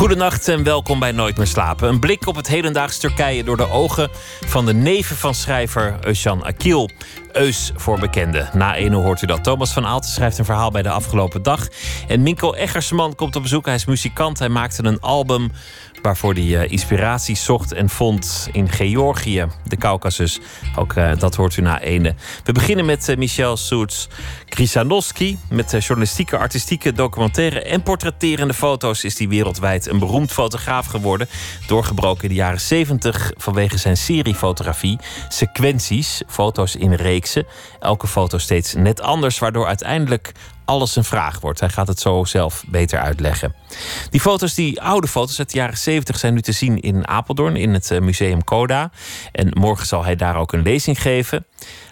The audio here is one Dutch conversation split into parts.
Goedenacht en welkom bij Nooit meer slapen. Een blik op het hedendaags Turkije door de ogen van de neven van schrijver Özcan Akil. Eus voor bekenden. Na ene hoort u dat. Thomas van Aalten schrijft een verhaal bij de afgelopen dag. En Minko Eggersman komt op bezoek. Hij is muzikant. Hij maakte een album waarvoor hij uh, inspiratie zocht en vond in Georgië, de Caucasus. Ook uh, dat hoort u na ene. We beginnen met uh, Michel Soets Krisanowski. Met journalistieke, artistieke, documentaire en portretterende foto's is hij wereldwijd een beroemd fotograaf geworden. Doorgebroken in de jaren 70 vanwege zijn seriefotografie. Sequenties, foto's in reeksen. Elke foto steeds net anders, waardoor uiteindelijk alles een vraag wordt. Hij gaat het zo zelf beter uitleggen. Die foto's, die oude foto's uit de jaren 70, zijn nu te zien in Apeldoorn in het Museum Coda. En morgen zal hij daar ook een lezing geven.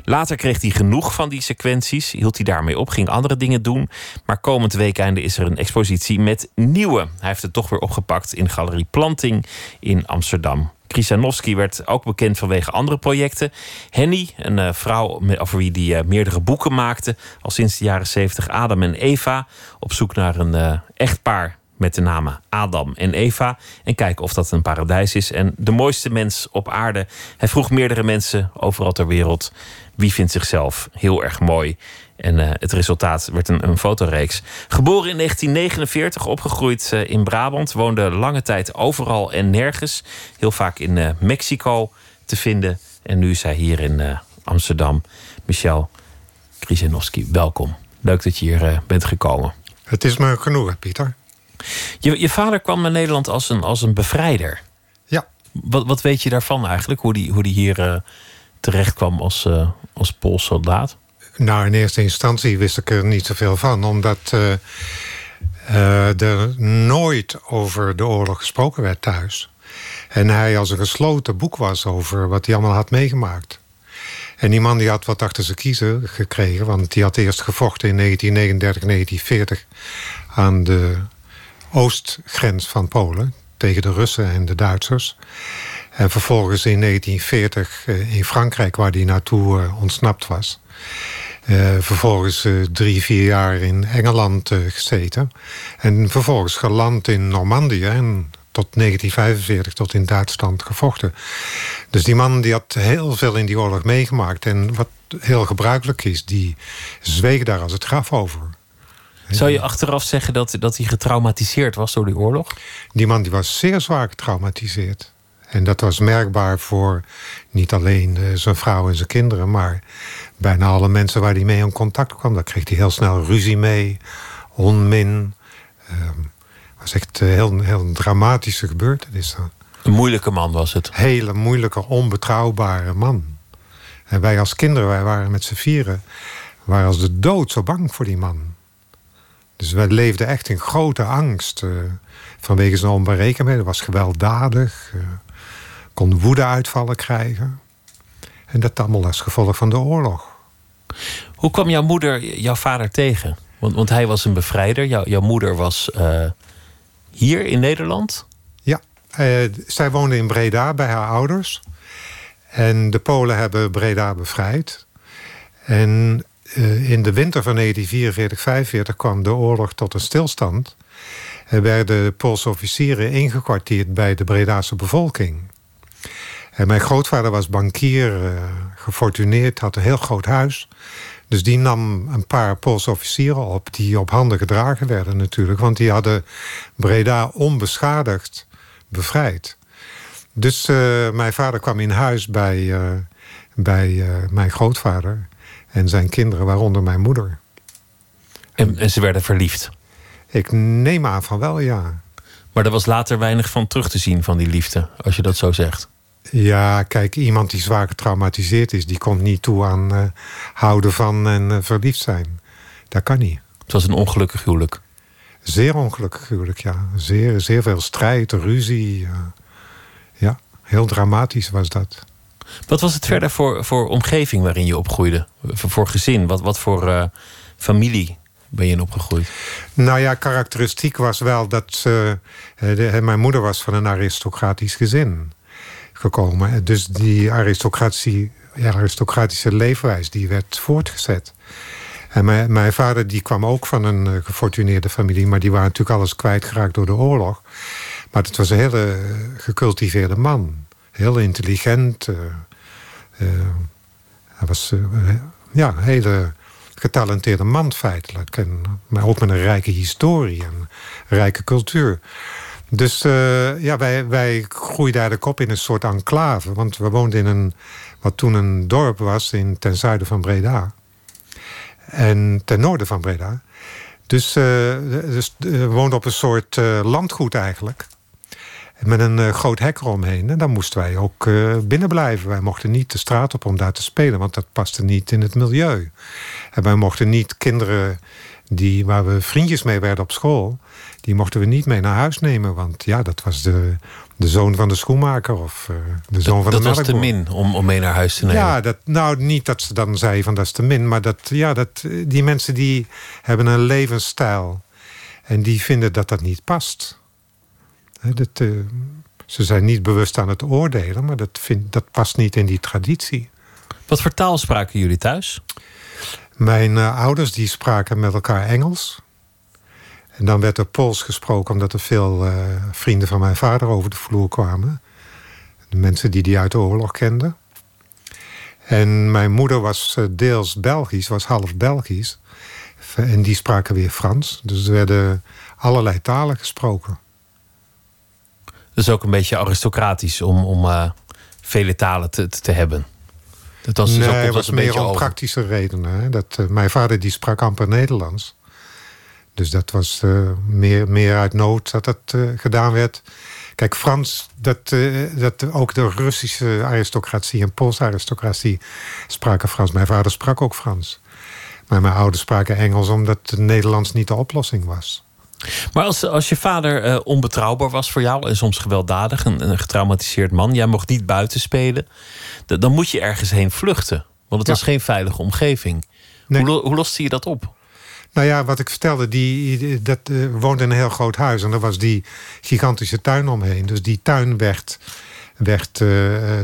Later kreeg hij genoeg van die sequenties, hield hij daarmee op, ging andere dingen doen. Maar komend weekende is er een expositie met nieuwe. Hij heeft het toch weer opgepakt in Galerie Planting in Amsterdam. Krisanowski werd ook bekend vanwege andere projecten. Henny, een uh, vrouw over wie hij uh, meerdere boeken maakte. Al sinds de jaren 70 Adam en Eva. Op zoek naar een uh, echtpaar met de namen Adam en Eva. En kijken of dat een paradijs is. En de mooiste mens op aarde. Hij vroeg meerdere mensen overal ter wereld. Wie vindt zichzelf heel erg mooi? En uh, het resultaat werd een, een, fotoreeks. Geboren in 1949, opgegroeid uh, in Brabant. Woonde lange tijd overal en nergens. Heel vaak in uh, Mexico te vinden. En nu is hij hier in Amsterdam. Michel Krizenowski, welkom. Leuk dat je hier bent gekomen. Het is me genoeg, Pieter. Je, je vader kwam naar Nederland als een, als een bevrijder. Ja. Wat, wat weet je daarvan eigenlijk? Hoe die, hoe die hier terecht kwam als, als Pools soldaat? Nou, in eerste instantie wist ik er niet zoveel van, omdat uh, uh, er nooit over de oorlog gesproken werd thuis. En hij als een gesloten boek was over wat hij allemaal had meegemaakt. En die man die had wat achter zijn kiezen gekregen, want die had eerst gevochten in 1939, 1940 aan de oostgrens van Polen tegen de Russen en de Duitsers. En vervolgens in 1940 in Frankrijk, waar hij naartoe ontsnapt was. Uh, vervolgens uh, drie, vier jaar in Engeland uh, gezeten. En vervolgens geland in Normandië. En tot 1945 tot in Duitsland gevochten. Dus die man die had heel veel in die oorlog meegemaakt. En wat heel gebruikelijk is, die zweeg daar als het graf over. Zou je achteraf zeggen dat, dat hij getraumatiseerd was door die oorlog? Die man die was zeer zwaar getraumatiseerd. En dat was merkbaar voor niet alleen zijn vrouw en zijn kinderen... maar bijna alle mensen waar hij mee in contact kwam. Daar kreeg hij heel snel ruzie mee, onmin. Het uh, was echt een heel, heel dramatische gebeurtenis. Een moeilijke man was het. Hele moeilijke, onbetrouwbare man. En wij als kinderen, wij waren met z'n vieren... waren als de dood zo bang voor die man. Dus wij leefden echt in grote angst... Uh, vanwege zijn onberekenbaarheid. was gewelddadig. Uh, kon woedeuitvallen krijgen. En dat allemaal als gevolg van de oorlog. Hoe kwam jouw moeder jouw vader tegen? Want, want hij was een bevrijder. Jouw, jouw moeder was uh, hier in Nederland? Ja, uh, zij woonde in Breda bij haar ouders. En de Polen hebben Breda bevrijd. En uh, in de winter van 1944-45 kwam de oorlog tot een stilstand. Er werden Poolse officieren ingekwartierd bij de Bredaanse bevolking. En mijn grootvader was bankier, uh, gefortuneerd, had een heel groot huis. Dus die nam een paar Poolse officieren op... die op handen gedragen werden natuurlijk. Want die hadden Breda onbeschadigd bevrijd. Dus uh, mijn vader kwam in huis bij, uh, bij mijn grootvader... en zijn kinderen, waaronder mijn moeder. En, en ze werden verliefd? Ik neem aan van wel, ja. Maar er was later weinig van terug te zien van die liefde, als je dat zo zegt. Ja, kijk, iemand die zwaar getraumatiseerd is... die komt niet toe aan uh, houden van en uh, verliefd zijn. Dat kan niet. Het was een ongelukkig huwelijk. Zeer ongelukkig huwelijk, ja. Zeer, zeer veel strijd, ruzie. Uh, ja, heel dramatisch was dat. Wat was het verder voor, voor omgeving waarin je opgroeide? Voor, voor gezin? Wat, wat voor familie ben je in opgegroeid? Nou ja, karakteristiek was wel dat eh, de, mijn moeder was van een aristocratisch gezin gekomen. Dus die aristocratie, aristocratische leefwijs die werd voortgezet. En mijn, mijn vader die kwam ook van een uh, gefortuneerde familie... maar die waren natuurlijk alles kwijtgeraakt door de oorlog. Maar het was een hele gecultiveerde man. Heel intelligent. Uh, hij was ja, een hele getalenteerde man feitelijk. En, maar ook met een rijke historie en rijke cultuur. Dus uh, ja, wij, wij groeiden eigenlijk op in een soort enclave. Want we woonden in een, wat toen een dorp was in, ten zuiden van Breda. En ten noorden van Breda. Dus, uh, we woonden op een soort landgoed eigenlijk. Met een groot hek eromheen. En daar moesten wij ook binnen blijven. Wij mochten niet de straat op om daar te spelen. Want dat paste niet in het milieu. En wij mochten niet kinderen die, waar we vriendjes mee werden op school die mochten we niet mee naar huis nemen. Want ja, dat was de, de zoon van de schoenmaker of uh, de zoon van de Dat was te min om, om mee naar huis te nemen? Ja, dat, nou niet dat ze dan zeiden van dat is te min. Maar dat, ja, dat, die mensen die hebben een levensstijl. En die vinden dat dat niet past. dat, uh, ze zijn niet bewust aan het oordelen. Maar dat, vind, dat past niet in die traditie. Wat voor taal spraken jullie thuis? Mijn uh, ouders die spraken met elkaar Engels. En dan werd er Pools gesproken omdat er veel uh, vrienden van mijn vader over de vloer kwamen. De mensen die die uit de oorlog kenden. En mijn moeder was uh, deels Belgisch, was half Belgisch. En die spraken weer Frans. Dus er werden allerlei talen gesproken. Dus ook een beetje aristocratisch om, om uh, vele talen te, te hebben. Dat was dus nee, ook, was, was meer om praktische redenen. Hè? Dat, mijn vader die sprak amper Nederlands. Dus dat was uh, meer, meer uit nood dat dat uh, gedaan werd. Kijk, Frans, dat, uh, dat ook de Russische aristocratie en Poolse aristocratie spraken Frans. Mijn vader sprak ook Frans. Maar mijn ouders spraken Engels omdat het Nederlands niet de oplossing was. Maar als, als je vader onbetrouwbaar was voor jou en soms gewelddadig, een, een getraumatiseerd man, jij mocht niet buiten spelen, dan moet je ergens heen vluchten. Want het was geen veilige omgeving. Nee. Hoe, hoe loste je dat op? Nou ja, wat ik vertelde, die, dat uh, woonde in een heel groot huis. En er was die gigantische tuin omheen. Dus die tuin werd, werd uh,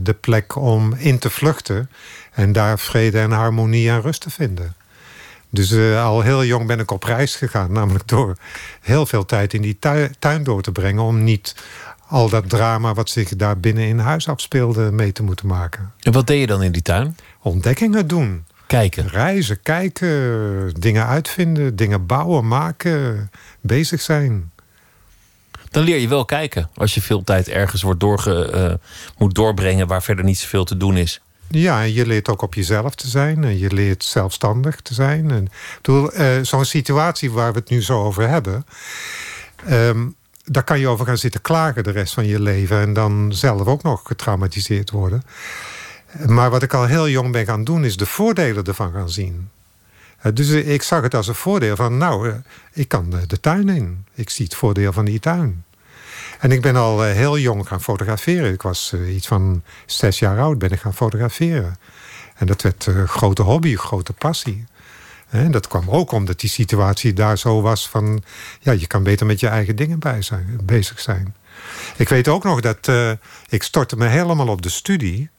de plek om in te vluchten. En daar vrede en harmonie en rust te vinden. Dus uh, al heel jong ben ik op reis gegaan. Namelijk door heel veel tijd in die tuin door te brengen. Om niet al dat drama wat zich daar binnen in huis afspeelde mee te moeten maken. En wat deed je dan in die tuin? Ontdekkingen doen. Kijken. Reizen, kijken, dingen uitvinden, dingen bouwen, maken, bezig zijn. Dan leer je wel kijken als je veel tijd ergens wordt doorge, uh, moet doorbrengen waar verder niet zoveel te doen is. Ja, en je leert ook op jezelf te zijn. En je leert zelfstandig te zijn. En, uh, Zo'n situatie waar we het nu zo over hebben. Um, daar kan je over gaan zitten klagen de rest van je leven. En dan zelf ook nog getraumatiseerd worden. Maar wat ik al heel jong ben gaan doen, is de voordelen ervan gaan zien. Eh, dus ik zag het als een voordeel van, nou, eh, ik kan de tuin in. Ik zie het voordeel van die tuin. En ik ben al eh, heel jong gaan fotograferen. Ik was iets van zes jaar oud, ben ik gaan fotograferen. En dat werd een grote hobby, een grote passie. En dat kwam ook omdat die situatie daar zo was van... ja, je kan beter met je eigen dingen bij zijn, bezig zijn. Ik weet ook nog dat ik stortte me helemaal op de studie...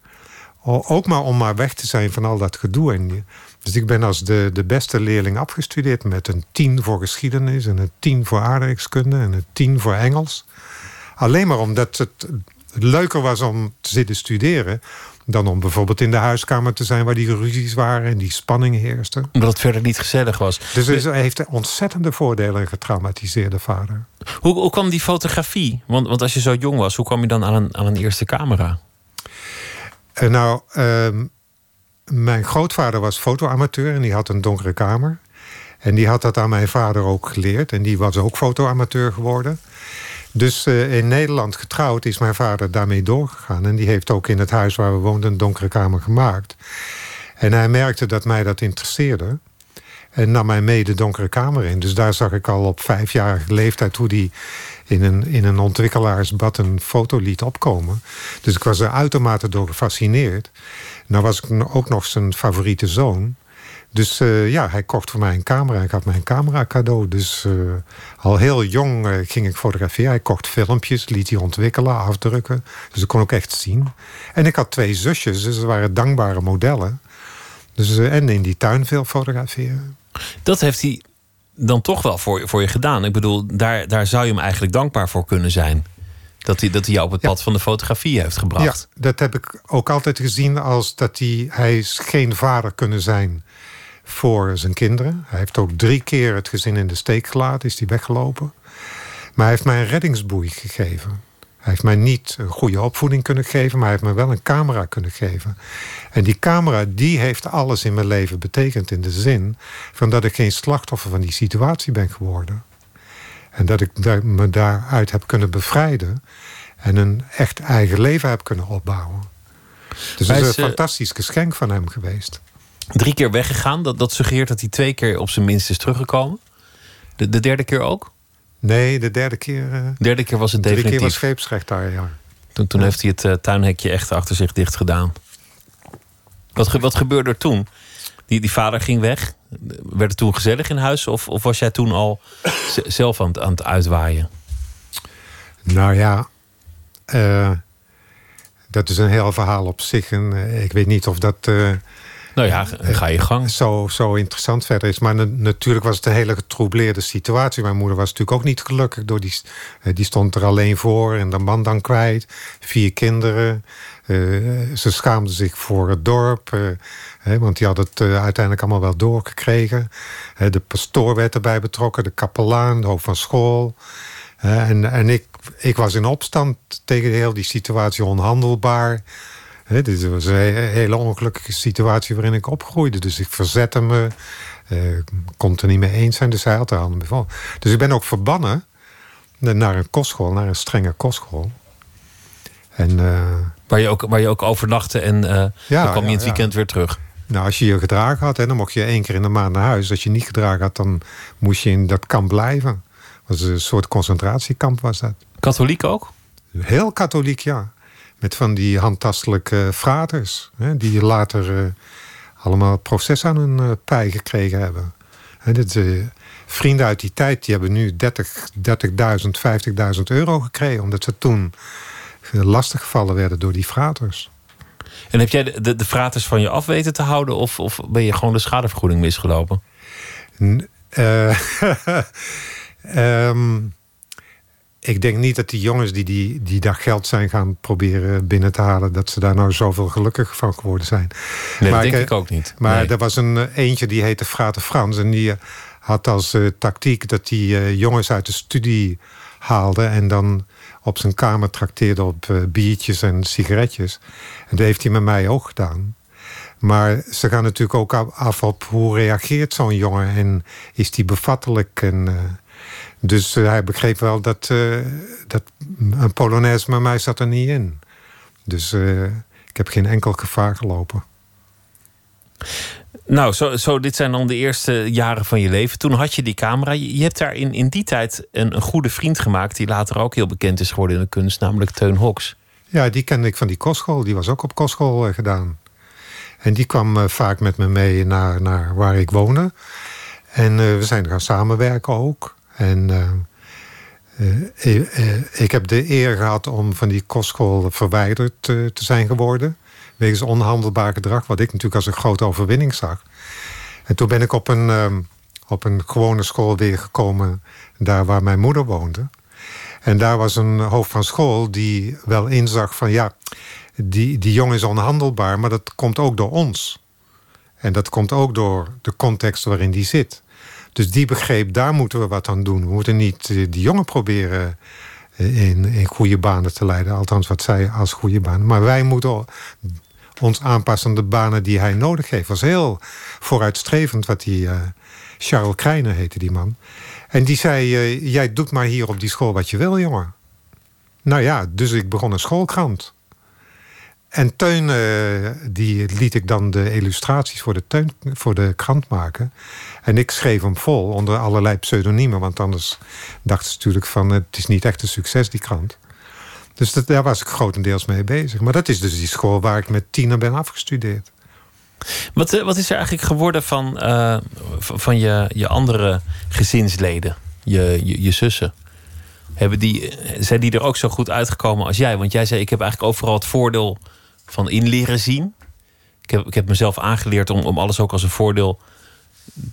Ook maar om maar weg te zijn van al dat gedoe. En, dus ik ben als de, de beste leerling afgestudeerd met een tien voor geschiedenis en een tien voor aardrijkskunde en een tien voor Engels. Alleen maar omdat het leuker was om te zitten studeren dan om bijvoorbeeld in de huiskamer te zijn waar die ruzies waren en die spanning heerste. Omdat het verder niet gezellig was. Dus, dus hij heeft ontzettende voordelen, een getraumatiseerde vader. Hoe, hoe kwam die fotografie? Want, want als je zo jong was, hoe kwam je dan aan een, aan een eerste camera? Uh, nou, uh, mijn grootvader was fotoamateur en die had een donkere kamer. En die had dat aan mijn vader ook geleerd. En die was ook fotoamateur geworden. Dus uh, in Nederland getrouwd is mijn vader daarmee doorgegaan. En die heeft ook in het huis waar we woonden een donkere kamer gemaakt. En hij merkte dat mij dat interesseerde. En nam mij mee de donkere kamer in. Dus daar zag ik al op vijfjarige leeftijd hoe die in een, in een ontwikkelaarsbad een foto liet opkomen. Dus ik was er uitermate door gefascineerd. Nou was ik ook nog zijn favoriete zoon. Dus uh, ja, hij kocht voor mij een camera. Ik had mij een camera cadeau. Dus uh, al heel jong uh, ging ik fotograferen. Hij kocht filmpjes, liet die ontwikkelen, afdrukken. Dus ik kon ook echt zien. En ik had twee zusjes, dus ze waren dankbare modellen. Dus, en in die tuin veel fotograferen. Dat heeft hij dan toch wel voor, voor je gedaan. Ik bedoel, daar, daar zou je hem eigenlijk dankbaar voor kunnen zijn. Dat hij, dat hij jou op het pad van de fotografie heeft gebracht. Ja, dat heb ik ook altijd gezien als dat hij... Hij is geen vader kunnen zijn voor zijn kinderen. Hij heeft ook drie keer het gezin in de steek gelaten, is hij weggelopen. Maar hij heeft mij een reddingsboei gegeven. Hij heeft mij niet een goede opvoeding kunnen geven, maar hij heeft me wel een camera kunnen geven. En die camera, die heeft alles in mijn leven betekend in de zin van dat ik geen slachtoffer van die situatie ben geworden. En dat ik me daaruit heb kunnen bevrijden en een echt eigen leven heb kunnen opbouwen. Dus het is een fantastisch geschenk van hem geweest drie keer weggegaan. Dat, dat suggereert dat hij twee keer op zijn minst is teruggekomen. De, de derde keer ook? Nee, de derde keer. Uh, derde keer was het definitief. De keer was scheepsrecht daar, ja. Toen, toen heeft hij het uh, tuinhekje echt achter zich dicht gedaan. Wat, wat gebeurde er toen? Die, die vader ging weg. Werd het toen gezellig in huis? Of, of was jij toen al zelf aan het, aan het uitwaaien? Nou ja, uh, dat is een heel verhaal op zich. En ik weet niet of dat nou ja, ga je gang. Zo, zo interessant verder is. Maar natuurlijk was het een hele getroubleerde situatie. Mijn moeder was natuurlijk ook niet gelukkig. Door die, eh, die stond er alleen voor en de man dan kwijt. Vier kinderen. Uh, ze schaamde zich voor het dorp. Uh, hè, want die had het uh, uiteindelijk allemaal wel doorgekregen. de pastoor werd erbij betrokken. De kapelaan, de hoofd van school. en en ik, ik was in opstand tegen heel die situatie onhandelbaar. He, dit was een hele ongelukkige situatie waarin ik opgroeide. Dus ik verzette me. Uh, kon het er niet mee eens zijn. Dus hij had er handen bij Dus ik ben ook verbannen naar een kostschool, naar een strenge kostschool. En, uh, waar, je ook, waar je ook overnachtte en uh, ja, dan kwam je in het weekend weer terug. Nou, als je je gedragen had, hè, dan mocht je één keer in de maand naar huis. Als je niet gedragen had, dan moest je in dat kamp blijven. Dat was een soort concentratiekamp was dat. Katholiek ook? Heel katholiek, ja. Met van die handtastelijke fraters. Hè, die later uh, allemaal proces aan hun uh, pij gekregen hebben. Hè, dit, uh, vrienden uit die tijd die hebben nu 30, 30.000, 50.000 euro gekregen. Omdat ze toen lastiggevallen werden door die fraters. En heb jij de, de, de fraters van je af weten te houden? Of, of ben je gewoon de schadevergoeding misgelopen? N um, ik denk niet dat die jongens die, die, die daar geld zijn gaan proberen binnen te halen, dat ze daar nou zoveel gelukkig van geworden zijn. Nee, maar dat denk ik, ook niet. Maar er was een eh, eentje die heette Frater Frans. En die eh, had als uh, tactiek dat uh, jongens uit de studie haalde en dan op zijn kamer trakteerde op uh, biertjes en sigaretjes. En dat heeft hij met mij ook gedaan. Maar ze gaan natuurlijk ook af op hoe reageert zo'n jongen en is die bevattelijk en dus uh, hij begreep wel dat, uh, dat een Polonaise met mij zat er niet in. Dus uh, ik heb geen enkel gevaar gelopen. Nou, zo, zo, dit zijn dan de eerste jaren van je leven. Toen had je die camera. Je, je hebt daar in, in die tijd een, een, goede vriend gemaakt... die later ook heel bekend is geworden in de kunst, namelijk Teun Hoks. Ja, die kende ik van die kostschool. Die was ook op kostschool gedaan. En die kwam vaak met me mee naar, naar waar ik woonde. En we zijn gaan samenwerken ook. En uh, ik heb de eer gehad om van die kostschool verwijderd te zijn geworden. Wegens onhandelbaar gedrag, wat ik natuurlijk als een grote overwinning zag. En toen ben ik op een, ehm, op een gewone school weer gekomen, daar waar mijn moeder woonde. En daar was een hoofd van school die wel inzag van ja, die, die jongen is onhandelbaar, maar dat komt ook door ons. En dat komt ook door de context waarin die zit. Dus die begreep, daar moeten we wat aan doen. We moeten niet eh, die jongen proberen eh, in, in goede banen te leiden. Althans, wat zij als goede banen. Maar wij moeten ons aanpassen aan de banen die hij nodig heeft. was heel vooruitstrevend wat die... Uh, Charles Krijner heette die man. En die zei, jij doet maar hier op die school wat je wil, jongen. Nou ja, dus ik begon een schoolkrant. En Teun, die liet ik dan de illustraties voor de, teun, voor de krant maken. En ik schreef hem vol onder allerlei pseudoniemen. Want anders dachten ze natuurlijk van... het is niet echt een succes, die krant. Dus dat, daar was ik grotendeels mee bezig. Maar dat is dus die school waar ik met tiener ben afgestudeerd. Wat, eh, wat is er eigenlijk geworden van, uh, van je, je andere gezinsleden, je, je, je, zussen? Hebben die, zijn die er ook zo goed uitgekomen als jij? Want jij zei: Ik heb eigenlijk overal het voordeel van in leren zien. Ik heb, ik heb mezelf aangeleerd om, om alles ook als een voordeel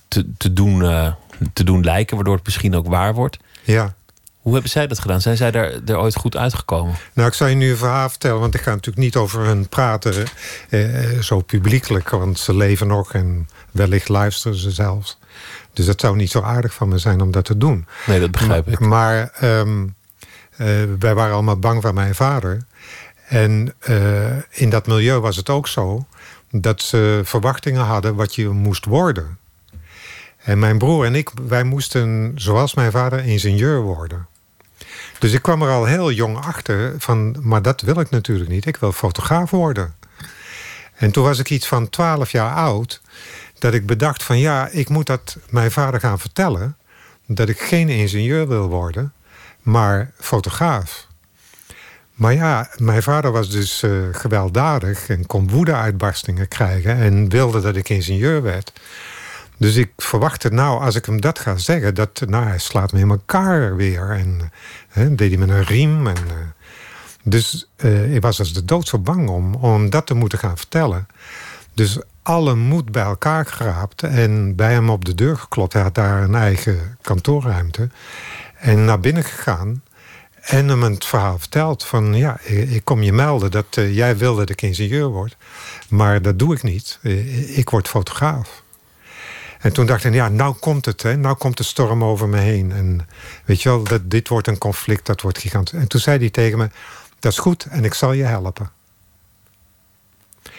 te, te, doen, uh, te doen lijken, waardoor het misschien ook waar wordt. Ja. Hoe hebben zij dat gedaan? Zijn zij daar, er ooit goed uitgekomen? Nou, ik zal je nu een verhaal vertellen, want ik ga natuurlijk niet over hun praten eh, zo publiekelijk, want ze leven nog en wellicht luisteren ze zelfs. Dus het zou niet zo aardig van me zijn om dat te doen. Nee, dat begrijp ik. Maar um, uh, wij waren allemaal bang van mijn vader. En uh, in dat milieu was het ook zo dat ze verwachtingen hadden wat je moest worden. En mijn broer en ik, wij moesten, zoals mijn vader, ingenieur worden. Dus ik kwam er al heel jong achter van, maar dat wil ik natuurlijk niet. Ik wil fotograaf worden. En toen was ik iets van 12 jaar oud, dat ik bedacht van ja, ik moet dat mijn vader gaan vertellen. Dat ik geen ingenieur wil worden, maar fotograaf. Maar ja, mijn vader was dus uh, gewelddadig en kon woedeuitbarstingen krijgen en wilde dat ik ingenieur werd. Dus ik verwachtte nou, als ik hem dat ga zeggen, dat nou, hij slaat me in elkaar weer. En hè, deed hij met een riem. En, uh, dus uh, ik was als de dood zo bang om, om dat te moeten gaan vertellen. Dus alle moed bij elkaar geraapt en bij hem op de deur geklopt. Hij had daar een eigen kantoorruimte. En naar binnen gegaan en hem het verhaal verteld. Van ja, ik kom je melden dat uh, jij wil dat ik ingenieur word. Maar dat doe ik niet. ik word fotograaf. En toen dacht ik, ja, nou komt het, hè. Nou komt de storm over me heen. En weet je wel, dat, dit wordt een conflict, dat wordt gigantisch. En toen zei hij tegen me, dat is goed en ik zal je helpen.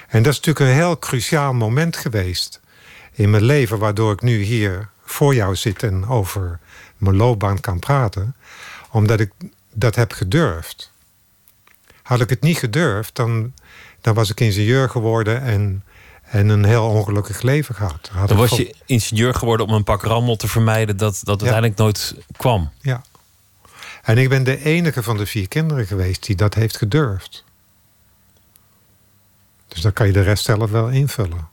En dat is natuurlijk een heel cruciaal moment geweest in mijn leven... waardoor ik nu hier voor jou zit en over mijn loopbaan kan praten. Omdat ik dat heb gedurfd. Had ik het niet gedurfd, dan, dan was ik ingenieur geworden... en en een heel ongelukkig leven gehad. Dan was je ingenieur geworden om een pak rammel te vermijden dat, dat uiteindelijk nooit kwam. Ja. En ik ben de enige van de vier kinderen geweest die dat heeft gedurfd. Dus dan kan je de rest zelf wel invullen.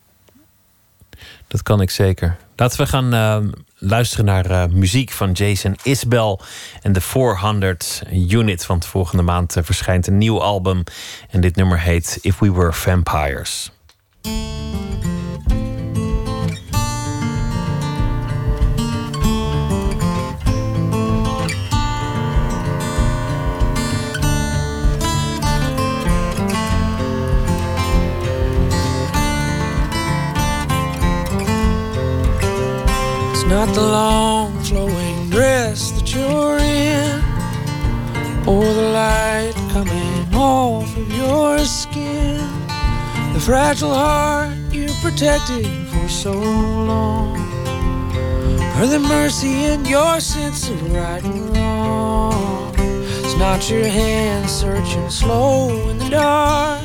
Dat kan ik zeker. Laten we gaan uh, luisteren naar uh, muziek van Jason Isbell en de 400 Unit. Want volgende maand uh, verschijnt een nieuw album. En dit nummer heet If We Were Vampires. Not the long flowing dress that you're in, or the light coming off of your skin, fragile heart you protected for so long, or the mercy in your sense of right and wrong. It's not your hand searching slow in the dark,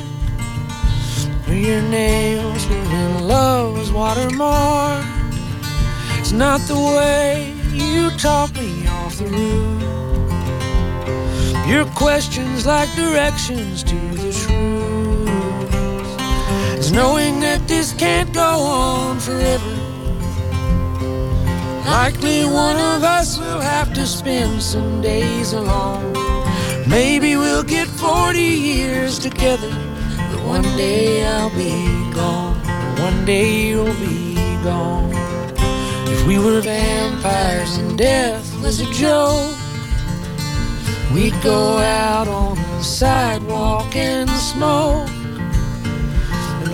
or your nails leaving love's watermark it's not the way you talk me off the roof. Your questions like directions to the truth. Knowing that this can't go on forever. Likely one of us will have to spend some days alone. Maybe we'll get 40 years together. But one day I'll be gone. One day you'll be gone. If we were vampires and death was a joke. We'd go out on the sidewalk and smoke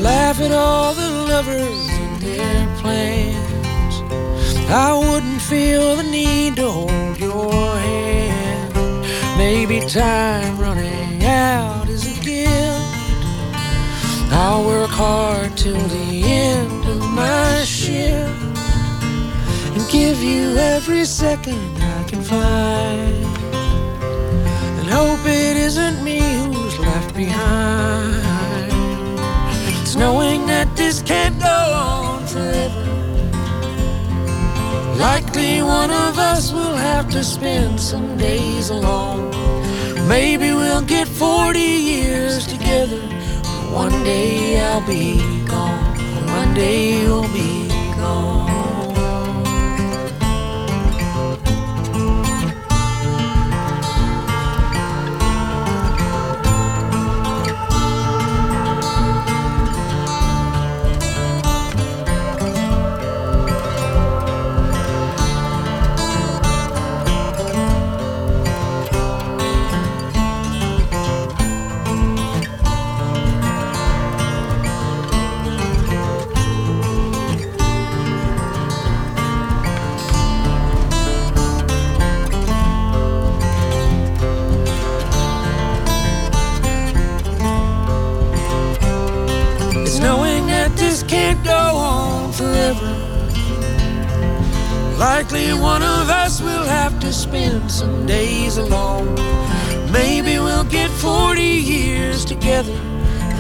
laugh at all the lovers and their plans. I wouldn't feel the need to hold your hand. Maybe time running out is a gift. I'll work hard till the end of my shift and give you every second I can find. And hope it isn't me who's left behind. Knowing that this can't go on forever. Likely one of us will have to spend some days alone. Maybe we'll get 40 years together. One day I'll be gone. One one day you'll be gone. Forever. Likely one of us will have to spend some days alone. Maybe we'll get 40 years together.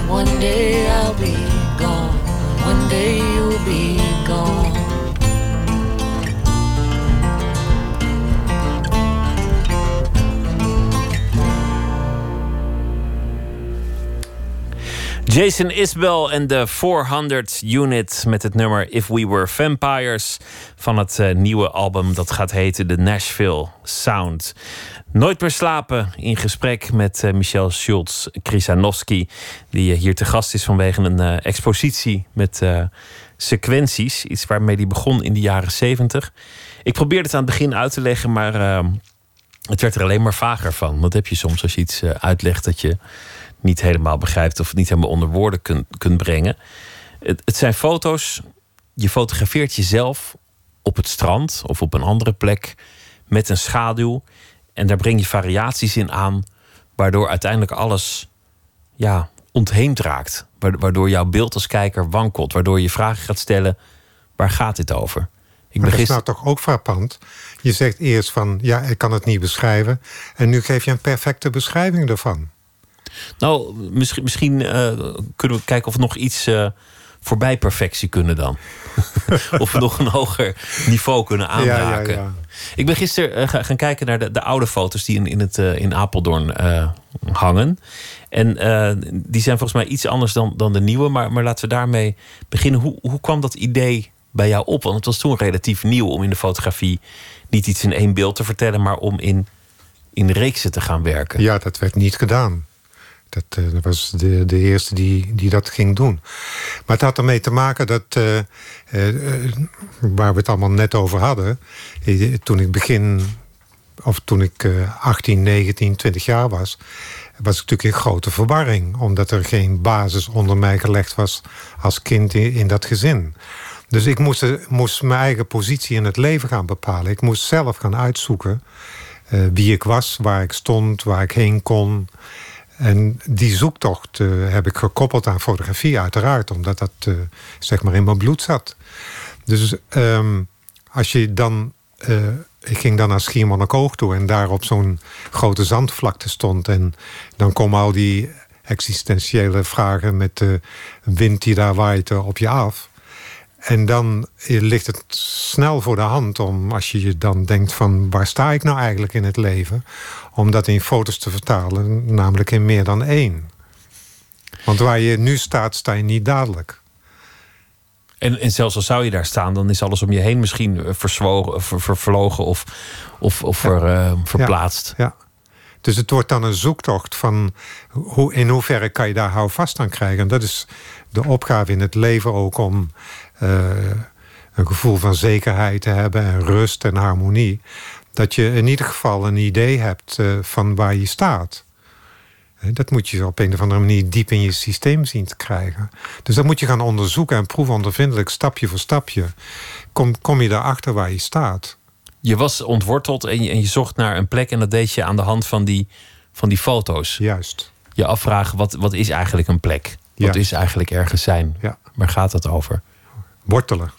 One day I'll be gone. One day you'll be gone. Jason Isbell en de 400 Unit met het nummer If We Were Vampires van het eh, nieuwe album dat gaat heten The Nashville Sound. Nooit meer slapen in gesprek met eh, Michel Schultz Krisanowski, die eh, hier te gast is vanwege een expositie met sequenties. Iets waarmee hij begon in de jaren 70. Ik probeerde het aan het begin uit te leggen, maar het werd er alleen maar vager van. Dat heb je soms als je iets uitlegt dat je niet helemaal begrijpt of niet helemaal onder woorden kunt, kunt brengen. Het, het zijn foto's. Je fotografeert jezelf op het strand of op een andere plek met een schaduw. En daar breng je variaties in aan, waardoor uiteindelijk alles ja, ontheemd raakt. Wa- Waardoor jouw beeld als kijker wankelt. Waardoor je vragen gaat stellen: waar gaat dit over? Ik Maar dat is nou toch ook frappant. Je zegt eerst van, ja, ik kan het niet beschrijven. En nu geef je een perfecte beschrijving ervan. Nou, misschien, misschien eh, kunnen we kijken of we nog iets eh, voorbij perfectie kunnen dan. of we nog een hoger niveau kunnen aanraken. ja. Ik ben gisteren eh, ga- gaan kijken naar de, de oude foto's die in, in, het, in Apeldoorn hangen. En die zijn volgens mij iets anders dan, dan de nieuwe. Maar, maar laten we daarmee beginnen. Hoe, hoe kwam dat idee bij jou op? Want het was toen relatief nieuw om in de fotografie niet iets in één beeld te vertellen, maar om in, in reeksen te gaan werken. Ja, dat werd niet gedaan. Dat, eh, dat was de, de eerste die, die dat ging doen. Maar het had ermee te maken dat, eh, eh, waar we het allemaal net over hadden, toen ik begin, of toen ik eh, 18, 19, 20 jaar was, was ik natuurlijk in grote verwarring, omdat er geen basis onder mij gelegd was als kind in, in dat gezin. Dus ik moest, moest mijn eigen positie in het leven gaan bepalen. Ik moest zelf gaan uitzoeken wie ik was, waar ik stond, waar ik heen kon. En die zoektocht eh, heb ik gekoppeld aan fotografie, uiteraard, omdat dat eh, zeg maar in mijn bloed zat. Dus ehm, als je dan. eh, ik ging dan naar Schiermonnikoog toe en daar op zo'n grote zandvlakte stond. En dan komen al die existentiële vragen met de wind die daar waait op je af. En dan eh, ligt het snel voor de hand om, als je je dan denkt van waar sta ik nou eigenlijk in het leven, om dat in foto's te vertalen, namelijk in meer dan één. Want waar je nu staat, sta je niet dadelijk. En, en zelfs al zou je daar staan, dan is alles om je heen misschien eh, verzwogen, ver, vervlogen of, of, of ver, eh, verplaatst. Ja. Dus het wordt dan een zoektocht van hoe, in hoeverre kan je daar houvast aan krijgen. En dat is de opgave in het leven ook om eh, een gevoel van zekerheid te hebben en rust en harmonie. Dat je in ieder geval een idee hebt eh, van waar je staat. Dat moet je op een of andere manier diep in je systeem zien te krijgen. Dus dat moet je gaan onderzoeken en proefondervindelijk, stapje voor stapje. Kom, kom je daarachter waar je staat. Je was ontworteld en je, en je zocht naar een plek. En dat deed je aan de hand van die, van die foto's. Juist. Je afvragen, wat, wat is eigenlijk een plek? Wat Ja. is eigenlijk ergens zijn? Ja. Waar gaat het over? Wortelen.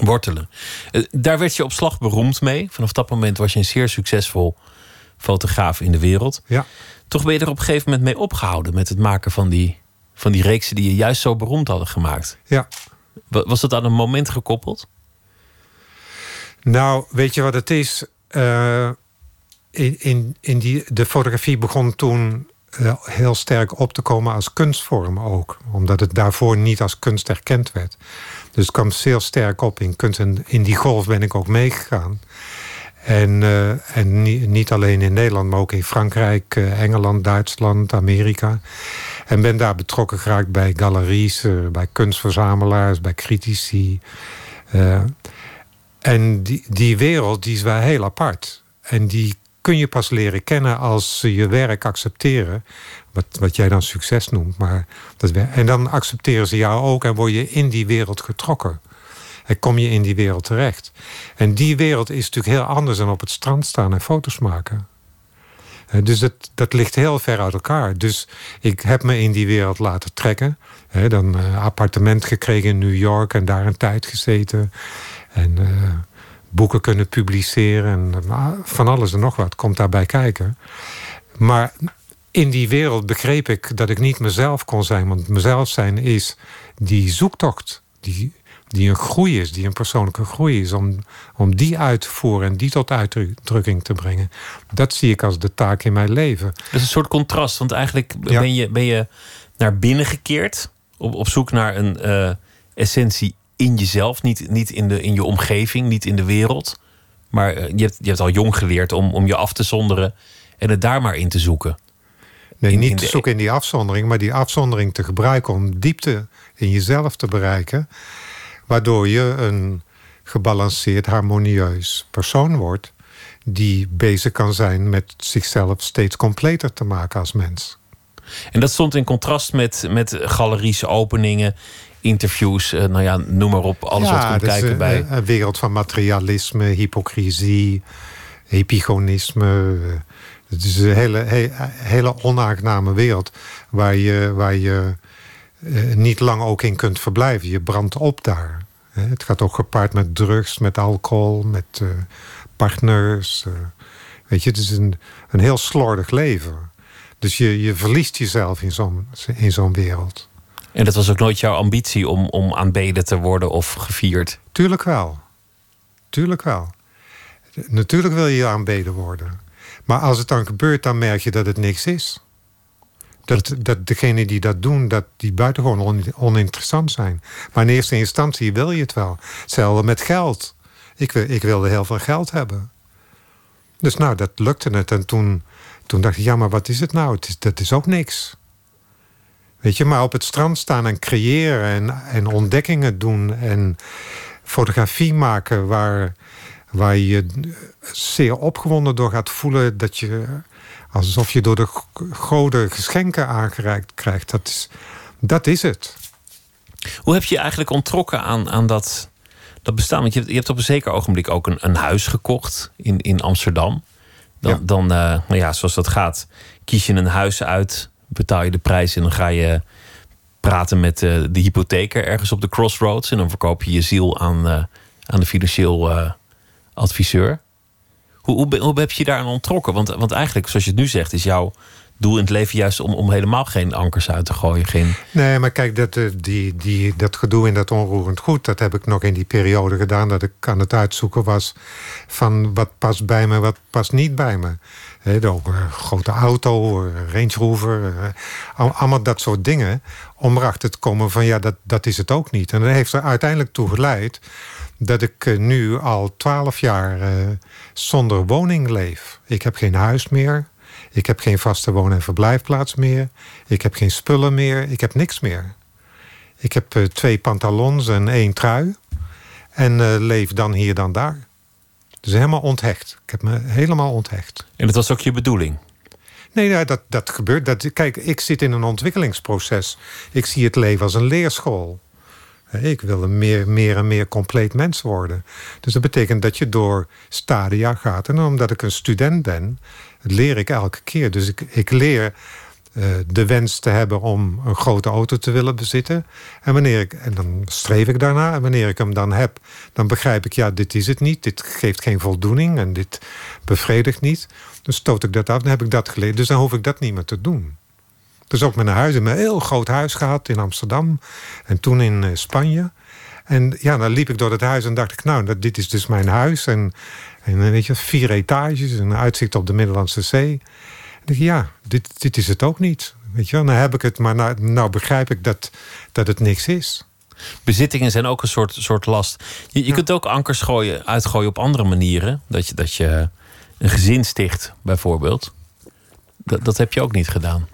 Wortelen. Eh, Daar werd je op slag beroemd mee. Vanaf dat moment was je een zeer succesvol fotograaf in de wereld. Ja. Toch ben je er op een gegeven moment mee opgehouden met het maken van die, van die reeksen die je juist zo beroemd hadden gemaakt. Ja. Wa- Was dat aan een moment gekoppeld? Nou, weet je wat het is? Eh, in, in, in die, de fotografie begon toen eh, heel sterk op te komen als kunstvorm ook. Omdat het daarvoor niet als kunst erkend werd. Dus het kwam zeer sterk op in kunst. En in die golf ben ik ook meegegaan. En, uh, en niet, alleen in Nederland, maar ook in Frankrijk, uh, Engeland, Duitsland, Amerika. En ben daar betrokken geraakt bij galeries, uh, bij kunstverzamelaars, bij critici. en die, die wereld die is wel heel apart. En die kun je pas leren kennen als ze je werk accepteren. Wat, wat jij dan succes noemt. Maar dat, en dan accepteren ze jou ook en word je in die wereld getrokken. En kom je in die wereld terecht. En die wereld is natuurlijk heel anders dan op het strand staan en foto's maken. Dus dat, dat ligt heel ver uit elkaar. Dus ik heb me in die wereld laten trekken. dan een appartement gekregen in New York en daar een tijd gezeten. En uh, boeken kunnen publiceren. En van alles en nog wat komt daarbij kijken. Maar in die wereld begreep ik dat ik niet mezelf kon zijn. Want mezelf zijn is die zoektocht. Die, die een groei is, die een persoonlijke groei is. Om, om die uit te voeren en die tot uitdrukking te brengen. Dat zie ik als de taak in mijn leven. Dat is een soort contrast. Want eigenlijk ben, je, ben je naar binnen gekeerd. Op, op zoek naar een uh, essentie in jezelf, niet, niet in, de, in je omgeving, niet in de wereld. Maar eh, je hebt, je hebt al jong geleerd om, om je af te zonderen en het daar maar in te zoeken. Nee, niet te zoeken in die afzondering, maar die afzondering te gebruiken om diepte in jezelf te bereiken. Waardoor je een gebalanceerd, harmonieus persoon wordt. Die bezig kan zijn met zichzelf steeds completer te maken als mens. En dat stond in contrast met, met galeries, openingen interviews, uh, nou ja, noem maar op, alles wat komt kijken een, bij. Een wereld van materialisme, hypocrisie, epigonisme. Het is een hele, hele onaangename wereld waar je, waar je uh, niet lang ook in kunt verblijven. Je brandt op daar. Het gaat ook gepaard met drugs, met alcohol, met uh, partners. weet je, het is een, een heel slordig leven. Dus je, je verliest jezelf in zo'n in zo'n wereld. En dat was ook nooit jouw ambitie om, om aanbeden te worden of gevierd? Tuurlijk wel. Tuurlijk wel. Natuurlijk wil je aanbeden worden. Maar als het dan gebeurt, dan merk je dat het niks is. Dat, dat degenen die dat doen, dat die buitengewoon oninteressant zijn. Maar in eerste instantie wil je het wel. Hetzelfde met geld. Ik, ik wilde heel veel geld hebben. Dus nou, dat lukte het. En toen, toen dacht ik, ja, maar wat is het nou? Het is, dat is ook niks. Weet je, maar op het strand staan en creëren en, en ontdekkingen doen en fotografie maken waar, waar je zeer opgewonden door gaat voelen dat je alsof je door de goden geschenken aangereikt krijgt. Dat is, dat is het. Hoe heb je je eigenlijk ontrokken aan, aan dat, dat bestaan? Want je hebt, je hebt op een zeker ogenblik ook een, een huis gekocht in, in Amsterdam. Dan, dan uh, nou ja, zoals dat gaat, kies je een huis uit betaal je de prijs en dan ga je praten met uh, de hypotheker ergens op de crossroads. En dan verkoop je je ziel aan, uh, aan de financieel adviseur. Hoe, hoe, hoe, heb je je daar aan ontrokken? Want, want eigenlijk, zoals je het nu zegt, is jouw doel in het leven juist om, om helemaal geen ankers uit te gooien. Geen... Nee, maar kijk, dat, die, die, dat gedoe in dat onroerend goed, dat heb ik nog in die periode gedaan dat ik aan het uitzoeken was van wat past bij me, wat past niet bij me. He, ook een grote auto, Range Rover, allemaal dat soort dingen. Om erachter te komen van ja, dat, dat is het ook niet. En dat heeft er uiteindelijk toe geleid dat ik eh, nu al twaalf jaar uh, zonder woning leef. Ik heb geen huis meer. Ik heb geen vaste woon- en verblijfplaats meer. Ik heb geen spullen meer. Ik heb niks meer. Ik heb uh, twee pantalons en één trui. En leef dan hier, dan daar. Dus helemaal onthecht. Ik heb me helemaal onthecht. En dat was ook je bedoeling? Nee, nou, dat, dat gebeurt. Dat, kijk, ik zit in een ontwikkelingsproces. Ik zie het leven als een leerschool. Ik wil meer, meer en meer compleet mens worden. Dus dat betekent dat je door stadia gaat. En omdat ik een student ben, leer ik elke keer. Dus ik, ik leer uh, de wens te hebben om een grote auto te willen bezitten. En, wanneer ik, en dan streef ik daarna. En wanneer ik hem dan heb, dan begrijp ik... ja, dit is het niet. Dit geeft geen voldoening en dit bevredigt niet. Dan stoot ik dat af, dan heb ik dat geleerd. Dus dan hoef ik dat niet meer te doen. Dus ook met een huis. Ik een heel groot huis gehad in Amsterdam. En toen in uh, Spanje. En ja, dan liep ik door het huis en dacht ik... nou, dit is dus mijn huis. En, en weet je, vier etages, een uitzicht op de Middellandse Zee... En ik, ja, dit, dit is het ook niet. Weet je wel, nou heb ik het, maar nou, nou begrijp ik dat, dat het niks is. Bezittingen zijn ook een soort, soort last. Je, je kunt ook ankers gooien, uitgooien op andere manieren. Dat je, dat je een gezin sticht, bijvoorbeeld. Dat, dat heb je ook niet gedaan.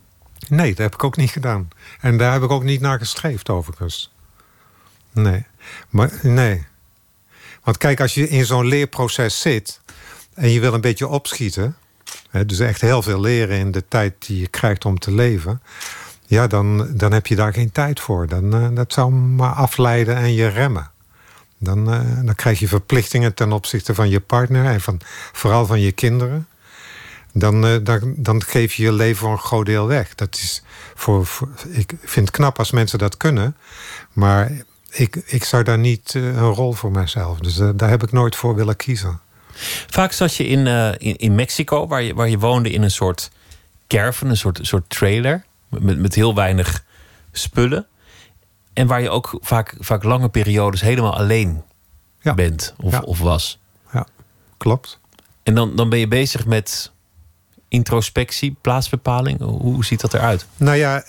Nee, dat heb ik ook niet gedaan. En daar heb ik ook niet naar gestreefd, overigens. Nee. Maar nee. Want kijk, als je in zo'n leerproces zit en je wil een beetje opschieten, hè, dus echt heel veel leren in de tijd die je krijgt om te leven, ja, dan, dan heb je daar geen tijd voor. Dan, uh, dat zou maar afleiden en je remmen. Dan, uh, dan krijg je verplichtingen ten opzichte van je partner en van, vooral van je kinderen. Dan, uh, dan, dan geef je je leven voor een groot deel weg. Dat is voor, voor, ik vind het knap als mensen dat kunnen. Maar ik, ik zou daar niet uh, een rol voor mezelf. Dus uh, daar heb ik nooit voor willen kiezen. Vaak zat je in, in, in, Mexico, waar je, waar je woonde in een soort caravan, een soort, soort trailer. Met, met heel weinig spullen. En waar je ook vaak, vaak lange periodes helemaal alleen ja. bent of, ja. of was. Ja, klopt. En dan, dan ben je bezig met introspectie, plaatsbepaling. Hoe, ziet dat eruit? Nou ja,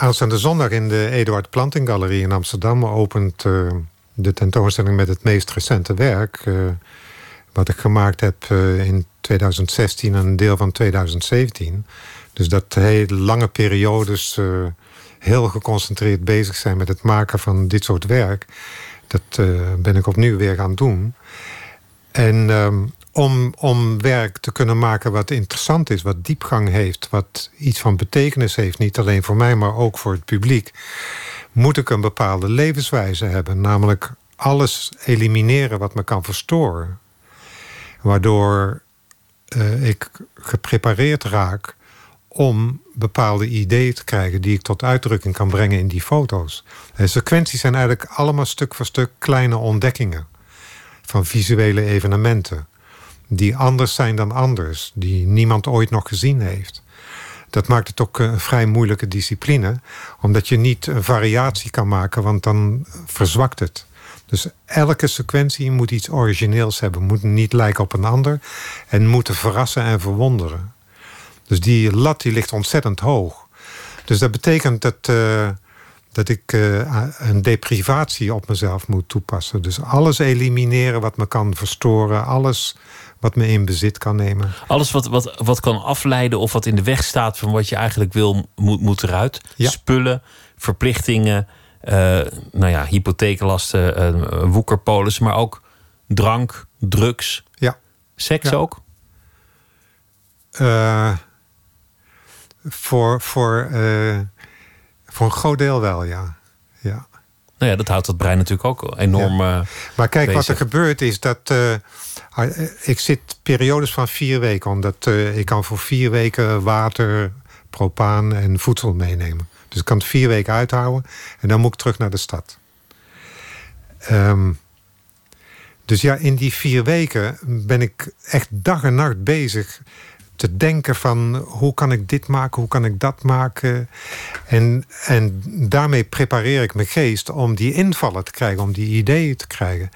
Aanstaande zondag in de Eduard Planting Galerie in Amsterdam opent uh, de tentoonstelling met het meest recente werk. Uh, wat ik gemaakt heb uh, in 2016 en een deel van 2017. Dus dat hele lange periodes heel geconcentreerd bezig zijn met het maken van dit soort werk. Dat ben ik opnieuw weer gaan doen. En um, om, om werk te kunnen maken wat interessant is, wat diepgang heeft, wat iets van betekenis heeft, niet alleen voor mij, maar ook voor het publiek, moet ik een bepaalde levenswijze hebben. Namelijk alles elimineren wat me kan verstoren. Waardoor uh, ik geprepareerd raak om bepaalde ideeën te krijgen die ik tot uitdrukking kan brengen in die foto's. De sequenties zijn eigenlijk allemaal stuk voor stuk kleine ontdekkingen van visuele evenementen die anders zijn dan anders, die niemand ooit nog gezien heeft. Dat maakt het ook een vrij moeilijke discipline, omdat je niet een variatie kan maken, want dan verzwakt het. Dus elke sequentie moet iets origineels hebben, moet niet lijken op een ander en moet verrassen en verwonderen. Dus die lat die ligt ontzettend hoog. Dus dat betekent dat, uh, dat ik een deprivatie op mezelf moet toepassen. Dus alles elimineren wat me kan verstoren, alles wat me in bezit kan nemen. Alles wat, wat, wat kan afleiden of wat in de weg staat van wat je eigenlijk wil, moet, moet eruit. Ja. Spullen, verplichtingen, uh, nou ja, hypotheeklasten, uh, woekerpolissen, maar ook drank, drugs. Ja. Seks ja. ook? Uh, voor, voor, voor een groot deel wel, ja. ja. Nou ja, dat houdt het brein natuurlijk ook enorm. Ja. maar kijk, bezig. wat er gebeurt is dat. Uh, ik zit periodes van vier weken, omdat uh, ik kan voor vier weken water, propaan en voedsel meenemen. Dus ik kan het vier weken uithouden en dan moet ik terug naar de stad. Um, dus ja, in die vier weken ben ik echt dag en nacht bezig te denken van hoe kan ik dit maken, hoe kan ik dat maken. En, en daarmee prepareer ik mijn geest om die invallen te krijgen, om die ideeën te krijgen.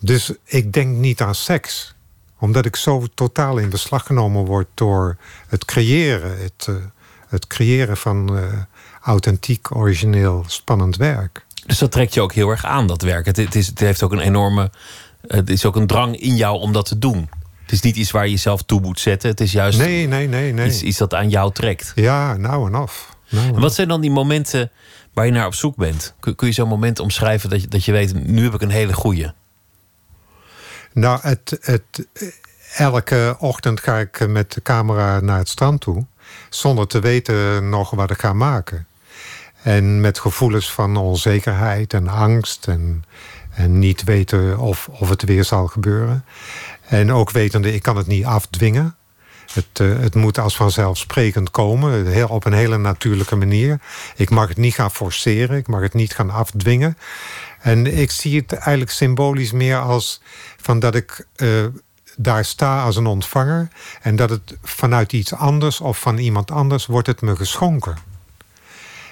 Dus ik denk niet aan seks, omdat ik zo totaal in beslag genomen word door het creëren, het, uh, het creëren van uh, authentiek, origineel, spannend werk. Dus dat trekt je ook heel erg aan, dat werk. Het, het, is, het heeft ook een enorme. Het is ook een drang in jou om dat te doen. Het is niet iets waar je jezelf toe moet zetten. Het is juist nee, nee, nee, nee. Iets, iets dat aan jou trekt. Ja, nou en af. Nou en en wat zijn dan die momenten waar je naar op zoek bent? Kun, kun je zo'n moment omschrijven dat je, dat je weet... nu heb ik een hele goeie? Nou, het, het, elke ochtend ga ik met de camera naar het strand toe... zonder te weten nog wat ik ga maken. En met gevoelens van onzekerheid en angst... en, en niet weten of, of het weer zal gebeuren... En ook wetende, ik kan het niet afdwingen. Het, uh, het moet als vanzelfsprekend komen, heel, op een hele natuurlijke manier. Ik mag het niet gaan forceren, ik mag het niet gaan afdwingen. En ik zie het eigenlijk symbolisch meer als van dat ik uh, daar sta als een ontvanger... en dat het vanuit iets anders of van iemand anders wordt het me geschonken.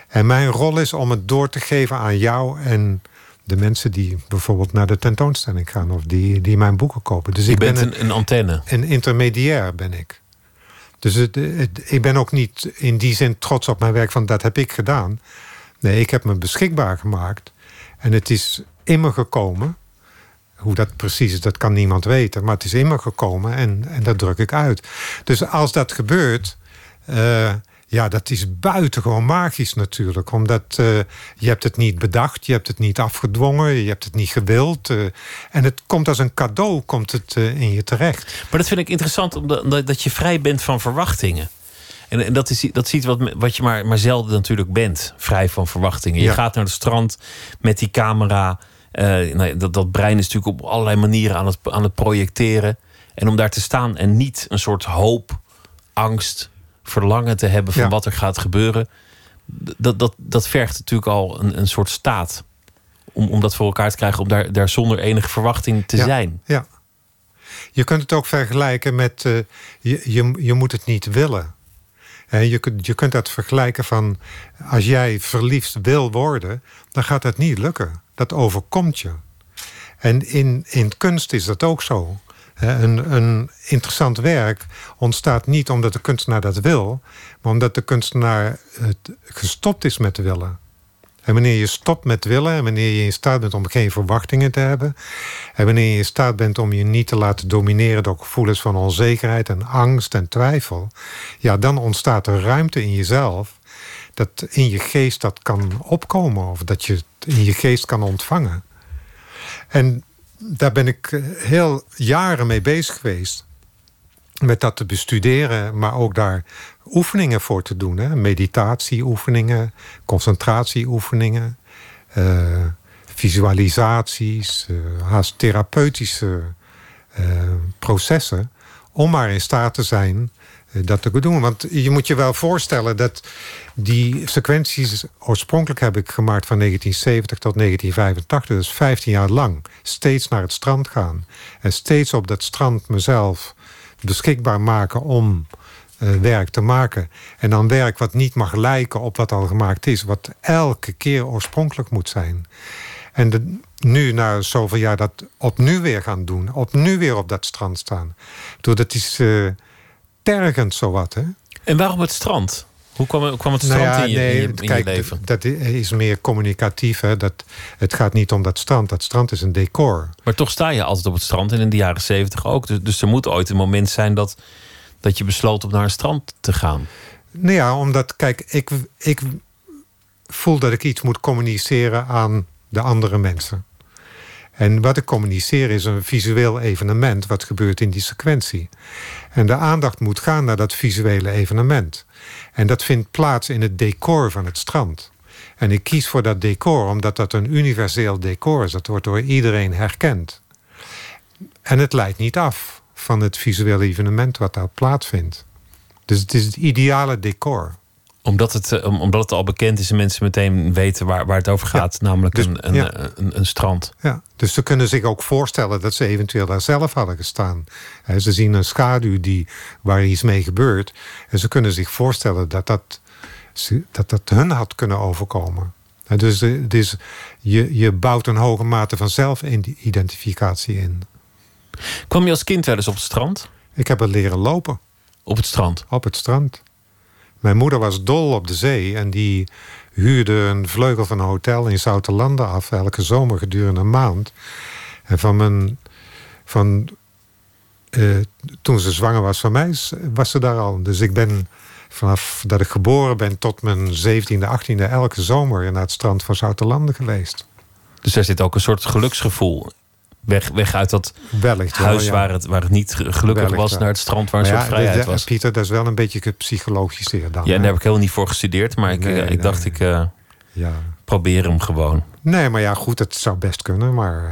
En mijn rol is om het door te geven aan jou en de mensen die bijvoorbeeld naar de tentoonstelling gaan of die, die mijn boeken kopen. Dus je ik bent ben een, een, antenne. Een intermediair ben ik. Dus het, ik ben ook niet in die zin trots op mijn werk van dat heb ik gedaan. Nee, ik heb me beschikbaar gemaakt. En het is immer gekomen. Hoe dat precies is, dat kan niemand weten. Maar het is immer gekomen en, en dat druk ik uit. Dus als dat gebeurt... Uh, ja, dat is buitengewoon magisch natuurlijk. Omdat uh, je hebt het niet bedacht, je hebt het niet afgedwongen... je hebt het niet gewild. Uh, en het komt als een cadeau komt het, uh, in je terecht. Maar dat vind ik interessant, omdat dat je vrij bent van verwachtingen. En, en dat, is, dat is iets wat, wat je maar, maar zelden natuurlijk bent. Vrij van verwachtingen. Je gaat naar het strand met die camera. Nou, dat, dat brein is natuurlijk op allerlei manieren aan het, aan het projecteren. En om daar te staan en niet een soort hoop, angst, verlangen te hebben van wat er gaat gebeuren. Dat, dat, dat vergt natuurlijk al een, een soort staat. Om, om dat voor elkaar te krijgen, om daar, daar zonder enige verwachting te zijn. Ja. Je kunt het ook vergelijken met. Uh, je, je, je moet het niet willen. En je, kunt, je kunt dat vergelijken van. Als jij verliefd wil worden, dan gaat dat niet lukken. Dat overkomt je. En in, in kunst is dat ook zo. Een, een, interessant werk ontstaat niet omdat de kunstenaar dat wil, maar omdat de kunstenaar gestopt is met willen. En wanneer je stopt met willen en wanneer je in staat bent om geen verwachtingen te hebben, en wanneer je in staat bent om je niet te laten domineren door gevoelens van onzekerheid en angst en twijfel, ja, dan ontstaat er ruimte in jezelf dat in je geest dat kan opkomen of dat je het in je geest kan ontvangen. En daar ben ik eh, heel jaren mee bezig geweest. Met dat te bestuderen, maar ook daar oefeningen voor te doen. Hè? Meditatieoefeningen, concentratieoefeningen, uh, visualisaties, uh, haast therapeutische processen. Om maar in staat te zijn dat te doen. Want je moet je wel voorstellen dat die sequenties oorspronkelijk heb ik gemaakt van 1970 tot 1985. Dus 15 jaar lang. Steeds naar het strand gaan. En steeds op dat strand mezelf beschikbaar maken om uh, werk te maken. En dan werk wat niet mag lijken op wat al gemaakt is. Wat elke keer oorspronkelijk moet zijn. En nu, na zoveel jaar, dat opnieuw weer gaan doen. Opnieuw weer op dat strand staan. Doordat is... tergend, zowat. Hè? En waarom het strand? Hoe kwam, kwam het strand nou ja, in, je, nee, in, je, kijk, leven? Dat is meer communicatief. Hè? Dat, het gaat niet om dat strand. Dat strand is een decor. Maar toch sta je altijd op het strand en in de jaren zeventig ook. Dus, dus er moet ooit een moment zijn dat, dat je besloot om naar een strand te gaan. Nou ja, omdat, kijk, ik, ik voel dat ik iets moet communiceren aan de andere mensen. En wat ik communiceer is een visueel evenement wat gebeurt in die sequentie. En de aandacht moet gaan naar dat visuele evenement. En dat vindt plaats in het decor van het strand. En ik kies voor dat decor omdat dat een universeel decor is. Dat wordt door iedereen herkend. En het leidt niet af van het visuele evenement wat daar plaatsvindt. Dus het is het ideale decor omdat het, eh, omdat het al bekend is en mensen meteen weten waar, waar het over gaat. namelijk dus, een, een, een, een, strand. Ja, dus ze kunnen zich ook voorstellen dat ze eventueel daar zelf hadden gestaan. Ze zien een schaduw die, waar iets mee gebeurt. En ze kunnen zich voorstellen dat dat, dat, dat hun had kunnen overkomen. Dus, dus je, je bouwt een hoge mate van zelfidentificatie in. Kwam je als kind wel eens op het strand? Ik heb het leren lopen. Op het strand? Op het strand. Mijn moeder was dol op de zee en die huurde een vleugel van een hotel in Zoutelanden af, elke zomer gedurende een maand. En van mijn. Van, uh, toen ze zwanger was van mij, was ze daar al. Dus ik ben vanaf dat ik geboren ben tot mijn 17e, 18e, elke zomer naar het strand van Zoutelanden geweest. Dus er zit ook een soort geluksgevoel weg, weg uit dat Wellicht huis waar, het, waar het niet gelukkig was... naar het strand waar een soort vrijheid was. Pieter, dat is wel een beetje gepsychologiseerd dan. Ja, en daar heb ik helemaal niet voor gestudeerd. Maar ik, eh, ik dacht, ik uh, ja. probeer hem gewoon. Nee, maar ja, goed, het zou best kunnen. Maar uh,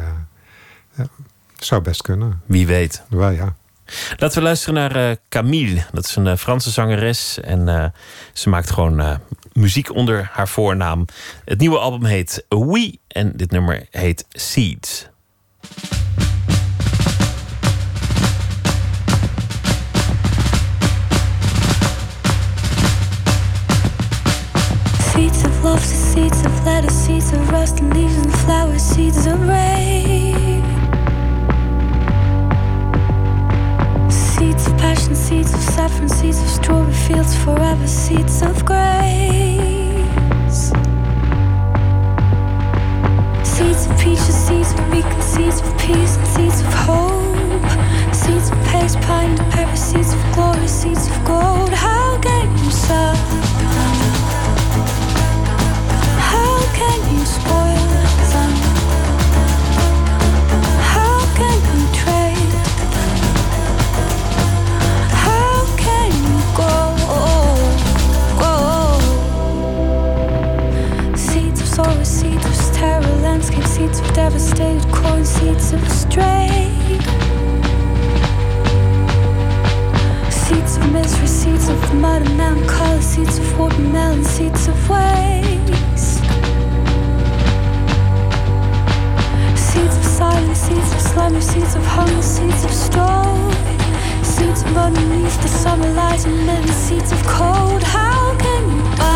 ja, het zou best kunnen. Wie weet. Wel, ja. Laten we luisteren naar uh, Camille. Dat is een Franse zangeres. En ze maakt gewoon muziek onder haar voornaam. Het nieuwe album heet Oui. En dit nummer heet Seeds. Seeds of love, seeds of lettuce, seeds of rust and leaves and flowers, seeds of rain. Seeds of passion, seeds of saffron, seeds of strawberry fields forever, seeds of grace. Seeds of peaches, seeds of beacon, seeds of peace, and seeds of hope. Seeds of pace, pine, pepper, seeds of glory, seeds of gold. How can you serve seeds of devastated corn, seeds of stray. Seeds of misery, seeds of mud and melancholy, seeds of watermelon, seeds of waste. Seeds of silence, seeds of slumber, seeds of hunger, seeds of story. Seeds of underneath the summer light and many seeds of cold. How can you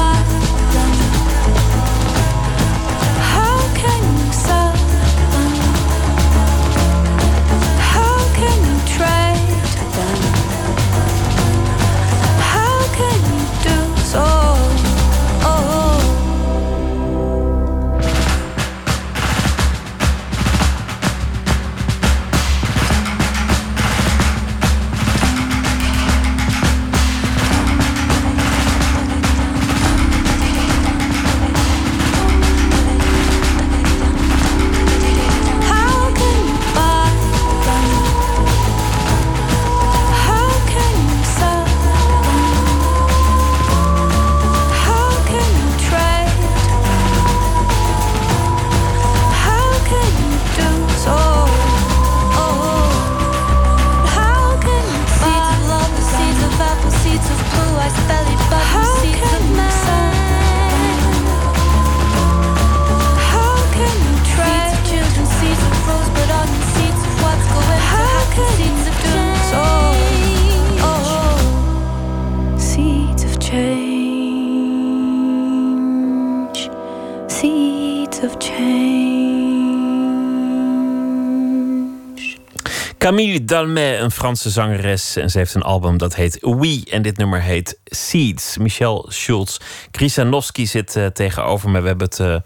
Camille Dalmet, een Franse zangeres. En ze heeft een album dat heet Oui. En dit nummer heet Seeds. Michel Schulz. Krisanowski zit eh, tegenover me. We hebben het eh,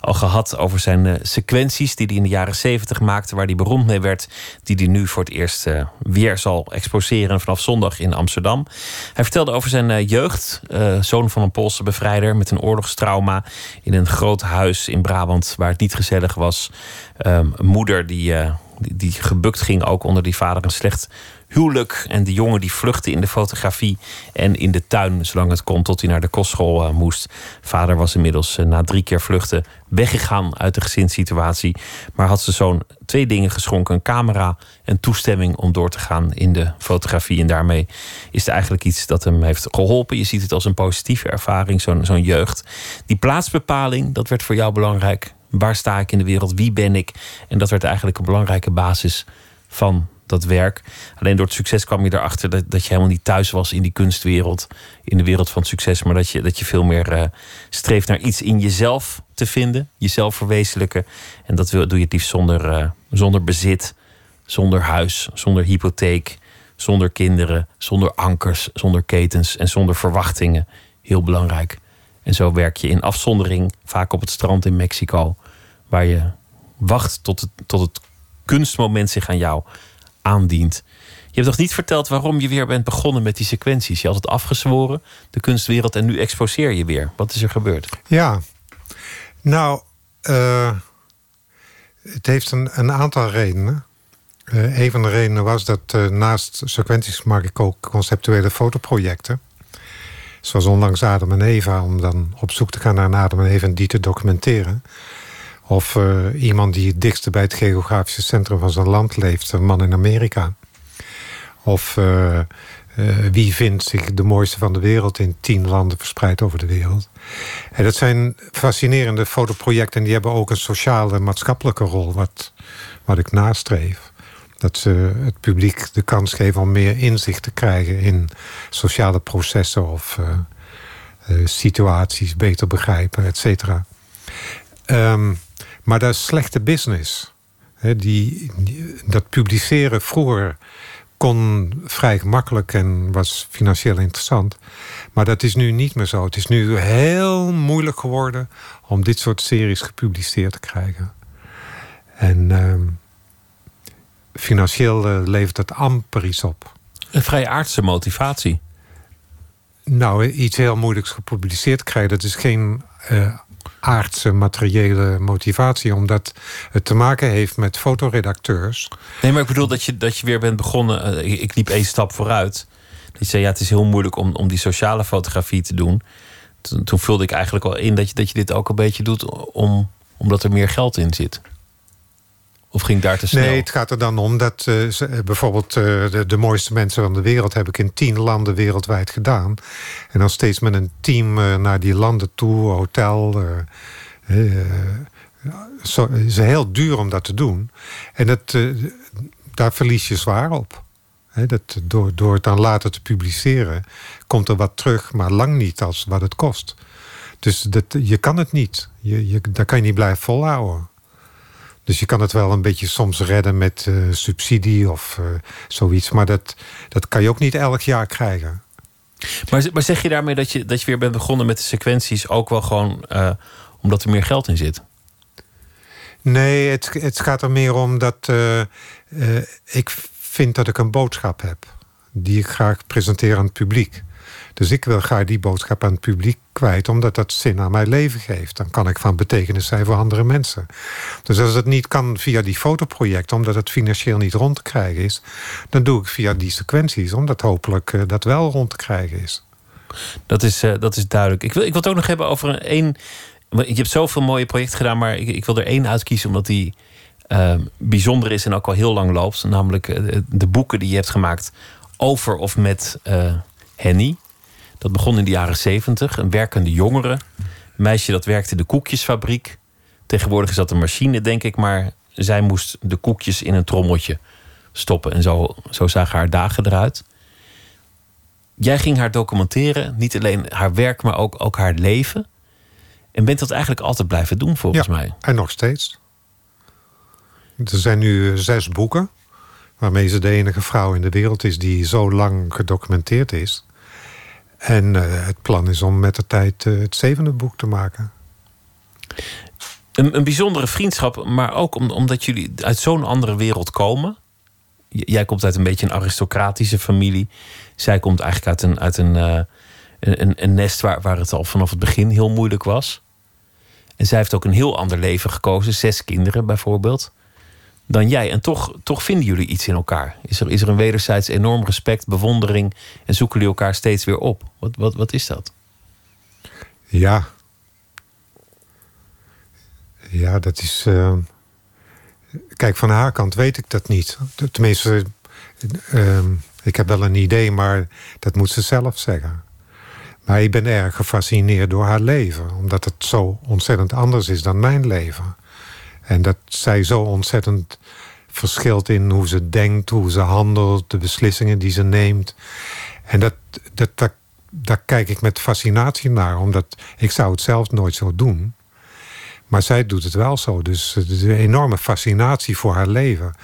al gehad over zijn eh, sequenties die hij in de jaren zeventig maakte. Waar hij beroemd mee werd. Die hij nu voor het eerst weer zal exposeren vanaf zondag in Amsterdam. Hij vertelde over zijn jeugd. zoon van een Poolse bevrijder met een oorlogstrauma. In een groot huis in Brabant waar het niet gezellig was. Ehm, moeder die, die, gebukt ging ook onder die vader een slecht huwelijk. En die jongen die vluchtte in de fotografie en in de tuin, zolang het kon, tot hij naar de kostschool eh, moest. Vader was inmiddels eh, na drie keer vluchten weggegaan uit de gezinssituatie. Maar had zijn zoon twee dingen geschonken: een camera en toestemming om door te gaan in de fotografie. En daarmee is het eigenlijk iets dat hem heeft geholpen. Je ziet het als een positieve ervaring, zo'n zo'n jeugd. Die plaatsbepaling, dat werd voor jou belangrijk. Waar sta ik in de wereld? Wie ben ik? En dat werd eigenlijk een belangrijke basis van dat werk. Alleen door het succes kwam je erachter dat, dat je helemaal niet thuis was in die kunstwereld, in de wereld van succes, maar dat je, dat je veel meer eh, streeft naar iets in jezelf te vinden, jezelf verwezenlijken. En dat doe je het liefst zonder, eh, zonder bezit, zonder huis, zonder hypotheek, zonder kinderen, zonder ankers, zonder ketens en zonder verwachtingen. Heel belangrijk. En zo werk je in afzondering, vaak op het strand in Mexico, waar je wacht tot het, tot het kunstmoment zich aan jou aandient. Je hebt toch niet verteld waarom je weer bent begonnen met die sequenties? Je had het afgezworen, de kunstwereld, en nu exposeer je weer. Wat is er gebeurd? Ja, nou, eh, het heeft een, een aantal redenen. Eh, een van de redenen was dat eh, naast sequenties maak ik ook conceptuele fotoprojecten. Zoals onlangs Adam en Eva, om dan op zoek te gaan naar Adam en Eva en die te documenteren. Of eh, iemand die het dichtste bij het geografische centrum van zijn land leeft, een man in Amerika. Of eh, eh, wie vindt zich de mooiste van de wereld in tien landen verspreid over de wereld. En dat zijn fascinerende fotoprojecten en die hebben ook een sociale maatschappelijke rol, wat, wat ik nastreef. Dat ze het publiek de kans geven om meer inzicht te krijgen in sociale processen of situaties beter begrijpen, et cetera. Ehm, maar dat is slechte business. Die, die- dat publiceren vroeger kon vrij gemakkelijk en was financieel interessant. Maar dat is nu niet meer zo. Het is nu heel moeilijk geworden om dit soort series gepubliceerd te krijgen. En ehm, financieel eh, levert dat amper iets op. Een vrij aardse motivatie. Nou, iets heel moeilijks gepubliceerd krijgen, dat is geen uh, aardse materiële motivatie, omdat het te maken heeft met fotoredacteurs. Nee, maar ik bedoel dat je, dat je weer bent begonnen. Uh, ik liep één stap vooruit. Die zei: ja, het is heel moeilijk om, om die sociale fotografie te doen. Toen, toen vulde ik eigenlijk al in dat je, dat je dit ook een beetje doet om, omdat er meer geld in zit. Of ging daar te snel? Nee, het gaat er dan om dat uh, ze, bijvoorbeeld uh, de, mooiste mensen van de wereld heb ik in tien landen wereldwijd gedaan. En dan steeds met een team naar die landen toe, hotel. Zo, het is heel duur om dat te doen. En dat, daar verlies je zwaar op. Dat, door, door het dan later te publiceren, komt er wat terug, maar lang niet als wat het kost. Dus dat, je kan het niet. Je, je, daar kan je niet blijven volhouden. Dus je kan het wel een beetje soms redden met uh, subsidie of uh, zoiets. Maar dat, dat kan je ook niet elk jaar krijgen. Maar, maar zeg je daarmee dat je, dat je weer bent begonnen met de sequenties... ook wel gewoon uh, omdat er meer geld in zit? Nee, het, het gaat er meer om dat ik vind dat ik een boodschap heb... die ik graag presenteer aan het publiek. Dus ik wil graag die boodschap aan het publiek kwijt, omdat dat zin aan mijn leven geeft. Dan kan ik van betekenis zijn voor andere mensen. Dus als het niet kan via die fotoproject, omdat het financieel niet rond te krijgen is, dan doe ik via die sequenties, omdat hopelijk uh, dat wel rond te krijgen is. Dat is, uh, dat is duidelijk. Ik wil, ik wil het ook nog hebben over één. Je hebt zoveel mooie projecten gedaan, maar ik, ik wil er één uitkiezen, omdat die. Uh, bijzonder is en ook al heel lang loopt. Namelijk de boeken die je hebt gemaakt over of met Henny. Dat begon in de jaren zeventig. Een werkende jongere. Een meisje dat werkte in de koekjesfabriek. Tegenwoordig is dat een machine, denk ik. Maar zij moest de koekjes in een trommeltje stoppen. En zo, zo zagen haar dagen eruit. Jij ging haar documenteren. Niet alleen haar werk, maar ook, ook haar leven. En bent dat eigenlijk altijd blijven doen, volgens ja, mij. En nog steeds. Er zijn nu zes boeken. Waarmee ze de enige vrouw in de wereld is die zo lang gedocumenteerd is. En uh, het plan is om met de tijd uh, het zevende boek te maken. Een, een bijzondere vriendschap, maar ook om, omdat jullie uit zo'n andere wereld komen. Jij komt uit een beetje een aristocratische familie. Zij komt eigenlijk uit een, uit een, uh, een, een, nest waar, waar het al vanaf het begin heel moeilijk was. En zij heeft ook een heel ander leven gekozen. Zes kinderen bijvoorbeeld dan jij. En toch, toch vinden jullie iets in elkaar. Is er, is er een wederzijds enorm respect, bewondering en zoeken jullie elkaar steeds weer op? Wat, wat, wat is dat? Ja. Ja, dat is. Uh... Kijk, van haar kant weet ik dat niet. Tenminste, uh, ik heb wel een idee, maar dat moet ze zelf zeggen. Maar ik ben erg gefascineerd door haar leven, omdat het zo ontzettend anders is dan mijn leven. En dat zij zo ontzettend verschilt in hoe ze denkt, hoe ze handelt, de beslissingen die ze neemt. En dat, dat, daar kijk ik met fascinatie naar, omdat ik zou het zelf nooit zo doen. Maar zij doet het wel zo. Dus het is een enorme fascinatie voor haar leven.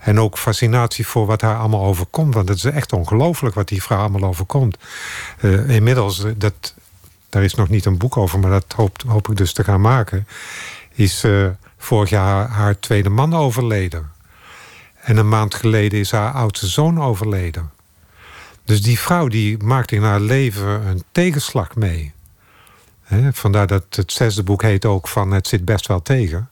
En ook fascinatie voor wat haar allemaal overkomt. Want het is echt ongelooflijk wat die vrouw allemaal overkomt. Uh, inmiddels, dat, daar is nog niet een boek over, maar dat hoop, hoop ik dus te gaan maken. Is uh, vorig jaar haar tweede man overleden. En een maand geleden is haar oudste zoon overleden. Dus die vrouw die maakt in haar leven een tegenslag mee. He, vandaar dat het zesde boek heet ook van het zit best wel tegen.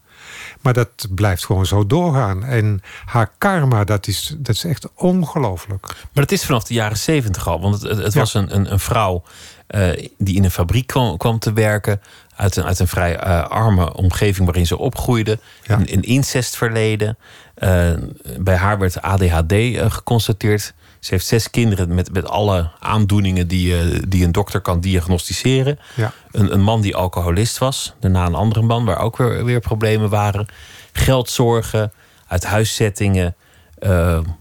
Maar dat blijft gewoon zo doorgaan. En haar karma, dat is, dat is echt ongelooflijk. Maar het is vanaf de jaren zeventig al. Want het, het, was een, een, een vrouw uh, die in een fabriek kwam, kwam te werken uit een, uit een vrij uh, arme omgeving waarin ze opgroeide. Ja. Een, een incestverleden. Uh, bij haar werd ADHD uh, geconstateerd. Ze heeft zes kinderen met, met alle aandoeningen die, die een dokter kan diagnosticeren. Ja. Een, een man die alcoholist was. Daarna een andere man waar ook weer, weer problemen waren. Geldzorgen, uit huiszettingen,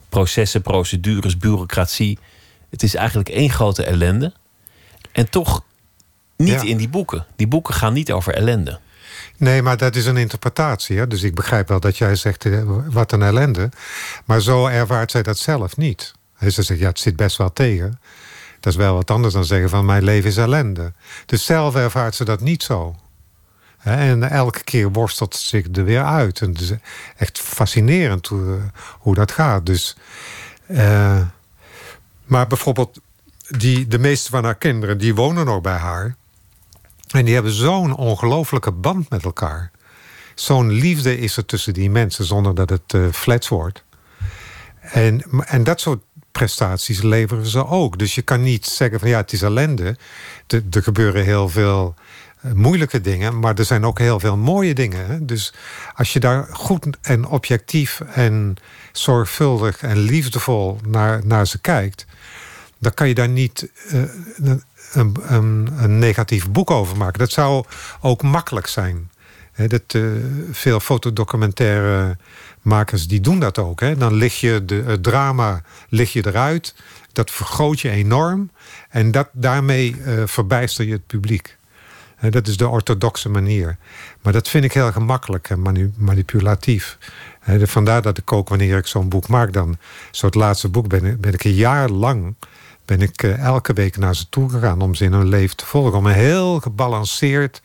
processen, procedures, bureaucratie. Het is eigenlijk één grote ellende. En toch niet ja. in die boeken. Die boeken gaan niet over ellende. Nee, maar dat is een interpretatie. Hè? Dus ik begrijp wel dat jij zegt, wat een ellende. Maar zo ervaart zij dat zelf niet. Ze zegt, ja, het zit best wel tegen. Dat is wel wat anders dan zeggen van mijn leven is ellende. Dus zelf ervaart ze dat niet zo. En elke keer worstelt ze zich er weer uit. En het is echt fascinerend hoe, hoe dat gaat. Dus, uh, maar bijvoorbeeld, die, de meeste van haar kinderen die wonen nog bij haar. En die hebben zo'n ongelofelijke band met elkaar. Zo'n liefde is er tussen die mensen zonder dat het uh, flats wordt. En, en dat soort prestaties leveren ze ook. Dus je kan niet zeggen van ja, het is ellende. er gebeuren heel veel eh, moeilijke dingen, maar er zijn ook heel veel mooie dingen. Dus als je daar goed en objectief en zorgvuldig en liefdevol naar, naar ze kijkt, dan kan je daar niet uh, een, een, negatief boek over maken. Dat zou ook makkelijk zijn. dat, uh, veel fotodocumentaire makers die doen dat ook. Hè? Dan lig je de, het drama lig je eruit. Dat vergroot je enorm. En dat, daarmee uh, verbijster je het publiek. dat is de orthodoxe manier. Maar dat vind ik heel gemakkelijk en manipulatief. vandaar dat ik ook, wanneer ik zo'n boek maak... dan, zo'n laatste boek, ben ik een jaar lang... ben ik uh, elke week naar ze toe gegaan om ze in hun leven te volgen. Om een heel gebalanceerd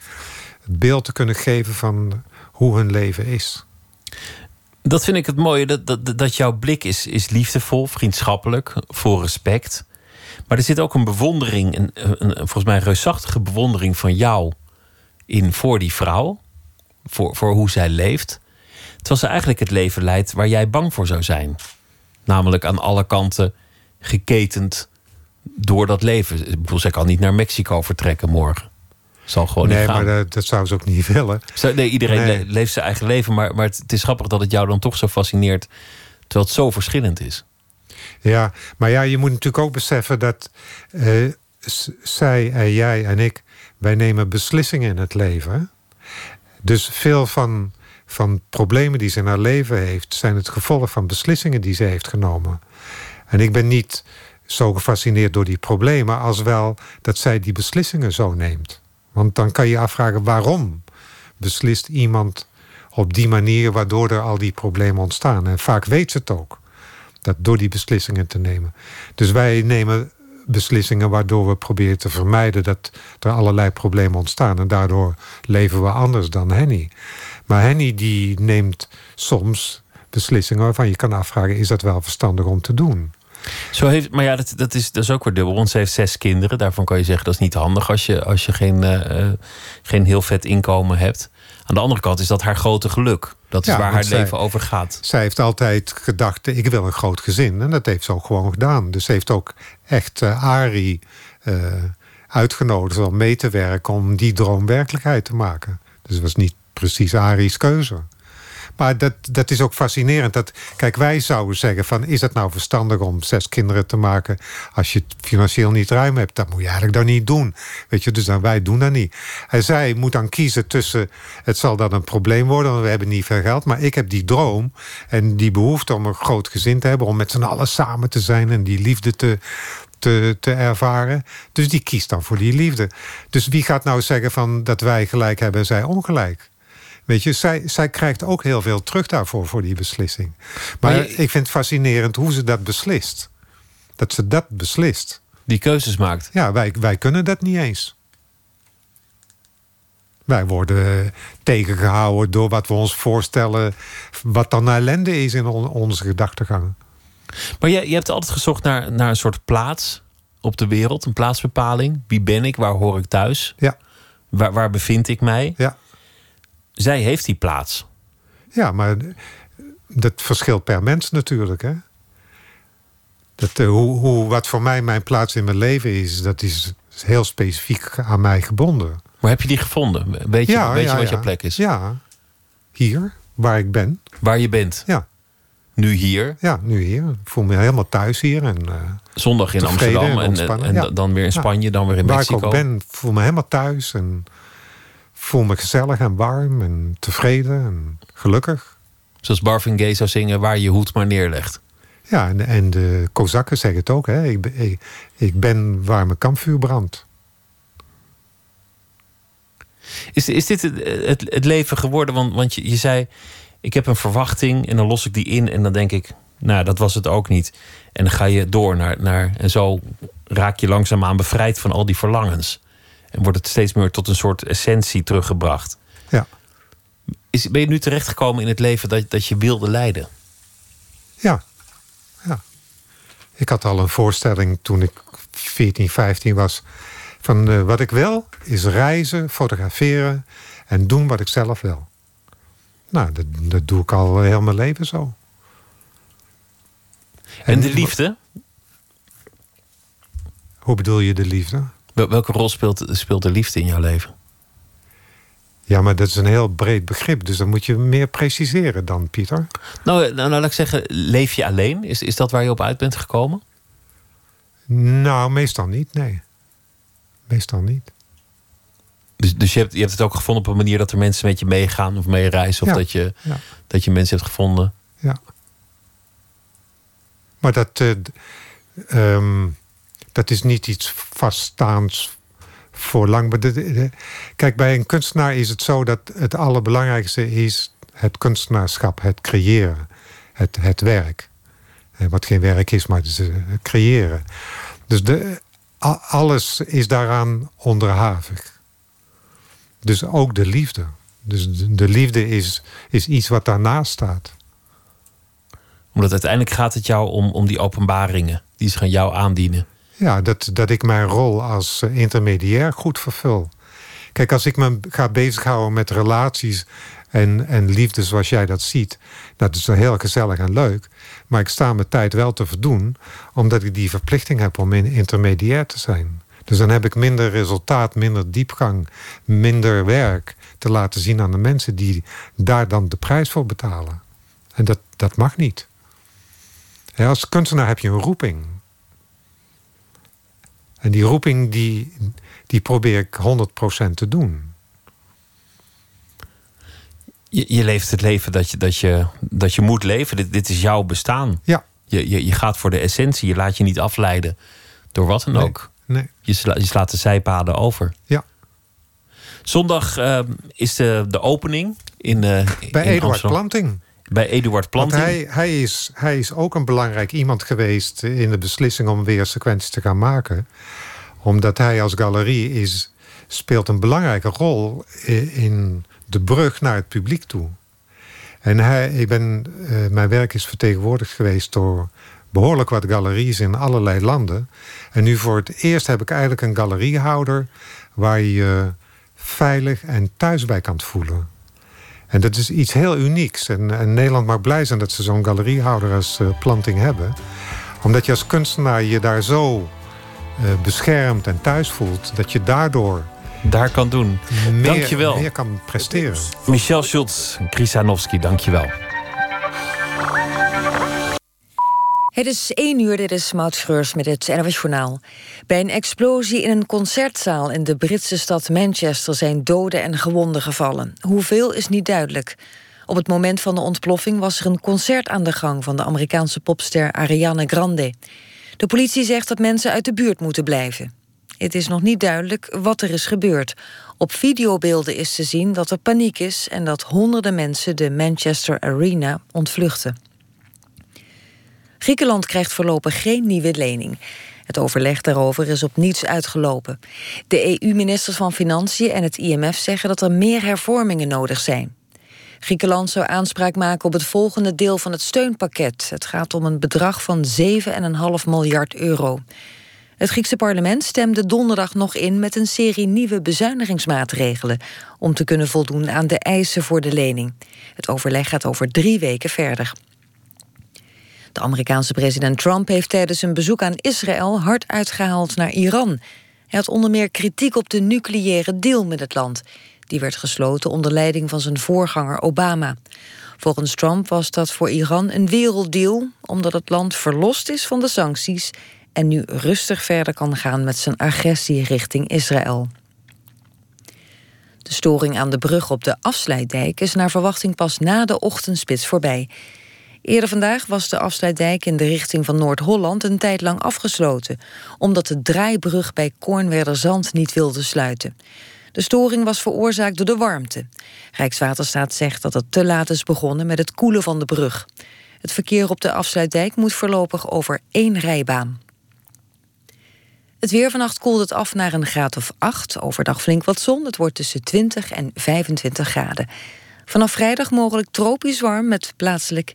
beeld te kunnen geven van hoe hun leven is. Dat vind ik het mooie, dat, dat, jouw blik is, is liefdevol, vriendschappelijk, voor respect. Maar er zit ook een bewondering, een, een, volgens mij een reusachtige bewondering van jou in voor die vrouw. Voor, voor hoe zij leeft. Terwijl ze eigenlijk het leven leidt waar jij bang voor zou zijn. Namelijk aan alle kanten geketend door dat leven. Ik bedoel, zij kan niet naar Mexico vertrekken morgen. Zal gewoon nee, niet gaan. maar dat, dat zou ze ook niet willen. nee, iedereen leeft zijn eigen leven. Maar, maar het, is grappig dat het jou dan toch zo fascineert. Terwijl het zo verschillend is. Ja, maar ja, je moet natuurlijk ook beseffen dat uh, zij en jij en ik, wij nemen beslissingen in het leven. Dus veel van, van problemen die ze in haar leven heeft, zijn het gevolg van beslissingen die ze heeft genomen. En ik ben niet zo gefascineerd door die problemen, als wel dat zij die beslissingen zo neemt. Want dan kan je afvragen waarom beslist iemand op die manier waardoor er al die problemen ontstaan. En vaak weet ze het ook. Dat door die beslissingen te nemen. Dus wij nemen beslissingen waardoor we proberen te vermijden dat er allerlei problemen ontstaan. En daardoor leven we anders dan Henny. Maar Henny die neemt soms beslissingen waarvan je kan afvragen: is dat wel verstandig om te doen? Zo heeft, maar ja, dat, dat, is, dat is ook weer dubbel. Want ze heeft zes kinderen. Daarvan kan je zeggen dat is niet handig als je, als je geen, uh, geen heel vet inkomen hebt. Aan de andere kant is dat haar grote geluk. Dat is waar haar leven over gaat. Zij heeft altijd gedacht, ik wil een groot gezin. En dat heeft ze ook gewoon gedaan. Dus ze heeft ook echt uh, Ari uh, uitgenodigd om mee te werken... om die droom werkelijkheid te maken. Dus het was niet precies Ari's keuze. Maar dat, dat is ook fascinerend. Dat, kijk, wij zouden zeggen van... is het nou verstandig om zes kinderen te maken... als je het financieel niet ruim hebt? Dat moet je eigenlijk dan niet doen. Weet je, dus dan, wij doen dat niet. En zij moet dan kiezen tussen... het zal dan een probleem worden, want we hebben niet veel geld... maar ik heb die droom en die behoefte om een groot gezin te hebben... om met z'n allen samen te zijn en die liefde te, te, te, ervaren. Dus die kiest dan voor die liefde. Dus wie gaat nou zeggen van dat wij gelijk hebben en zij ongelijk? Weet je, zij, zij krijgt ook heel veel terug daarvoor, voor die beslissing. Maar, ik vind het fascinerend hoe ze dat beslist. Dat ze dat beslist. Die keuzes maakt. Ja, wij, wij kunnen dat niet eens. Wij worden tegengehouden door wat we ons voorstellen... wat dan ellende is in onze gedachtegang. Maar je, je hebt altijd gezocht naar, naar een soort plaats op de wereld. Een plaatsbepaling. Wie ben ik? Waar hoor ik thuis? Ja. Waar, waar bevind ik mij? Ja zij heeft die plaats. Ja, maar dat verschilt per mens natuurlijk. Hè? Dat, uh, hoe, hoe, wat voor mij mijn plaats in mijn leven is, dat is heel specifiek aan mij gebonden. Waar heb je die gevonden? Weet je, ja, weet je wat jouw plek is? Ja, hier, waar ik ben. Waar je bent? Ja. Nu hier? Ja, nu hier. Ik voel me helemaal thuis hier. En, uh, Zondag in Amsterdam en, en, en dan weer in Spanje, dan weer in Mexico. Waar ik ook ben, voel me helemaal thuis. En voel me gezellig en warm en tevreden en gelukkig. Zoals Barvin Gay zou zingen, waar je hoed maar neerlegt. Ja, en, en de Kozakken zeggen het ook. Hè? Ik, ik, ik ben waar mijn kampvuur brandt. Is, is dit het, het, het leven geworden? Want, want je, je zei, ik heb een verwachting en dan los ik die in en dan denk ik, Nou, dat was het ook niet. En dan ga je door naar, naar. En zo raak je langzaamaan bevrijd van al die verlangens. En wordt het steeds meer tot een soort essentie teruggebracht. Ja. Is, ben je nu terechtgekomen in het leven dat, dat je wilde leiden? Ja. ja. Ik had al een voorstelling toen ik 14, 15 was. Van uh, wat ik wil is reizen, fotograferen en doen wat ik zelf wil. Nou, dat, dat doe ik al heel mijn leven zo. En de liefde? Hoe bedoel je de liefde? Welke rol speelt, speelt de liefde in jouw leven? Ja, maar dat is een heel breed begrip. Dus dan moet je meer preciseren dan, Pieter. Nou, nou, nou laat ik zeggen, leef je alleen? Is, is dat waar je op uit bent gekomen? Nou, meestal niet, nee. Meestal niet. Dus, dus je, hebt, je hebt het ook gevonden op een manier dat er mensen met je meegaan of meereizen? Of Ja, dat, je, ja. dat je mensen hebt gevonden? Ja. Maar dat, eh, ehm, dat is niet iets vaststaands voor lang. Maar kijk, bij een kunstenaar is het zo dat het allerbelangrijkste is het kunstenaarschap, het creëren, het, het werk. Eh, Wat geen werk is, maar het eh, creëren. Dus de, alles is daaraan onderhavig. Dus ook de liefde. Dus de, de liefde is, is iets wat daarnaast staat. Omdat uiteindelijk gaat het jou om, om die openbaringen die zich aan jou aandienen. Ja, dat, dat ik mijn rol als eh, intermediair goed vervul. Kijk, als ik me ga bezighouden met relaties en, en liefde zoals jij dat ziet, dat is heel gezellig en leuk. Maar ik sta mijn tijd wel te verdoen, omdat ik die verplichting heb om in- intermediair te zijn. Dus dan heb ik minder resultaat, minder diepgang, minder werk te laten zien aan de mensen die daar dan de prijs voor betalen. En dat, dat mag niet. Ja, als kunstenaar heb je een roeping. En die roeping die, die probeer ik 100% te doen. Je, je leeft het leven dat je, dat je, dat je moet leven. Dit, dit is jouw bestaan. Ja. Je, je, je gaat voor de essentie. Je laat je niet afleiden door wat dan Nee, ook. Nee. Je, sla, je slaat de zijpaden over. Ja. Zondag eh, is de, de opening in, eh Bij in Eduard. Planting. Bij Eduard Planting. hij, hij, is, hij is ook een belangrijk iemand geweest in de beslissing om weer sequenties te gaan maken. Omdat hij als galerie is, speelt een belangrijke rol in de brug naar het publiek toe. En hij, ik ben, eh, mijn werk is vertegenwoordigd geweest door behoorlijk wat galeries in allerlei landen. En nu voor het eerst heb ik eigenlijk een galeriehouder waar je je veilig en thuis bij kan voelen. En dat is iets heel unieks. En, en Nederland mag blij zijn dat ze zo'n galeriehouder als eh, Planting hebben. Omdat je als kunstenaar je daar zo eh, beschermd en thuis voelt... dat je daardoor Daar kan doen. meer, Dankjewel. meer kan presteren. Michel Schultz, Krisanowski, dankjewel. Het is 1 uur, dit is Maud Schreurs met het NOS. Bij een explosie in een concertzaal in de Britse stad Manchester... zijn doden en gewonden gevallen. Hoeveel is niet duidelijk. Op het moment van de ontploffing was er een concert aan de gang... van de Amerikaanse popster Ariana Grande. De politie zegt dat mensen uit de buurt moeten blijven. Het is nog niet duidelijk wat er is gebeurd. Op videobeelden is te zien dat er paniek is... en dat honderden mensen de Manchester Arena ontvluchten. Griekenland krijgt voorlopig geen nieuwe lening. Het overleg daarover is op niets uitgelopen. De EU-ministers van Financiën en het IMF zeggen dat er meer hervormingen nodig zijn. Griekenland zou aanspraak maken op het volgende deel van het steunpakket. Het gaat om een bedrag van 7,5 miljard euro. Het Griekse parlement stemde donderdag nog in met een serie nieuwe bezuinigingsmaatregelen om te kunnen voldoen aan de eisen voor de lening. Het overleg gaat over drie weken verder. De Amerikaanse president Trump heeft tijdens een bezoek aan Israël hard uitgehaald naar Iran. Hij had onder meer kritiek op de nucleaire deal met het land. Die werd gesloten onder leiding van zijn voorganger Obama. Volgens Trump was dat voor Iran een werelddeal, omdat het land verlost is van de sancties en nu rustig verder kan gaan met zijn agressie richting Israël. De storing aan de brug op de afsluitdijk is naar verwachting pas na de ochtendspits voorbij. Eerder vandaag was de afsluitdijk in de richting van Noord-Holland een tijd lang afgesloten, omdat de draaibrug bij Kornwerderzand niet wilde sluiten. De storing was veroorzaakt door de warmte. Rijkswaterstaat zegt dat het te laat is begonnen met het koelen van de brug. Het verkeer op de afsluitdijk moet voorlopig over één rijbaan. Het weer vannacht koelt het af naar een graad of 8. Overdag flink wat zon. Het wordt tussen 20 en 25 graden. Vanaf vrijdag mogelijk tropisch warm met plaatselijk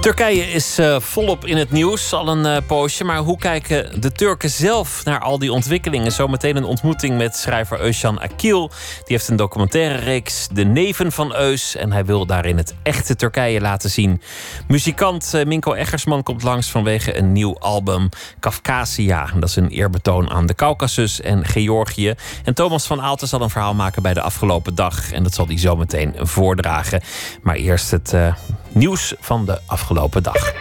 Turkije is uh, volop in het nieuws, al een uh, poosje. Maar hoe kijken de Turken zelf naar al die ontwikkelingen? Zometeen een ontmoeting met schrijver Özcan Akil. Die heeft een documentaire reeks, De Neven van Eus. En hij wil daarin het echte Turkije laten zien. Muzikant uh, Minko Eggersman komt langs vanwege een nieuw album, Kafkasia. Dat is een eerbetoon aan de Caucasus en Georgië. En Thomas van Aalten zal een verhaal maken bij de afgelopen dag. En dat zal hij zometeen voordragen. Maar eerst het nieuws van de afgelopen dag.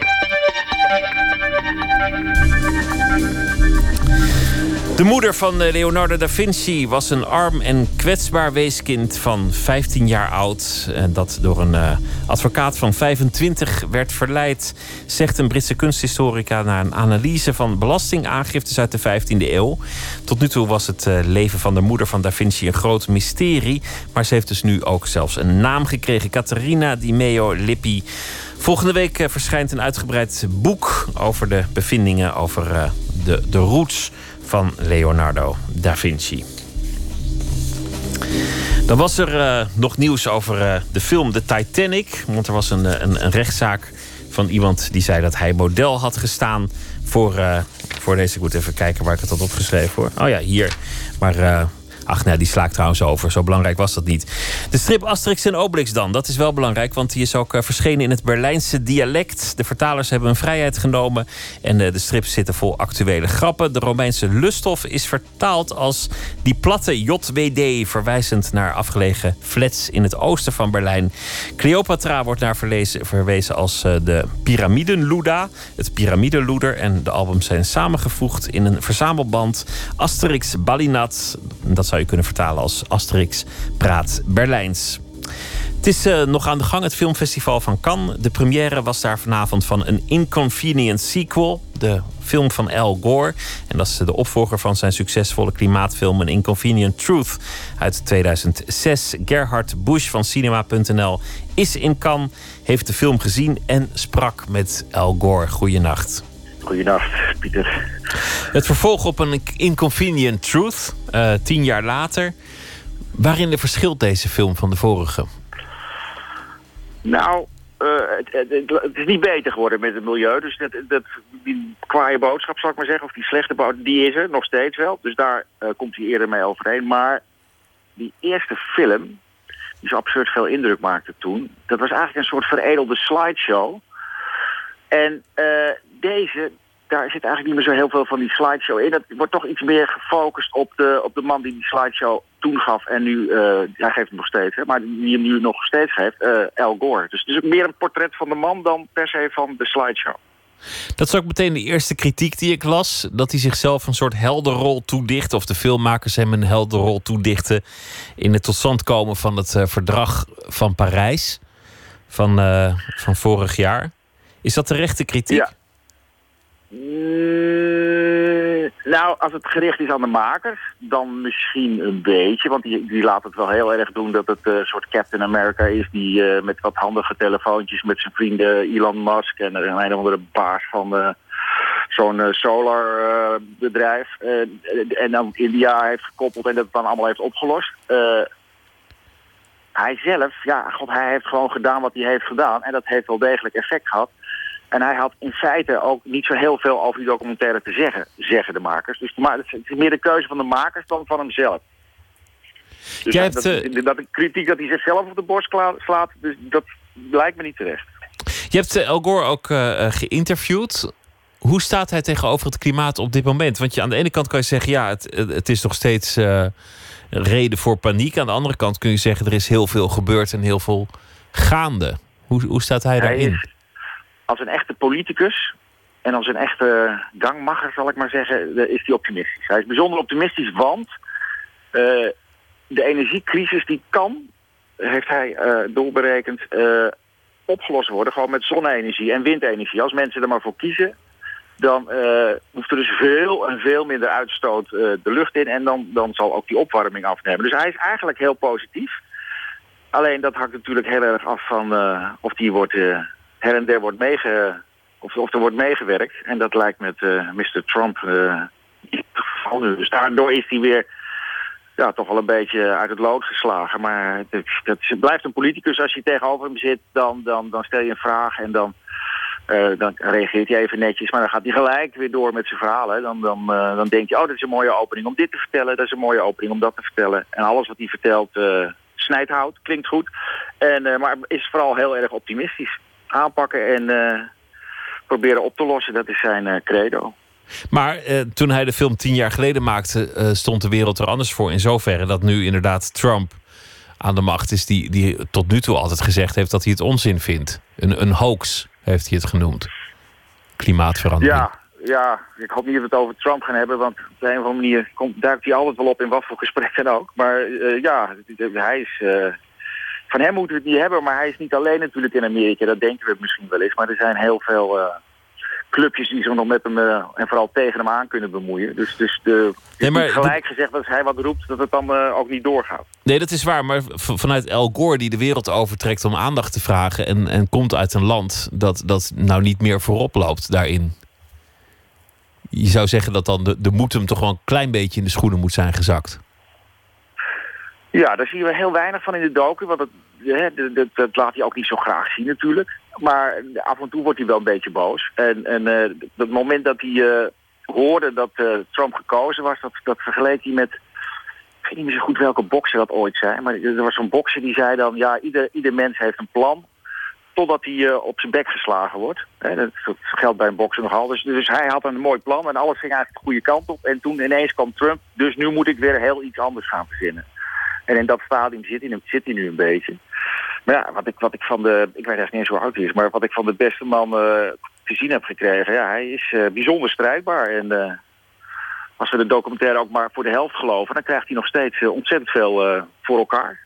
De moeder van eh, Leonardo da Vinci was een arm en kwetsbaar weeskind van 15 jaar oud. Dat door een eh, advocaat van 25 werd verleid, zegt een Britse kunsthistorica na een analyse van belastingaangiftes uit de 15e eeuw. Tot nu toe was het eh, leven van de moeder van da Vinci een groot mysterie. Maar ze heeft dus nu ook zelfs een naam gekregen: Caterina Di Meo Lippi. Volgende week verschijnt een uitgebreid boek over de bevindingen over de, de roots van Leonardo da Vinci. Dan was er uh, nog nieuws over uh, de film The Titanic. Want er was een, eh, een, een, rechtszaak van iemand die zei dat hij model had gestaan voor, voor deze. Ik moet even kijken waar ik het had opgeschreven hoor. Oh ja, hier. Maar Ach nee, die sla ik trouwens over. Zo belangrijk was dat niet. De strip Asterix en Obelix dan. Dat is wel belangrijk, want die is ook uh, verschenen in het Berlijnse dialect. De vertalers hebben een vrijheid genomen. En uh, de strips zitten vol actuele grappen. De Romeinse lusthof is vertaald als die platte JWD. Verwijzend naar afgelegen flats in het oosten van Berlijn. Cleopatra wordt naar verlezen, verwezen als uh, de piramidenluda. Het piramidenloeder. En de albums zijn samengevoegd in een verzamelband. Asterix Balinat. Dat zou kunnen vertalen als Asterix praat Berlijns. Het is uh, nog aan de gang, het filmfestival van Cannes. De première was daar vanavond van een Inconvenient Sequel. De film van Al Gore. En dat is de opvolger van zijn succesvolle klimaatfilm... Een Inconvenient Truth uit 2006. Gerhard Bush van Cinema.nl is in Cannes, heeft de film gezien... en sprak met Al Gore. Goeienacht. Goedenacht, Pieter. Het vervolg op een Inconvenient Truth, uh, tien jaar later. Waarin verschilt deze film van de vorige? Nou, uh, het, het, het, is niet beter geworden met het milieu. Dus dat, dat, die kwaaie boodschap, zal ik maar zeggen, of die slechte boodschap, die is er nog steeds wel. Dus daar uh, komt hij eerder mee overheen. Maar die eerste film, die zo absurd veel indruk maakte toen... dat was eigenlijk een soort veredelde slideshow... En uh, deze, daar zit eigenlijk niet meer zo heel veel van die slideshow in. Dat wordt toch iets meer gefocust op de, op de man die die slideshow toen gaf. En nu, uh, hij geeft hem nog steeds, hè, maar die hem nu nog steeds geeft, uh, Al Gore. Dus het is meer een portret van de man dan per se van de slideshow. Dat is ook meteen de eerste kritiek die ik las. Dat hij zichzelf een soort helderrol toedicht. Of de filmmakers hem een helderrol toedichten. In het tot stand komen van het verdrag van Parijs. Van, van vorig jaar. Is dat de rechte kritiek? Ja. Mm, nou, als het gericht is aan de makers, dan misschien een beetje. Want die, die laat het wel heel erg doen dat het een soort Captain America is... die uh, met wat handige telefoontjes met zijn vrienden Elon Musk... en een, een andere baas van uh, zo'n uh, solar bedrijf... en dan India heeft gekoppeld en dat dan allemaal heeft opgelost. hij zelf, ja, god, hij heeft gewoon gedaan wat hij heeft gedaan... en dat heeft wel degelijk effect gehad. En hij had in feite ook niet zo heel veel over die documentaire te zeggen, zeggen de makers. Dus het is meer de keuze van de makers dan van hemzelf. Dus Jij dat, hebt, dat, dat, kritiek dat hij zichzelf op de borst slaat, dus dat lijkt me niet terecht. Je hebt El Gore ook uh, geïnterviewd. Hoe staat hij tegenover het klimaat op dit moment? Want je, aan de ene kant kan je zeggen, ja, het, het is nog steeds uh, reden voor paniek. Aan de andere kant kun je zeggen, er is heel veel gebeurd en heel veel gaande. Hoe, hoe staat hij, hij daarin? Is, als een echte politicus en als een echte gangmacher, zal ik maar zeggen, is hij optimistisch. Hij is bijzonder optimistisch, want de energiecrisis die kan, heeft hij doorberekend, opgelost worden. Gewoon met zonne-energie en windenergie. Als mensen er maar voor kiezen, dan uh, hoeft er dus veel en veel minder uitstoot uh, de lucht in. En dan, dan zal ook die opwarming afnemen. Dus hij is eigenlijk heel positief. Alleen dat hangt natuurlijk heel erg af van uh, of die wordt her en der wordt of, of er wordt meegewerkt. En dat lijkt met Mr. Trump niet het geval nu. Dus daardoor is hij weer ja, toch wel een beetje uit het lood geslagen. Maar het, blijft een politicus. Als je tegenover hem zit, dan, dan, dan stel je een vraag en dan uh, dan reageert hij even netjes, maar dan gaat hij gelijk weer door met zijn verhalen. Dan, dan, dan denkt hij, oh, dat is een mooie opening om dit te vertellen. Dat is een mooie opening om dat te vertellen. En alles wat hij vertelt snijdt hout, klinkt goed. En, maar is vooral heel erg optimistisch. Aanpakken en proberen op te lossen, dat is zijn credo. Maar toen hij de film tien jaar geleden maakte, stond de wereld er anders voor. In zoverre dat nu inderdaad Trump aan de macht is, die, die tot nu toe altijd gezegd heeft dat hij het onzin vindt. Een, een hoax heeft hij het genoemd. Klimaatverandering. Ja, ja, ik hoop niet dat we het over Trump gaan hebben, want op een of andere manier komt, duikt hij altijd wel op in wat voor gesprekken ook. Maar uh, ja, hij is... Uh, van hem moeten we het niet hebben, maar hij is niet alleen natuurlijk in Amerika. Dat denken we misschien wel eens. Maar er zijn heel veel uh, clubjes die zich nog met hem uh, en vooral tegen hem aan kunnen bemoeien. Dus, dus de, nee, maar, gelijk gezegd dat als hij wat roept, dat het dan uh, ook niet doorgaat. Nee, dat is waar. Maar vanuit El Gore, die de wereld overtrekt om aandacht te vragen... en, en komt uit een land dat, dat nou niet meer voorop loopt daarin. Je zou zeggen dat dan de, de moed hem toch wel een klein beetje in de schoenen moet zijn gezakt. Ja, daar zien we heel weinig van in de docu. Want dat, hè, dat, dat, laat hij ook niet zo graag zien natuurlijk. Maar af en toe wordt hij wel een beetje boos. En, en het moment dat hij uh, hoorde dat uh, Trump gekozen was... Dat, dat vergeleek hij met... Ik weet niet meer zo goed welke bokser dat ooit zei. Maar er was zo'n bokser die zei dan... Ja, ieder, ieder mens heeft een plan totdat hij op zijn bek geslagen wordt. dat, dat, geldt bij een bokser nogal. Dus, dus hij had een mooi plan en alles ging eigenlijk de goede kant op. En toen ineens kwam Trump, dus nu moet ik weer heel iets anders gaan verzinnen. En in dat stadium zit hij, zit hij nu een beetje. Maar ja, wat ik, wat ik van de... Ik weet eigenlijk niet eens hoe oud hij is... maar wat ik van de beste man uh, te zien heb gekregen... ja, hij is uh, bijzonder strijdbaar. En uh, als we de documentaire ook maar voor de helft geloven... dan krijgt hij nog steeds ontzettend veel voor elkaar.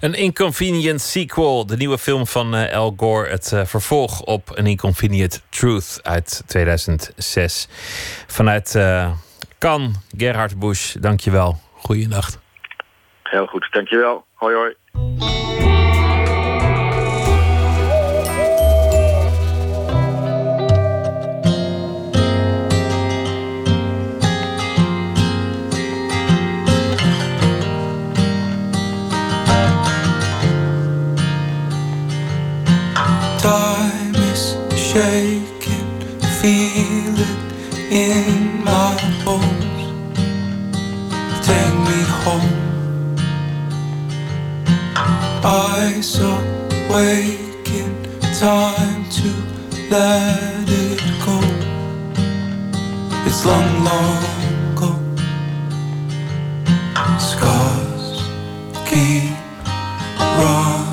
Een Inconvenient Sequel, de nieuwe film van Al Gore. Het vervolg op An Inconvenient Truth uit 2006. Vanuit Cannes, Gerhard Busch, dankjewel. Goeienacht. Heel goed, dankjewel. Hoi hoi. Awaken, time to let it go. It's long, long ago. Scars keep running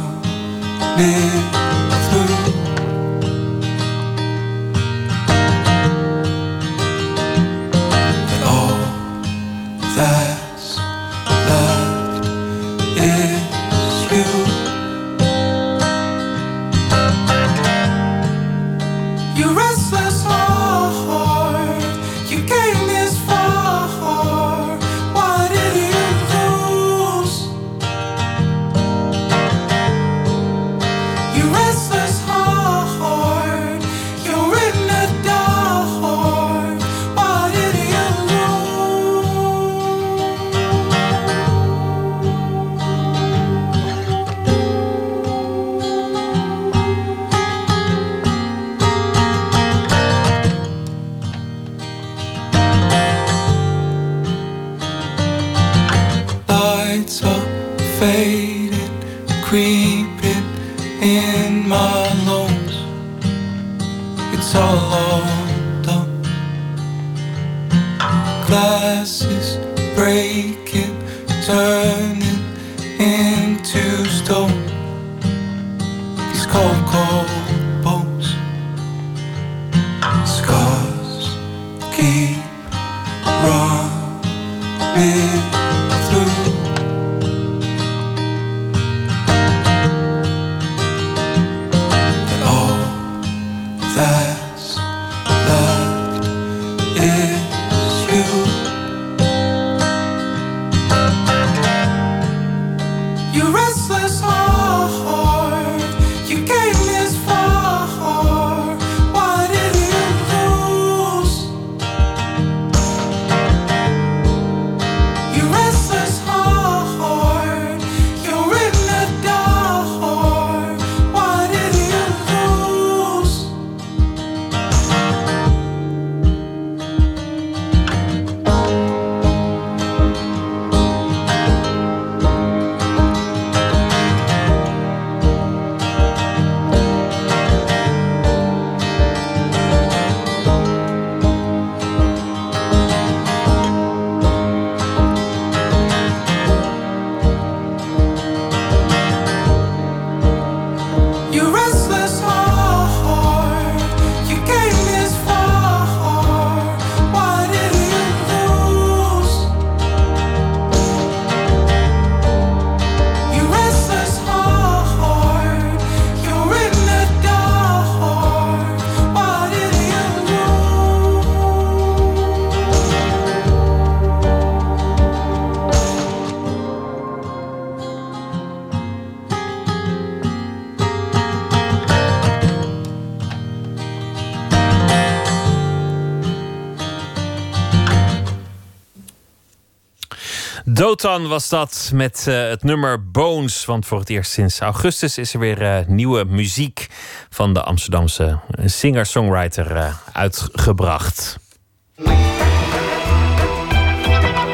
Dotan was dat met uh, het nummer Bones. Want voor het eerst sinds augustus is er weer uh, nieuwe muziek van de Amsterdamse singer-songwriter uh, uitgebracht.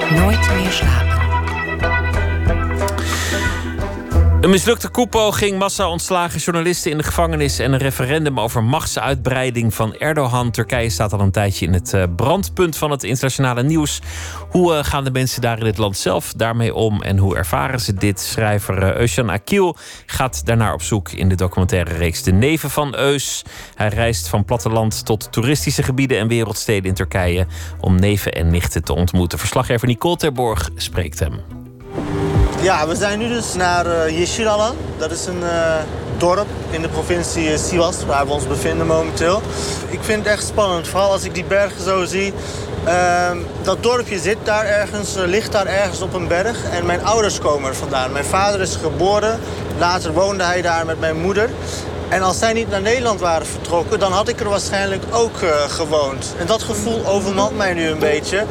Nooit meer slapen. Een mislukte koepoging, massa ontslagen journalisten in de gevangenis en een referendum over machtsuitbreiding van Erdogan. Turkije staat al een tijdje in het eh, brandpunt van het internationale nieuws. Hoe eh, gaan de mensen daar in het land zelf daarmee om en hoe ervaren ze dit? Schrijver Eusjan Akil gaat daarnaar op zoek in de documentaire reeks De Neven van Eus. Hij reist van platteland tot toeristische gebieden en wereldsteden in Turkije om neven en nichten te ontmoeten. Verslaggever Nicole Terborg spreekt hem. Ja, we zijn nu dus naar uh. Dat is een uh, dorp in de provincie Sivas, waar we ons bevinden momenteel. Ik vind het echt spannend, vooral als ik die bergen zo zie. Uh, dat dorpje zit daar ergens, ligt daar ergens op een berg. En mijn ouders komen er vandaan. Mijn vader is geboren, later woonde hij daar met mijn moeder. En als zij niet naar Nederland waren vertrokken, dan had ik er waarschijnlijk ook gewoond. En dat gevoel overmand mij nu een beetje.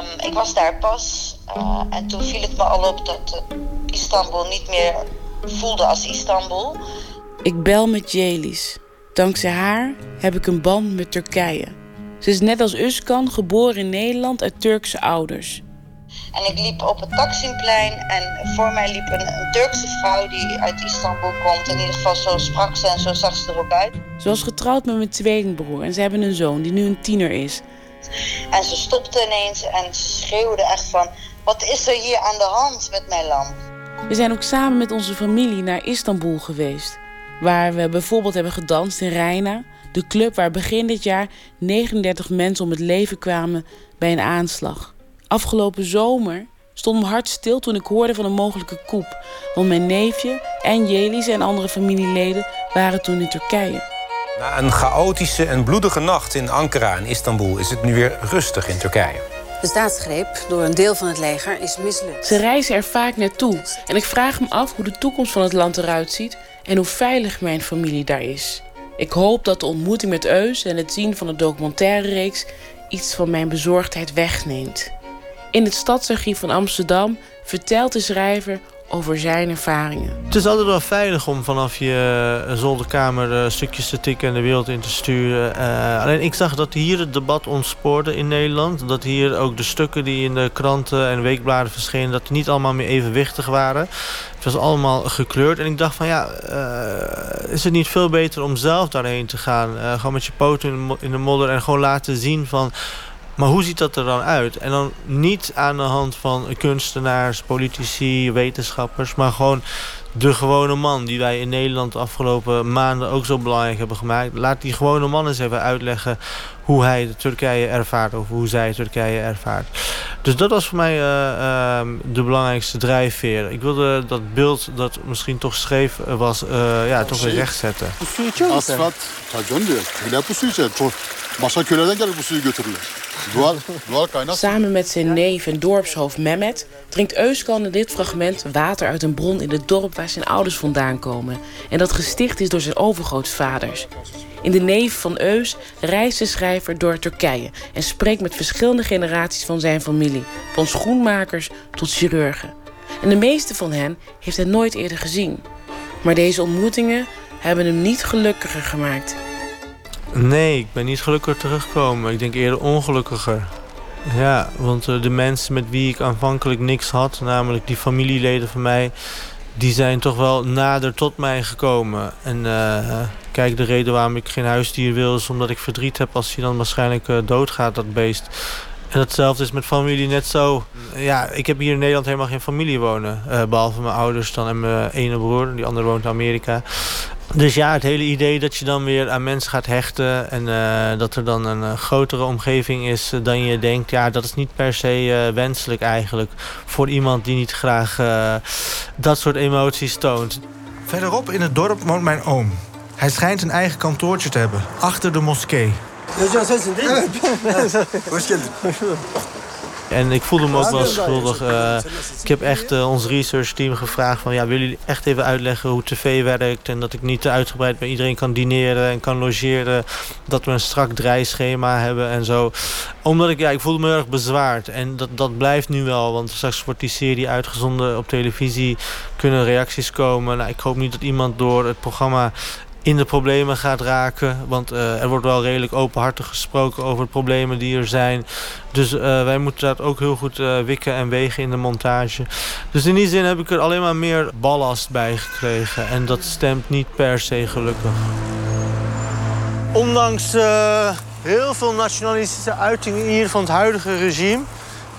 Um, ik was daar pas uh, en toen viel het me al op dat uh, Istanbul niet meer voelde als Istanbul. Ik bel met Jelis. Dankzij haar heb ik een band met Turkije. Ze is net als Uskan geboren in Nederland uit Turkse ouders. En ik liep op het Taksimplein en voor mij liep een, een, Turkse vrouw die uit Istanbul komt. In ieder geval zo sprak ze en zo zag ze er ook uit. Ze was getrouwd met mijn tweelingbroer en ze hebben een zoon die nu een tiener is. En ze stopte ineens en ze schreeuwde echt van... wat is er hier aan de hand met mijn land? We zijn ook samen met onze familie naar Istanbul geweest. Waar we bijvoorbeeld hebben gedanst in Reina. De club waar begin dit jaar 39 mensen om het leven kwamen bij een aanslag. Afgelopen zomer stond mijn hart stil toen ik hoorde van een mogelijke koep. Want mijn neefje en Jelis en andere familieleden waren toen in Turkije. Na een chaotische en bloedige nacht in Ankara en Istanbul is het nu weer rustig in Turkije. De staatsgreep door een deel van het leger is mislukt. Ze reizen er vaak naartoe en ik vraag me af hoe de toekomst van het land eruit ziet en hoe veilig mijn familie daar is. Ik hoop dat de ontmoeting met Eus en het zien van de documentaire reeks iets van mijn bezorgdheid wegneemt. In het stadsarchief van Amsterdam vertelt de schrijver over zijn ervaringen. Het is altijd wel veilig om vanaf je eh, zolderkamer uh, stukjes te tikken en de wereld in te sturen. Uh, alleen ik zag dat hier het debat ontspoorde in Nederland. Dat hier ook de stukken die in de kranten en weekbladen verschenen... dat die niet allemaal meer evenwichtig waren. Het was allemaal gekleurd. En ik dacht van ja, is het niet veel beter om zelf daarheen te gaan? gewoon met je poten in de modder en gewoon laten zien van... Maar hoe ziet dat er dan uit? En dan niet aan de hand van kunstenaars, politici, wetenschappers... maar gewoon de gewone man die wij in Nederland de afgelopen maanden ook zo belangrijk hebben gemaakt. Laat die gewone man eens even uitleggen hoe hij de Turkije ervaart... of hoe zij Turkije ervaart. Dus dat was voor mij uh, uh, de belangrijkste drijfveer. Ik wilde dat beeld dat misschien toch scheef was, uh, ja, toch weer rechtzetten. Asfalt, bu suyu Masa köylerden gelip bu suyu götürürler. Doğal, doğal kaynak. Samen met zijn neef en dorpshoofd Mehmet drinkt Euskan in dit fragment water uit een bron in het dorp waar zijn ouders vandaan komen. En dat gesticht is door zijn overgrootvaders. In de neef van Eus reist de schrijver door Turkije en spreekt met verschillende generaties van zijn familie, van schoenmakers tot chirurgen. En de meeste van hen heeft hij nooit eerder gezien. Maar deze ontmoetingen hebben hem niet gelukkiger gemaakt. Nee, ik ben niet gelukkiger teruggekomen. Ik denk eerder ongelukkiger. Ja, want eh, de mensen met wie ik aanvankelijk niks had, namelijk die familieleden van mij, die zijn toch wel nader tot mij gekomen. En uh, kijk, de reden waarom ik geen huisdier wil, is omdat ik verdriet heb als hij dan waarschijnlijk uh, doodgaat, dat beest. En hetzelfde is met familie net zo. Ja, ik heb hier in Nederland helemaal geen familie wonen. Behalve mijn ouders dan en mijn ene broer. Die andere woont in Amerika. Dus ja, het hele idee dat je dan weer aan mensen gaat hechten... en uh, dat er dan een uh, grotere omgeving is dan je denkt... ja, dat is niet per se wenselijk eigenlijk... voor iemand die niet graag dat soort emoties toont. Verderop in het dorp woont mijn oom. Hij schijnt een eigen kantoortje te hebben, achter de moskee. Özcan sensin değil mi? En ik voelde me ook wel schuldig. Uh, ik heb echt uh, ons researchteam gevraagd van... ja, willen jullie echt even uitleggen hoe tv werkt... en dat ik niet te uitgebreid bij iedereen kan dineren en kan logeren... dat we een strak draaischema hebben en zo. Omdat ik, ja, ik voelde me heel erg bezwaard. En dat, dat blijft nu wel, want straks wordt die serie uitgezonden op televisie... kunnen reacties komen. Nou, ik hoop niet dat iemand door het programma in de problemen gaat raken. Want uh, er wordt wel redelijk openhartig gesproken over de problemen die er zijn. Dus uh, wij moeten dat ook heel goed uh, wikken en wegen in de montage. Dus in die zin heb ik er alleen maar meer ballast bij gekregen. En dat stemt niet per se gelukkig. Ondanks heel veel nationalistische uitingen hier van het huidige regime...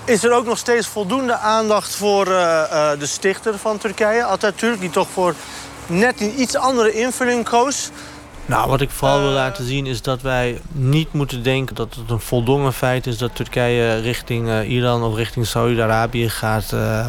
is er ook nog steeds voldoende aandacht voor de stichter van Turkije, Atatürk... die toch voor net een iets andere invulling koos. Nou, wat ik vooral wil laten zien is dat wij niet moeten denken dat het een voldongen feit is dat Turkije richting uh, Iran of richting Saudi-Arabië gaat. Uh,